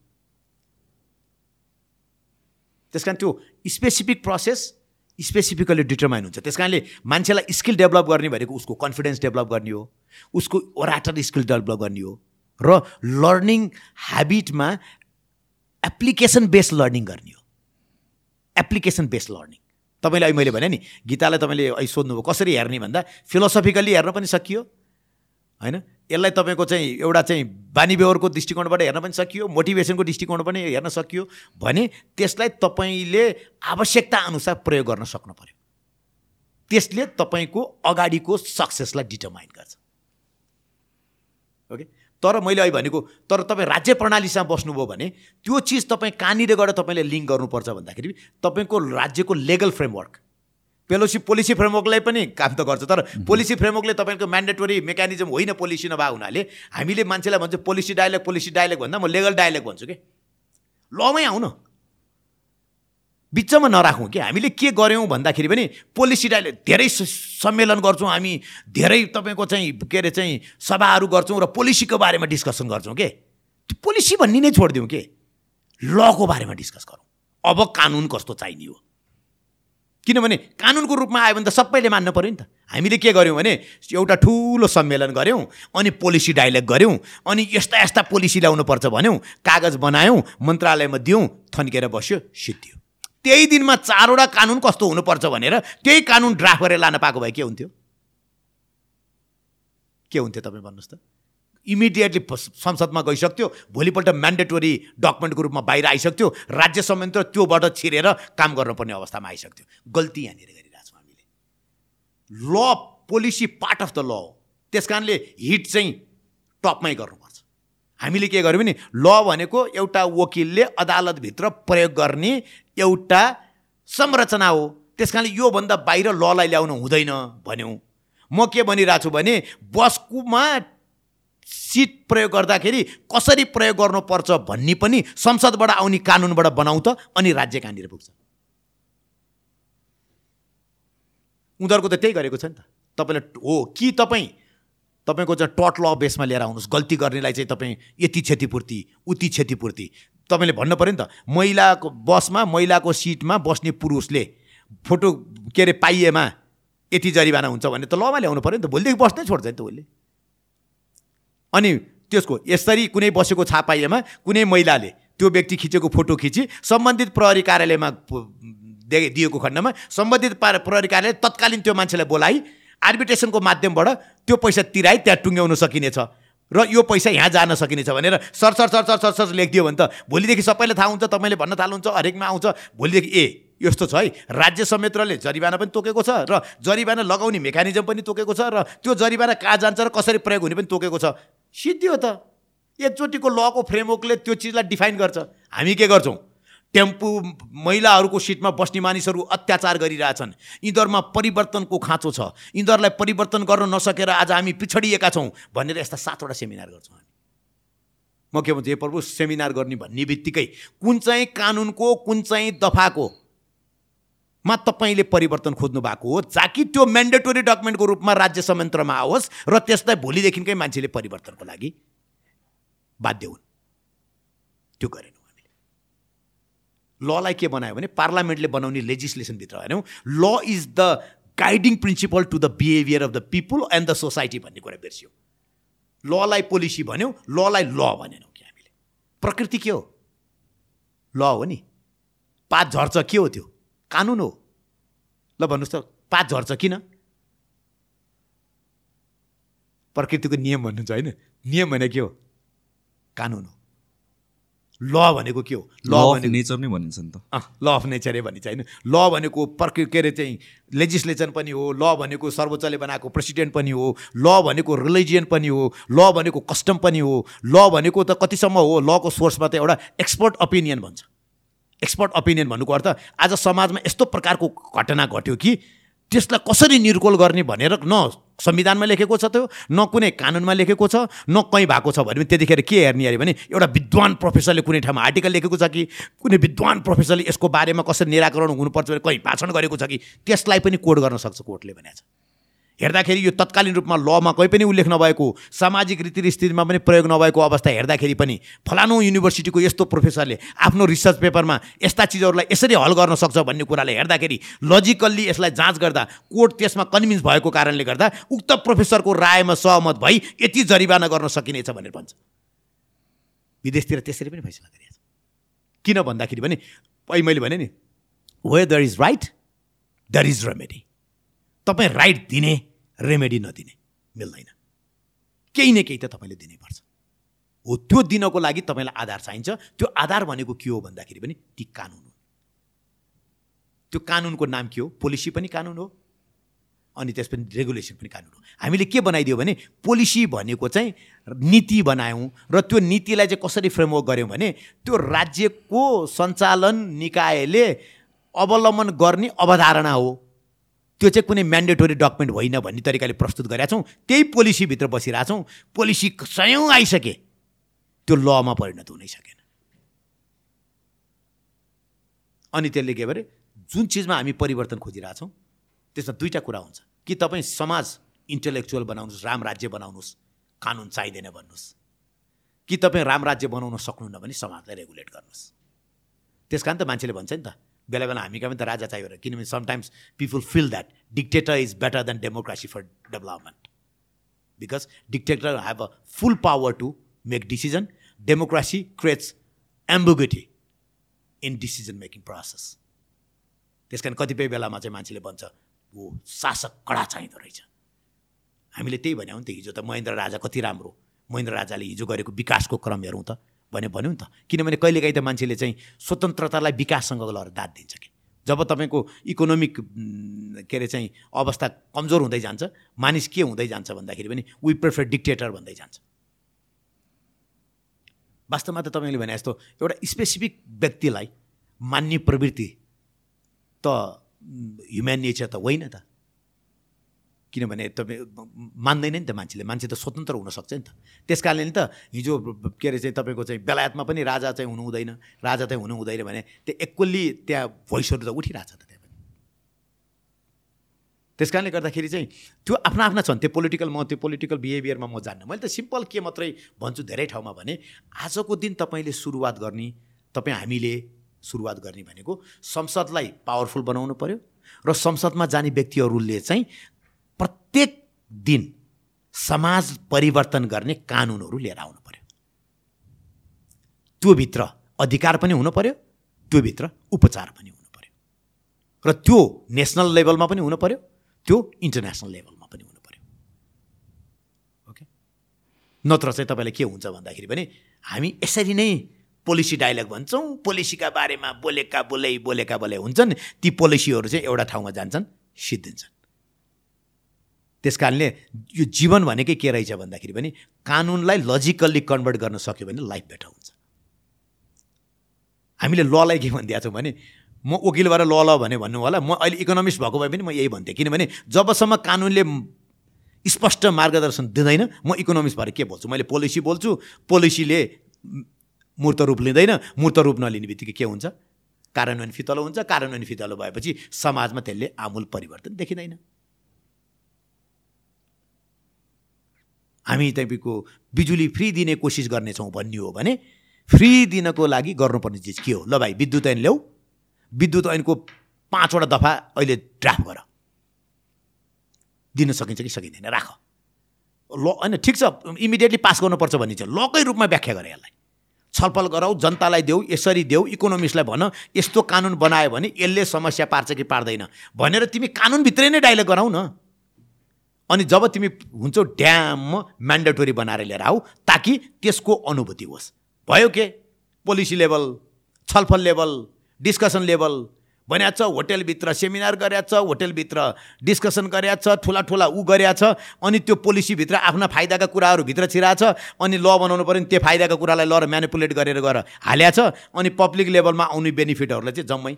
त्यस कारण त्यो स्पेसिफिक प्रोसेस स्पेसिफिकली डिटर्माइन हुन्छ। त्यस कारणले मान्छेलाई स्किल डेभलप गर्ने भनेको उसको कन्फिडेन्स डेभलप गर्ने हो। उसको ओराटर स्किल डेभलप गर्ने हो। र लर्निङ ह्याबिटमा एप्लिकेसन बेस्ड लर्निङ गर्ने हो। एप्लिकेसन बेस्ड लर्निङ तपाईँले अहिले मैले भने नि गीतालाई तपाईँले अहिले सोध्नुभयो कसरी हेर्ने भन्दा फिलोसफिकल्ली हेर्न पनि सकियो। होइन? यसलाई तपाईँको चाहिँ एउटा चाहिँ बानी व्यवहारको दृष्टिकोणबाट हेर्न पनि सकियो मोटिभेसनको दृष्टिकोण पनि हेर्न सकियो भने त्यसलाई तपाईँले आवश्यकता अनुसार प्रयोग गर्न सक्नु पऱ्यो त्यसले तपाईँको अगाडिको सक्सेसलाई डिटर्माइन गर्छ। ओके तर मैले अहिले भनेको तर तपाईँ राज्य प्रणालीसँग बस्नुभयो भने त्यो चिज तपाईँ कहाँनिर गएर तपाईँले लिङ्क गर्नुपर्छ भन्दाखेरि तपाईँको राज्यको लेगल फ्रेमवर्क पेलोसी पोलिसी फ्रेमवर्कलाई पनि काम त गर्छ तर पोलिसी फ्रेमवर्कले तपाईँको म्यान्डेटोरी मेकानिजम होइन पोलिसी नभए हुनाले हामीले मान्छेलाई भन्छ पोलिसी डायलग पोलिसी डायलग भन्दा म लेगल डायलग भन्छु कि? लमै आउन। बिचमा नराखौँ कि? हामीले के गऱ्यौँ भन्दाखेरि पनि पोलिसी डायलग धेरै सम्मेलन गर्छौँ हामी धेरै तपाईँको चाहिँ के अरे चाहिँ सभाहरू गर्छौँ र पोलिसीको बारेमा डिस्कसन गर्छौँ के? पोलिसी भन्ने नै छोडिदिउँ के? लको बारेमा डिस्कस गरौँ। अब कानुन कस्तो चाहिने हो? किनभने कानुनको रूपमा आयो भने त सबैले मान्नु पऱ्यो नि त। हामीले के गऱ्यौँ भने एउटा ठुलो सम्मेलन गऱ्यौँ अनि पोलिसी डाइलग गऱ्यौँ अनि यस्ता यस्ता पोलिसी ल्याउनुपर्छ भन्यौँ कागज बनायौँ मन्त्रालयमा दियौँ थन्केर बस्यो सिद्धियो। त्यही दिनमा चारवटा कानुन कस्तो हुनुपर्छ भनेर त्यही कानुन ड्राफ्ट गरेर लान पाएको भए के हुन्थ्यो? के हुन्थ्यो तपाईँ भन्नुहोस् त? इमिडिएटली संसदमा गइसक्थ्यो भोलिपल्ट म्यान्डेटोरी डकुमेन्टको रूपमा बाहिर आइसक्थ्यो राज्य संयन्त्र त्योबाट छिरेर काम गर्नुपर्ने अवस्थामा आइसक्थ्यो। गल्ती यहाँनिर गरिरहेछौँ हामीले। ल policy part of the law हो। त्यस कारणले हिट चाहिँ टपमै गर्नुपर्छ हामीले के गर्यौँ भने ल भनेको एउटा वकिलले अदालतभित्र प्रयोग गर्ने एउटा संरचना हो। त्यस कारणले योभन्दा बाहिर ललाई ल्याउनु हुँदैन भन्यौँ। म के भनिरहेको छु भने बसकोमा सिट प्रयोग गर्दाखेरि कसरी प्रयोग गर्नुपर्छ भन्ने पनि संसदबाट आउने कानुनबाट बनाउँ त अनि राज्य कहाँनिर पुग्छ। उनीहरूको त त्यही गरेको छ नि त। तपाईँलाई हो कि तपाईँ तपाईँको चाहिँ टट ल बेसमा लिएर आउनुहोस्। गल्ती गर्नेलाई चाहिँ तपाईँ यति क्षतिपूर्ति उति क्षतिपूर्ति। तपाईँले भन्नु पऱ्यो नि त महिलाको बसमा महिलाको सिटमा बस्ने पुरुषले फोटो के अरे पाइएमा यति जरिवाना हुन्छ भने त लमा ल्याउनु पऱ्यो नि त। भोलिदेखि बस्नै छोड्छ नि त उसले। अनि त्यसको यसरी कुनै बसेको छाप पाइएमा कुनै महिलाले त्यो व्यक्ति खिचेको फोटो खिची सम्बन्धित प्रहरी कार्यालयमा दिएको खण्डमा सम्बन्धित प्रहरी कार्यालय तत्कालीन त्यो मान्छेलाई बोलाइ आर्बिट्रेसनको माध्यमबाट त्यो पैसा तिराइ त्यहाँ टुङ्ग्याउन सकिनेछ र यो पैसा यहाँ जान सकिनेछ भनेर sir sir sir sir sir sir लेखिदियो भने त भोलिदेखि सबैलाई थाहा हुन्छ तपाईँले भन्न थाल्नुहुन्छ हरेकमा आउँछ। भोलिदेखि ए यस्तो छ है। राज्य संयन्त्रले जरिवाना पनि तोकेको छ र जरिवाना लगाउने मेकानिजम पनि तोकेको छ र त्यो जरिवाना कहाँ जान्छ र कसरी प्रयोग हुने पनि तोकेको छ। सिद्धि हो त। एकचोटिको लको फ्रेमवर्कले त्यो चिजलाई डिफाइन गर्छ। हामी के गर्छौँ? टेम्पू महिलाहरूको सिटमा बस्ने मानिसहरू अत्याचार गरिरहेछन्। यिनीहरूमा परिवर्तनको खाँचो छ। यिनीहरूलाई परिवर्तन गर्न नसकेर आज हामी पिछडिएका छौँ भनेर यस्ता सातवटा सेमिनार गर्छौँ हामी। म के भन्छु हे प्रभु सेमिनार गर्ने भन्ने बित्तिकै कुन चाहिँ कानुनको कुन चाहिँ दफाको मा तपाईँले परिवर्तन खोज्नु भएको हो? जाकि त्यो म्यान्डेटोरी डकुमेन्टको रूपमा राज्य संयन्त्रमा आओस् र त्यसलाई भोलिदेखिकै मान्छेले परिवर्तनको लागि बाध्य हुन्। त्यो गरेनौँ। ललाई के बनायो भने पार्लियामेन्टले बनाउने लेजिस्लेसनभित्र हेऱ्यौँ law is the guiding principle to the behaviour of the people and the society भन्ने कुरा बिर्स्यौँ। ललाई पोलिसी भन्यौँ ललाई ल भनेनौँ कि हामीले। प्रकृति के हो? ल हो नि। पात झर्छ के हो त्यो? कानुन हो। ल भन्नुहोस् त पात झर्छ किन? प्रकृतिको नियम भन्नुहुन्छ होइन? नियम भने के हो? कानुन हो। ल भनेको के हो? ल भनेको नेचर नै भनिन्छ नि त। ल अफ नेचरै भनिन्छ होइन? ल भनेको प्रकृ के अरे चाहिँ लेजिस्लेसन पनि हो ल भनेको सर्वोच्चले बनाएको प्रेसिडेन्ट पनि हो ल भनेको रिलिजियन पनि हो ल भनेको कस्टम पनि हो ल भनेको त कतिसम्म हो? लको सोर्समा त एउटा एक्सपर्ट ओपिनियन भन्छ। एक्सपर्ट ओपिनियन भन्नुको अर्थ आज समाजमा यस्तो प्रकारको घटना घट्यो कि त्यसलाई कसरी निर्कोल गर्ने भनेर न संविधानमा लेखेको छ त्यो न कुनै कानुनमा लेखेको छ न कहीँ भएको छ भने त्यतिखेर के हेर्ने अरे भने एउटा विद्वान प्रोफेसरले कुनै ठाउँमा आर्टिकल लेखेको छ कि कुनै विद्वान प्रोफेसरले यसको बारेमा कसरी निराकरण हुनुपर्छ भने कहीँ भाषण गरेको छ कि त्यसलाई पनि कोड गर्न सक्छ कोर्टले भनेको छ। हेर्दाखेरि यो तत्कालीन रूपमा लमा कोही पनि उल्लेख नभएको सामाजिक रीतिस्थितिमा पनि प्रयोग नभएको अवस्था हेर्दाखेरि पनि फलानु युनिभर्सिटीको यस्तो प्रोफेसरले आफ्नो रिसर्च पेपरमा यस्ता चिजहरूलाई यसरी हल गर्न सक्छ भन्ने कुराले हेर्दाखेरि लजिकल्ली यसलाई जाँच गर्दा कोर्ट त्यसमा कन्भिन्स भएको कारणले गर्दा उक्त प्रोफेसरको रायमा सहमत भई यति जरिवाना गर्न सकिनेछ भनेर भन्छ। विदेशतिर त्यसरी पनि फैसला गरिएको छ किन भन्दाखेरि भने अहिले मैले भने नि where there is right there is remedy तपाईँ राइट दिने रेमेडी नदिने मिल्दैन। केही न केही त तपाईँले दिनैपर्छ हो त्यो दिनको लागि तपाईँलाई आधार चाहिन्छ। त्यो आधार भनेको के हो भन्दाखेरि पनि ती कानुन हो। त्यो कानुनको नाम के हो? पोलिसी पनि कानुन हो अनि त्यसपछि रेगुलेसन पनि कानुन हो। हामीले के बनाइदियो भने पोलिसी भनेको चाहिँ नीति बनायौँ र त्यो नीतिलाई चाहिँ कसरी फ्रेमवर्क गऱ्यौँ भने त्यो राज्यको सञ्चालन निकायले अवलम्बन गर्ने अवधारणा हो। त्यो चाहिँ कुनै म्यान्डेटोरी डकुमेन्ट होइन भन्ने तरिकाले प्रस्तुत गरेका छौँ। त्यही पोलिसीभित्र बसिरहेछौँ पोलिसी सयौँ आइसके त्यो लमा परिणत हुनै सकेन। अनि त्यसले के भने जुन चिजमा हामी परिवर्तन खोजिरहेछौँ त्यसमा दुईवटा कुरा हुन्छ। कि तपाईँ समाज इन्टेलेक्चुअल बनाउनुहोस् राम राज्य बनाउनुहोस् कानुन चाहिँदैन भन्नुहोस्। कि तपाईँ राम राज्य बनाउन सक्नुहुन्न भने समाजलाई रेगुलेट गर्नुहोस्। त्यस कारण त मान्छेले भन्छ नि त बेला बेला हामी कहाँ त राजा चाहियो भनेर। किनभने sometimes people feel that dictator is better than democracy for development because dictator have a full power to make decision democracy creates ambiguity in decision making process त्यस कारण कतिपय बेलामा चाहिँ मान्छेले भन्छ हो शासक कडा चाहिँदो रहेछ। हामीले त्यही भन्यौँ नि त हिजो त महेन्द्र राजा कति राम्रो। महेन्द्र राजाले हिजो गरेको विकासको क्रम हेरौँ त। भने भन्यो नि त। किनभने कहिलेकाहीँ त मान्छेले चाहिँ स्वतन्त्रतालाई विकाससँग लगेर दाद दिन्छ कि। जब तपाईँको इकोनोमिक के अरे चाहिँ अवस्था कमजोर हुँदै जान्छ मानिस के हुँदै जान्छ भन्दाखेरि पनि वी प्रिफर डिक्टेटर भन्दै जान्छ। वास्तवमा त तपाईँले भने जस्तो एउटा स्पेसिफिक व्यक्तिलाई मान्ने प्रवृत्ति त ह्युम्यान नेचर त होइन त। किनभने तपाईँ मान्दैन नि त मान्छेले। मान्छे त स्वतन्त्र हुनसक्छ नि त। त्यस कारणले नि त हिजो के अरे चाहिँ तपाईँको चाहिँ बेलायतमा पनि राजा चाहिँ हुनु हुँदैन राजा चाहिँ हुनु हुँदैन भने त्यो एक्वल्ली त्यहाँ भोइसहरू त उठिरहेछ त त्यहाँ पनि। त्यस कारणले गर्दाखेरि चाहिँ त्यो आफ्ना आफ्ना छन्। त्यो पोलिटिकल म त्यो पोलिटिकल बिहेभियरमा म जान्न। मैले त सिम्पल के मात्रै भन्छु धेरै ठाउँमा भने आजको दिन तपाईँले सुरुवात गर्ने तपाईँ हामीले सुरुवात गर्ने भनेको संसदलाई पावरफुल बनाउनु पऱ्यो र संसदमा जाने व्यक्तिहरूले चाहिँ प्रत्येक दिन समाज परिवर्तन गर्ने कानुनहरू लिएर आउनु पर्यो। त्योभित्र अधिकार पनि हुनु पर्यो त्योभित्र उपचार पनि हुनु पर्यो। र त्यो नेसनल लेभलमा पनि हुनु पर्यो त्यो इन्टरनेसनल लेभलमा पनि हुनु पर्यो। ओके? नत्र चाहिँ तपाईँलाई के हुन्छ भन्दाखेरि पनि हामी यसरी नै पोलिसी डायलग भन्छौँ पोलिसीका बारेमा बोलेका बोलै बोलेका बोले हुन्छन् ती पोलिसीहरू चाहिँ एउटा ठाउँमा जान्छन् सिद्धिन्छन्। त्यस कारणले यो जीवन भनेकै के रहेछ भन्दाखेरि पनि कानुनलाई लजिकल्ली कन्भर्ट गर्न सक्यो भने लाइफ बेटर हुन्छ। हामीले ललाई के भनिदिएको छौँ भने म वकिलबाट ल ल भने भन्नु होला म अहिले इकोनोमिस्ट भएको भए पनि म यही भन्थेँ। किनभने जबसम्म कानुनले स्पष्ट मार्गदर्शन दिँदैन म इकोनोमिस्ट भएर के बोल्छु? मैले पोलिसी बोल्छु पोलिसीले मूर्त रूप लिँदैन मूर्त रूप नलिने बित्तिकै के हुन्छ? कार्यान्वयन फितलो हुन्छ कार्यान्वयन फितलो भएपछि समाजमा त्यसले आमूल परिवर्तन देखिँदैन। हामी तपाईँको बिजुली फ्री दिने कोसिस गर्नेछौँ भन्ने हो भने फ्री दिनको लागि गर्नुपर्ने चिज के हो? ल भाइ विद्युत ऐन ल्याऊ। विद्युत ऐनको पाँचवटा दफा अहिले ड्राफ्ट गर। दिन सकिन्छ कि सकिँदैन? राख। ल होइन ठिक छ। इमिडिएटली पास गर्नुपर्छ भन्ने चाहिँ लकै रूपमा व्याख्या गरे यसलाई। छलफल गराऊ जनतालाई देऊ यसरी देऊ इकोनोमिक्सलाई भन यस्तो कानुन बनायो भने यसले समस्या पार्छ कि पार्दैन? भनेर तिमी कानुनभित्रै नै डाइलग गराउ न। अनि जब तिमी हुन्छौ ड्याम म्यान्डेटोरी बनाएर लिएर आऊ ताकि त्यसको अनुभूति होस्। भयो के? पोलिसी लेभल छलफल लेभल डिस्कसन लेभल छ होटेलभित्र सेमिनार छ होटेलभित्र डिस्कसन छ ठुला ठुला ऊ छ अनि त्यो पोलिसीभित्र आफ्ना फाइदाका कुराहरू भित्र छिराएको छ अनि ल बनाउनु पऱ्यो नि त्यो फाइदाका कुरालाई ल म्यानिपुलेट गरेर गएर हाल्या छ अनि पब्लिक लेभलमा आउने बेनिफिटहरूलाई चाहिँ जम्मै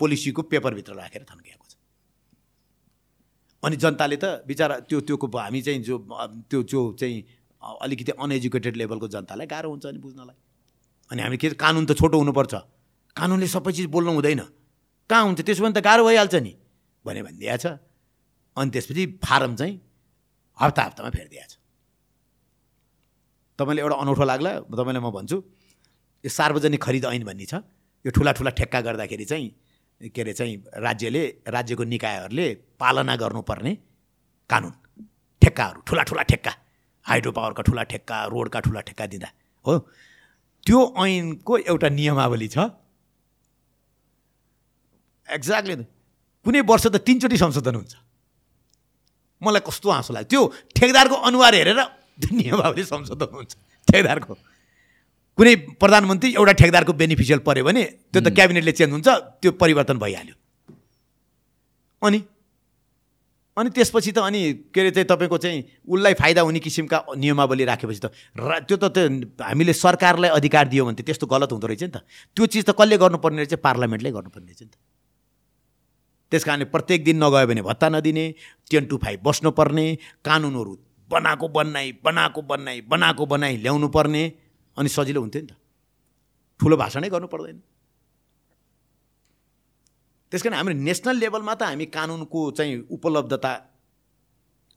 पोलिसीको पेपरभित्र राखेर थन्किएको अनि जनताले त बिचरा त्यो त्योको हामी चाहिँ जो त्यो जो चाहिँ अलिकति अनएजुकेटेड लेभलको जनतालाई गाह्रो हुन्छ नि बुझ्नलाई। अनि हामी के कानुन त छोटो हुनुपर्छ। कानुनले सबै चिज बोल्नु हुँदैन। कहाँ हुन्छ? त्यसो भने त गाह्रो भइहाल्छ नि। भने छ। अनि त्यसपछि फारम चाहिँ हप्ता हप्तामा फेरिदिएको छ। तपाईँले एउटा अनौठो लाग्ला तपाईँलाई म भन्छु यो सार्वजनिक खरिद ऐन भन्ने छ। यो ठुला ठुला ठेक्का गर्दाखेरि चाहिँ के अरे चाहिँ राज्यले राज्यको निकायहरूले पालना गर्नुपर्ने कानुन ठेक्काहरू ठुला ठुला ठेक्का हाइड्रो पावरका ठुला ठेक्का रोडका ठुला ठेक्का दिँदा हो? त्यो ऐनको एउटा नियमावली छ। एक्ज्याक्टली कुनै वर्ष त तिनचोटि संशोधन हुन्छ। मलाई कस्तो हाँसो लाग्यो? त्यो ठेकदारको अनुहार हेरेर नियमावली संशोधन हुन्छ। ठेकदारको कुनै प्रधानमन्त्री एउटा ठेकदारको बेनिफिसियल पऱ्यो भने त्यो त क्याबिनेटले चेन्ज हुन्छ त्यो परिवर्तन भइहाल्यो। अनि? अनि त्यसपछि त अनि के अरे चाहिँ तपाईँको चाहिँ उसलाई फाइदा हुने किसिमका नियमावली राखेपछि त र त्यो त त्यो हामीले सरकारलाई अधिकार दियो भने त त्यस्तो गलत हुँदो रहेछ नि त। त्यो चिज त कसले गर्नुपर्ने रहेछ? पार्लियामेन्टले गर्नुपर्ने रहेछ नि त। त्यस कारणले प्रत्येक दिन नगयो भने भत्ता नदिने टेन टु फाइभ बस्नुपर्ने कानुनहरू बनाएको बनाइ बनाएको बनाइ बनाएको बनाइ ल्याउनु पर्ने अनि सजिलो हुन्थ्यो नि त। ठुलो भाषणै गर्नु पर्दैन। त्यस कारण हाम्रो नेसनल लेभलमा त हामी कानुनको चाहिँ उपलब्धता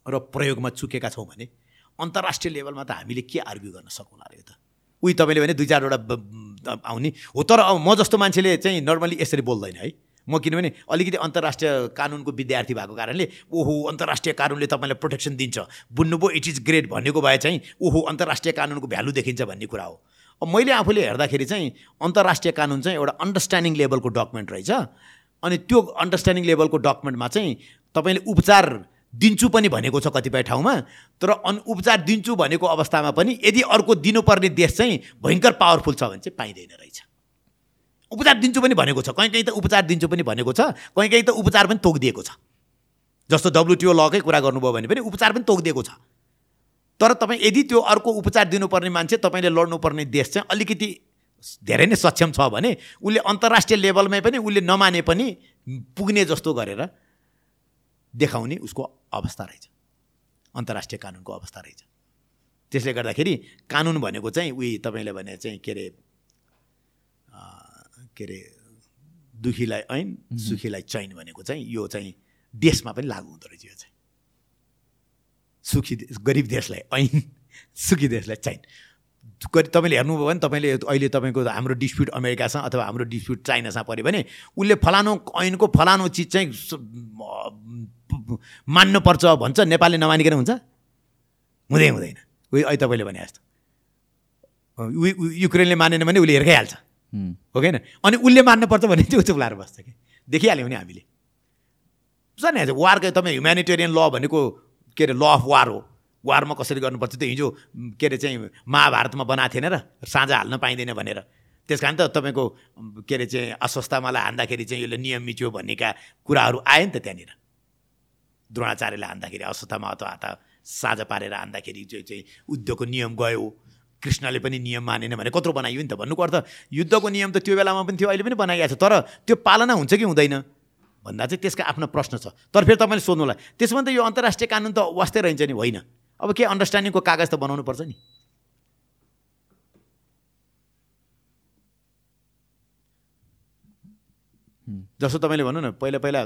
र प्रयोगमा चुकेका छौँ भने अन्तर्राष्ट्रिय लेभलमा त हामीले के आर्ग्यु गर्न सकौँला यो त? उही तपाईँले भने दुई चारवटा आउने हो तर अब म जस्तो मान्छेले चाहिँ नर्मली यसरी बोल्दैन है। म किनभने अलिकति अन्तर्राष्ट्रिय कानुनको विद्यार्थी भएको कारणले ओहो अन्तर्राष्ट्रिय कानुनले तपाईँलाई प्रोटेक्सन दिन्छ। बुझ्नुभयो इट इज ग्रेट भनेको भए चाहिँ ओहो अन्तर्राष्ट्रिय कानुनको भ्यालु देखिन्छ भन्ने कुरा हो। अब मैले आफूले हेर्दाखेरि चाहिँ अन्तर्राष्ट्रिय कानुन चाहिँ एउटा अन्डरस्ट्यान्डिङ लेभलको डकुमेन्ट रहेछ। अनि त्यो अन्डरस्ट्यान्डिङ लेभलको डकुमेन्टमा चाहिँ तपाईँले उपचार दिन्छु पनि भनेको छ कतिपय ठाउँमा तर अन उपचार दिन्छु भनेको अवस्थामा पनि यदि अर्को दिनुपर्ने देश चाहिँ भयङ्कर पावरफुल छ भने चाहिँ पाइँदैन रहेछ। उपचार दिन्छु पनि भनेको छ। कहीँ कहीँ त उपचार दिन्छु पनि भनेको छ। कहीँ कहीँ त उपचार पनि तोकिदिएको छ। जस्तो डब्लुटिओ लकै कुरा गर्नुभयो भने पनि उपचार पनि तोकिदिएको छ। तर तपाईँ यदि त्यो अर्को उपचार दिनुपर्ने मान्छे तपाईँले लड्नुपर्ने देश चाहिँ अलिकति धेरै नै सक्षम छ भने उसले अन्तर्राष्ट्रिय लेभलमै पनि उसले नमाने पनि पुग्ने जस्तो गरेर देखाउने उसको अवस्था रहेछ। अन्तर्राष्ट्रिय कानुनको अवस्था रहेछ। त्यसले गर्दाखेरि कानुन भनेको चाहिँ उही तपाईँले भने चाहिँ के अरे के अरे दुखीलाई ऐन सुखीलाई चैन भनेको चाहिँ यो चाहिँ देशमा पनि लागु हुँदो रहेछ यो चाहिँ। सुखी गरिब देशलाई ऐन सुखी देशलाई चैन। तपाईँले हेर्नुभयो भने तपाईँले अहिले तपाईँको हाम्रो डिस्प्युट अमेरिकासँग अथवा हाम्रो डिस्प्युट चाइनासँग पऱ्यो भने उसले फलानु ऐनको फलानु चिज चाहिँ मान्नुपर्छ भन्छ नेपालले नमानिकन हुन्छ? हुँदै हुँदैन। उयो अहिले तपाईँले भने जस्तो। युक्रेनले मानेन भने उसले हिर्काइहाल्छ हो कि अनि उसले मान्नुपर्छ भने त्यो चुप लाएर बस्छ कि। देखिहाल्यौँ नि हामीले। छ नि वारको तपाईँ ह्युमेनिटेरियन ल भनेको के अरे ल अफ वार हो। वारमा कसरी गर्नुपर्छ त्यो हिजो के अरे चाहिँ महाभारतमा बनाएको थिएन र साँझा हाल्न पाइँदैन भनेर। त्यस कारण त तपाईँको के अरे चाहिँ अस्वस्थतामालाई हान्दाखेरि चाहिँ यसले नियम मिच्यो भन्नेका कुराहरू आयो नि त त्यहाँनिर। द्रोणाचार्यले हान्दाखेरि अस्वस्थामा अथवा हात साझा पारेर हान्दाखेरि चाहिँ युद्धको नियम गयो। कृष्णले पनि नियम मानेन भने कत्रो बनाइयो नि त भन्नुको अर्थ युद्धको नियम त त्यो बेलामा पनि थियो अहिले पनि बनाइएको छ। तर त्यो पालना हुन्छ कि हुँदैन? भन्दा चाहिँ त्यसका आफ्नो प्रश्न छ। तर फेरि तपाईँले सोध्नुलाई त्यसो भने त यो अन्तर्राष्ट्रिय कानुन त वास्तै रहन्छ नि होइन? अब के अन्डरस्ट्यान्डिङको कागज त बनाउनु पर्छ नि जस्तो तपाईँले भन्नु न पहिला पहिला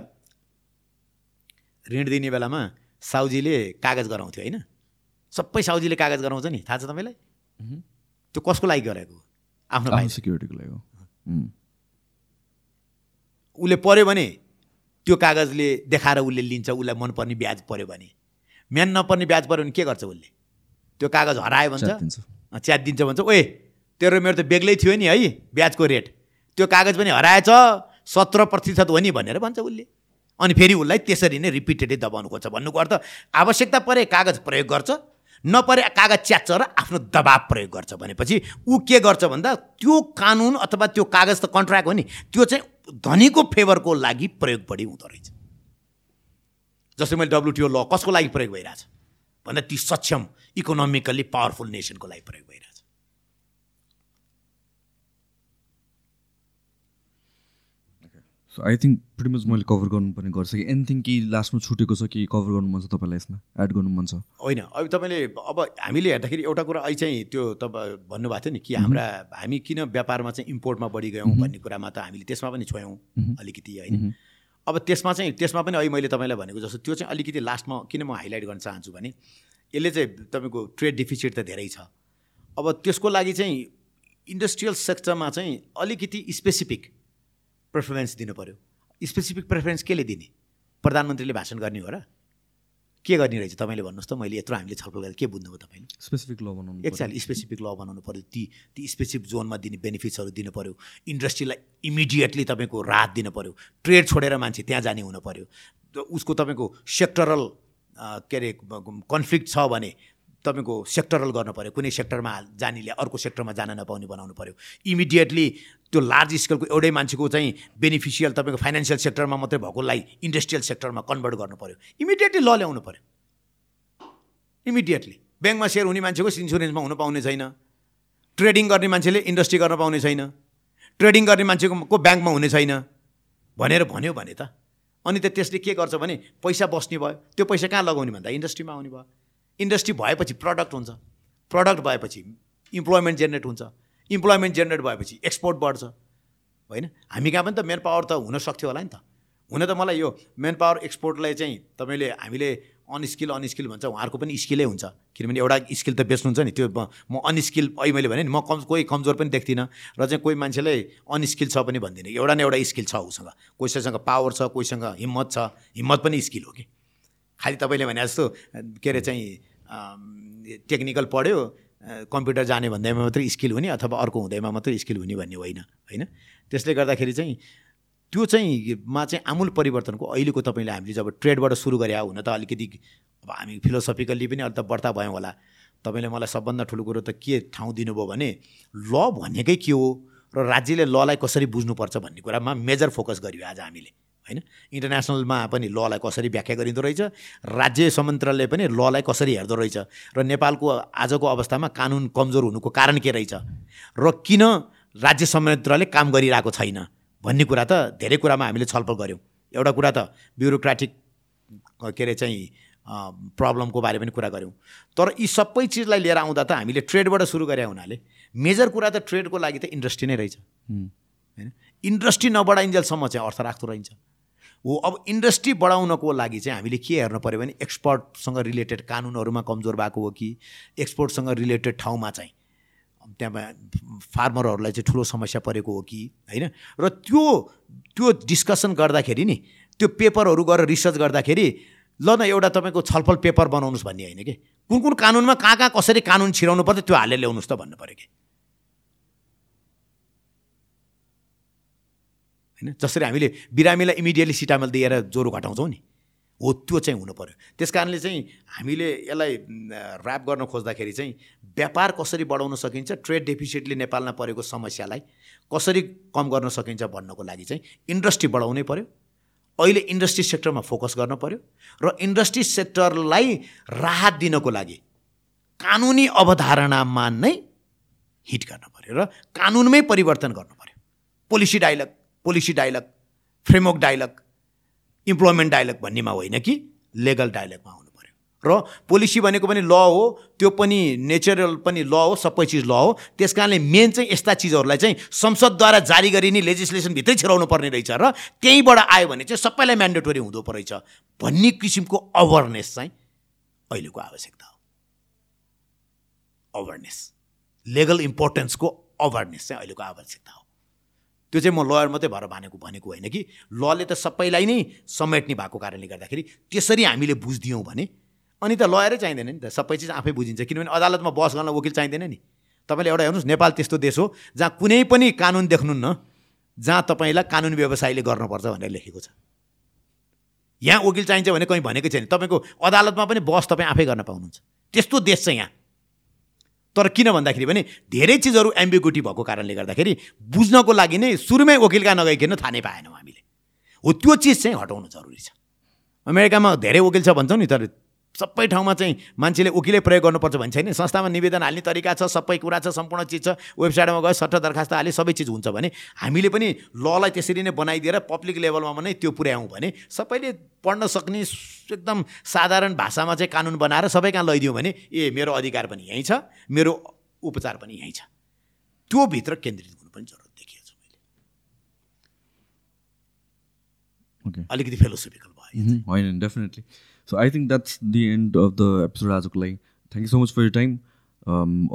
ऋण दिने बेलामा साउजीले कागज गराउँथ्यो होइन? सबै साउजीले कागज गराउँछ नि थाहा छ तपाईँलाई? त्यो कसको लागि गरेको आफ्नो सिक्युरिटीको लागि उसले पऱ्यो भने त्यो कागजले देखाएर उसले लिन्छ उसलाई मनपर्ने ब्याज पऱ्यो भने। म्यान नपर्ने ब्याज पऱ्यो भने के गर्छ उसले? त्यो कागज हरायो भन्छ। च्यात दिन्छ। भन्छ। ओए तेरो मेरो त बेग्लै थियो नि है ब्याजको रेट। त्यो कागज पनि हराएछ सत्र प्रतिशत हो नि भनेर भन्छ उसले। अनि फेरि उसलाई त्यसरी नै रिपिटेडली दबाउनु खोज्छ। भन्नुको अर्थ आवश्यकता परे कागज प्रयोग गर्छ। नपरे कागज च्याच्छ र आफ्नो दबाब प्रयोग गर्छ भनेपछि ऊ के गर्छ भन्दा त्यो कानुन अथवा त्यो कागज त कन्ट्र्याक्ट हो नि त्यो चाहिँ धनीको फेभरको लागि प्रयोग बढी हुँदो रहेछ। जस्तै मैले डब्लुटिओ ल कसको लागि प्रयोग भइरहेछ? भन्दा ती सक्षम इकोनोमिकल्ली पावरफुल नेसनको लागि प्रयोग भइरहेछ। So I think pretty much मैले कभर गर्नुपर्ने गर्छ कि एनिथिङ कि लास्टमा छुटेको छ कि कभर गर्नु मन छ तपाईँलाई यसमा? एड गर्नु मन छ? होइन अब तपाईँले अब हामीले हेर्दाखेरि एउटा कुरा अहिले चाहिँ त्यो तपाईँ भन्नुभएको थियो नि कि हाम्रा हामी किन व्यापारमा चाहिँ इम्पोर्टमा बढी गयौँ भन्ने कुरामा त हामीले त्यसमा पनि छोयौँ अलिकति होइन। अब त्यसमा चाहिँ त्यसमा पनि अहिले मैले तपाईँलाई भनेको जस्तो त्यो चाहिँ अलिकति लास्टमा किन म हाइलाइट गर्न चाहन्छु भने यसले चाहिँ तपाईँको ट्रेड डिफिसिट त धेरै छ। अब त्यसको लागि चाहिँ इन्डस्ट्रियल सेक्टरमा चाहिँ अलिकति स्पेसिफिक प्रेफरेन्स दिनु पऱ्यो स्पेसिफिक प्रेफरेन्स केले दिने? प्रधानमन्त्रीले भाषण गर्ने हो र? के गर्ने रहेछ? तपाईँले भन्नुहोस् त मैले यत्रो हामीले छलफल गरेर के बुझ्नुभयो तपाईँले? स्पेसिफिक ल बनाउनु एक्चुअली स्पेसिफिक ल बनाउनु पऱ्यो ती ती स्पेसिफिक जोनमा दिने बेनिफिट्सहरू दिनु पऱ्यो इन्डस्ट्रीलाई इमिडिएटली तपाईँको राहत दिनु पऱ्यो ट्रेड छोडेर मान्छे त्यहाँ जाने हुनु पऱ्यो उसको तपाईँको सेक्टरल के अरे कन्फ्लिक्ट छ भने तपाईँको सेक्टरल गर्नु पऱ्यो कुनै सेक्टरमा जानेले अर्को सेक्टरमा जान नपाउने बनाउनु पऱ्यो इमिडिएटली त्यो लार्ज स्केलको एउटै मान्छेको चाहिँ बेनिफिसियल तपाईँको फाइनेन्सियल सेक्टरमा मात्रै भएकोलाई इन्डस्ट्रियल सेक्टरमा कन्भर्ट गर्नु पऱ्यो इमिडिएटली ल ल्याउनु पऱ्यो इमिडिएटली ब्याङ्कमा सेयर हुने मान्छेको इन्सुरेन्समा हुनु पाउने छैन। ट्रेडिङ गर्ने मान्छेले इन्डस्ट्री गर्न पाउने छैन। ट्रेडिङ गर्ने मान्छेको को ब्याङ्कमा हुने छैन। भनेर भन्यो भने त। अनि त त्यसले के गर्छ भने पैसा बस्ने भयो। त्यो पैसा कहाँ लगाउने भन्दा इन्डस्ट्रीमा आउने भयो। इन्डस्ट्री भएपछि प्रडक्ट हुन्छ। प्रडक्ट भएपछि इम्प्लोइमेन्ट जेनेरेट हुन्छ। इम्प्लोइमेन्ट जेनेरेट भएपछि एक्सपोर्ट बढ्छ। होइन? हामी कहाँ पनि त मेन पावर त हुन सक्थ्यो होला नि त। हुन त मलाई यो मेन पावर एक्सपोर्टलाई चाहिँ तपाईँले हामीले अनस्किल अनस्किल भन्छ उहाँहरूको पनि स्किलै हुन्छ। किनभने एउटा स्किल त बेच्नुहुन्छ नि त्यो म अनस्किल अहिले मैले भने नि म कम कोही कमजोर पनि देख्दिनँ। र चाहिँ कोही मान्छेले अनस्किल छ पनि भन्दिनँ। एउटा न एउटा स्किल छ उसँग। कोहीसँग पावर छ कोहीसँग हिम्मत छ। हिम्मत पनि स्किल हो कि? खालि तपाईँले भने जस्तो के अरे चाहिँ टेक्निकल पढ्यो कम्प्युटर जाने भन्दैमा मात्रै स्किल हुने अथवा अर्को हुँदैमा मात्रै स्किल हुने भन्ने होइन होइन? त्यसले गर्दाखेरि चाहिँ त्यो चाहिँ मा चाहिँ आमूल परिवर्तनको अहिलेको तपाईँले हामीले जब ट्रेडबाट सुरु गरे हुन त अलिकति अब हामी फिलोसफिकल्ली पनि अलिक त बढ्ता भयौँ होला। तपाईँले मलाई सबभन्दा ठुलो कुरो त के ठाउँ दिनुभयो भने ल भनेकै के हो र राज्यले ललाई कसरी बुझ्नुपर्छ भन्ने कुरामा मेजर फोकस गरियो आज हामीले। होइन? इन्टरनेसनलमा पनि ललाई कसरी व्याख्या गरिँदो रहेछ? राज्य संयन्त्रले पनि ललाई कसरी हेर्दो रहेछ? र नेपालको आजको अवस्थामा कानुन कमजोर हुनुको कारण के रहेछ? र किन राज्य संयन्त्रले काम गरिरहेको छैन? भन्ने कुरा त धेरै कुरामा हामीले छलफल गऱ्यौँ। एउटा कुरा त ब्युरोक्रेटिक के अरे चाहिँ प्रब्लमको बारे पनि कुरा गऱ्यौँ। तर यी सबै चिजलाई लिएर आउँदा त हामीले ट्रेडबाट सुरु गरे हुनाले। मेजर कुरा त ट्रेडको लागि त इन्डस्ट्री नै रहेछ। होइन? इन्डस्ट्री नबढाइन्जेलसम्म चाहिँ अर्थ राख्दो रहन्छ हो अब इन्डस्ट्री बढाउनको लागि चाहिँ हामीले के हेर्नु पऱ्यो भने एक्सपोर्टसँग रिलेटेड कानुनहरूमा कमजोर भएको हो कि एक्सपोर्टसँग रिलेटेड ठाउँमा चाहिँ त्यहाँ फार्मरहरूलाई चाहिँ ठुलो समस्या परेको हो कि होइन? र त्यो त्यो डिस्कसन गर्दाखेरि नि त्यो पेपरहरू गरेर रिसर्च गर्दाखेरि ल न एउटा तपाईँको छलफल पेपर बनाउनुहोस् भन्ने होइन कि? कुन कुन कानुनमा कहाँ कहाँ कसरी कानुन छिराउनु पर्छ त्यो हालेर ल्याउनुहोस् त भन्नु पऱ्यो कि? होइन? जसरी हामीले बिरामीलाई इमिडिएटली सिटामल दिएर ज्वरो घटाउँछौँ नि। हो त्यो चाहिँ हुनु पऱ्यो त्यस कारणले चाहिँ हामीले यसलाई ऱ्याप गर्न खोज्दाखेरि चाहिँ व्यापार कसरी बढाउन सकिन्छ ट्रेड डेफिसिटले नेपालमा परेको समस्यालाई कसरी कम गर्न सकिन्छ भन्नको लागि चाहिँ इन्डस्ट्री बढाउनै पऱ्यो अहिले इन्डस्ट्री सेक्टरमा फोकस गर्नु पऱ्यो र इन्डस्ट्री सेक्टरलाई राहत दिनको लागि कानुनी अवधारणामा नै हिट गर्न पऱ्यो र कानुनमै परिवर्तन गर्नु पऱ्यो policy dialogue policy dialogue framework dialogue employment dialogue भन्नेमा होइन कि लेगल डाइलगमा आउनु पऱ्यो र पोलिसी भनेको पनि ल हो त्यो पनि नेचरल पनि ल हो सबै चिज ल हो। त्यस कारणले मेन चाहिँ यस्ता चिजहरूलाई चाहिँ संसदद्वारा जारी गरिने लेजिस्लेसनभित्रै छिराउनु पर्ने रहेछ र त्यहीँबाट आयो भने चाहिँ सबैलाई म्यान्डेटोरी हुँदो रहेछ भन्ने किसिमको अवेरनेस चाहिँ अहिलेको आवश्यकता हो। अवेरनेस लेगल इम्पोर्टेन्सको अवेरनेस चाहिँ अहिलेको आवश्यकता हो। त्यो चाहिँ म लयर मात्रै भएर भनेको भनेको होइन कि? लले त सबैलाई नै समेट्ने भएको कारणले गर्दाखेरि त्यसरी हामीले बुझिदियौँ भने अनि त लयरै चाहिँदैन नि त। सबै चिज आफै बुझिन्छ किनभने अदालतमा बस गर्न वकिल चाहिँदैन नि। तपाईँले एउटा हेर्नुहोस् नेपाल त्यस्तो देश हो जहाँ कुनै पनि कानुन देख्नुहुन्न जहाँ तपाईँलाई कानुन व्यवसायले गर्नुपर्छ भनेर लेखेको छ। यहाँ वकिल चाहिन्छ भने कहीँ भनेकै छैन। तपाईँको अदालतमा पनि बस तपाईँ आफै गर्न पाउनुहुन्छ। त्यस्तो देश छ यहाँ। तर किन भन्दाखेरि भने धेरै चिजहरू एम्बिगुटी भएको कारणले गर्दाखेरि बुझ्नको लागि नै सुरुमै वकिलका नगइकन थाहा नै पाएनौँ हामीले। हो त्यो चिज चाहिँ हटाउनु जरुरी छ। अमेरिकामा धेरै वकिल छ भन्छौँ नि तर सबै ठाउँमा चाहिँ मान्छेले वकिलै प्रयोग गर्नुपर्छ भन्छ छैन संस्थामा निवेदन हाल्ने तरिका छ सबै कुरा छ सम्पूर्ण चिज छ। वेबसाइटमा गयो सट्ट दरखास्त हाले सबै चिज हुन्छ भने हामीले पनि ललाई त्यसरी नै बनाइदिएर पब्लिक लेभलमा नै त्यो पुर्यायौँ भने सबैले पढ्न सक्ने एकदम साधारण भाषामा चाहिँ कानुन बनाएर सबै कहाँ लैदियौँ भने ए मेरो अधिकार पनि यहीँ छ मेरो उपचार पनि यहीँ छ। त्योभित्र केन्द्रित हुनु पनि जरुरत देखिएको छ मैले। अलिकति फेलोसोफिकल भयो। होइन definitely. So I think that's the end of the episode आजको लागि thank you so much for your time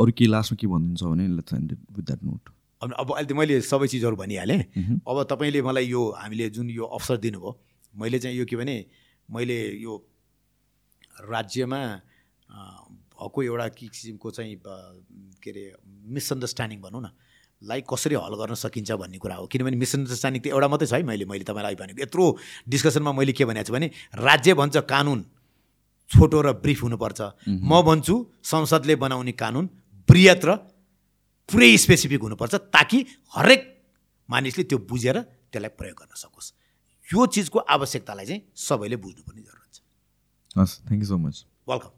अरू के लास्टमा के भनिदिन्छ भने let's end with that note अब अब अहिले त मैले सबै चिजहरू भनिहालेँ। अब तपाईँले मलाई यो हामीले जुन यो अवसर दिनुभयो मैले चाहिँ यो के भने मैले यो राज्यमा भएको एउटा कि किसिमको चाहिँ के अरे मिसअन्डरस्ट्यान्डिङ भनौँ न। लाई कसरी हल गर्न सकिन्छ भन्ने कुरा हो। किनभने मिसअन्डरस्ट्यान्डिङ त एउटा मात्रै छ है मैले मैले तपाईँलाई अघि भनेको। यत्रो डिस्कसनमा मैले के भनेको छु भने राज्य भन्छ कानुन छोटो र ब्रिफ हुनुपर्छ। म भन्छु संसदले बनाउने कानुन बृहत र पुरै स्पेसिफिक हुनुपर्छ ताकि हरेक मानिसले त्यो बुझेर त्यसलाई प्रयोग गर्न सकोस्। यो चिजको आवश्यकतालाई चाहिँ सबैले बुझ्नुपर्ने जरुरत छ। हस् thank you so much welcome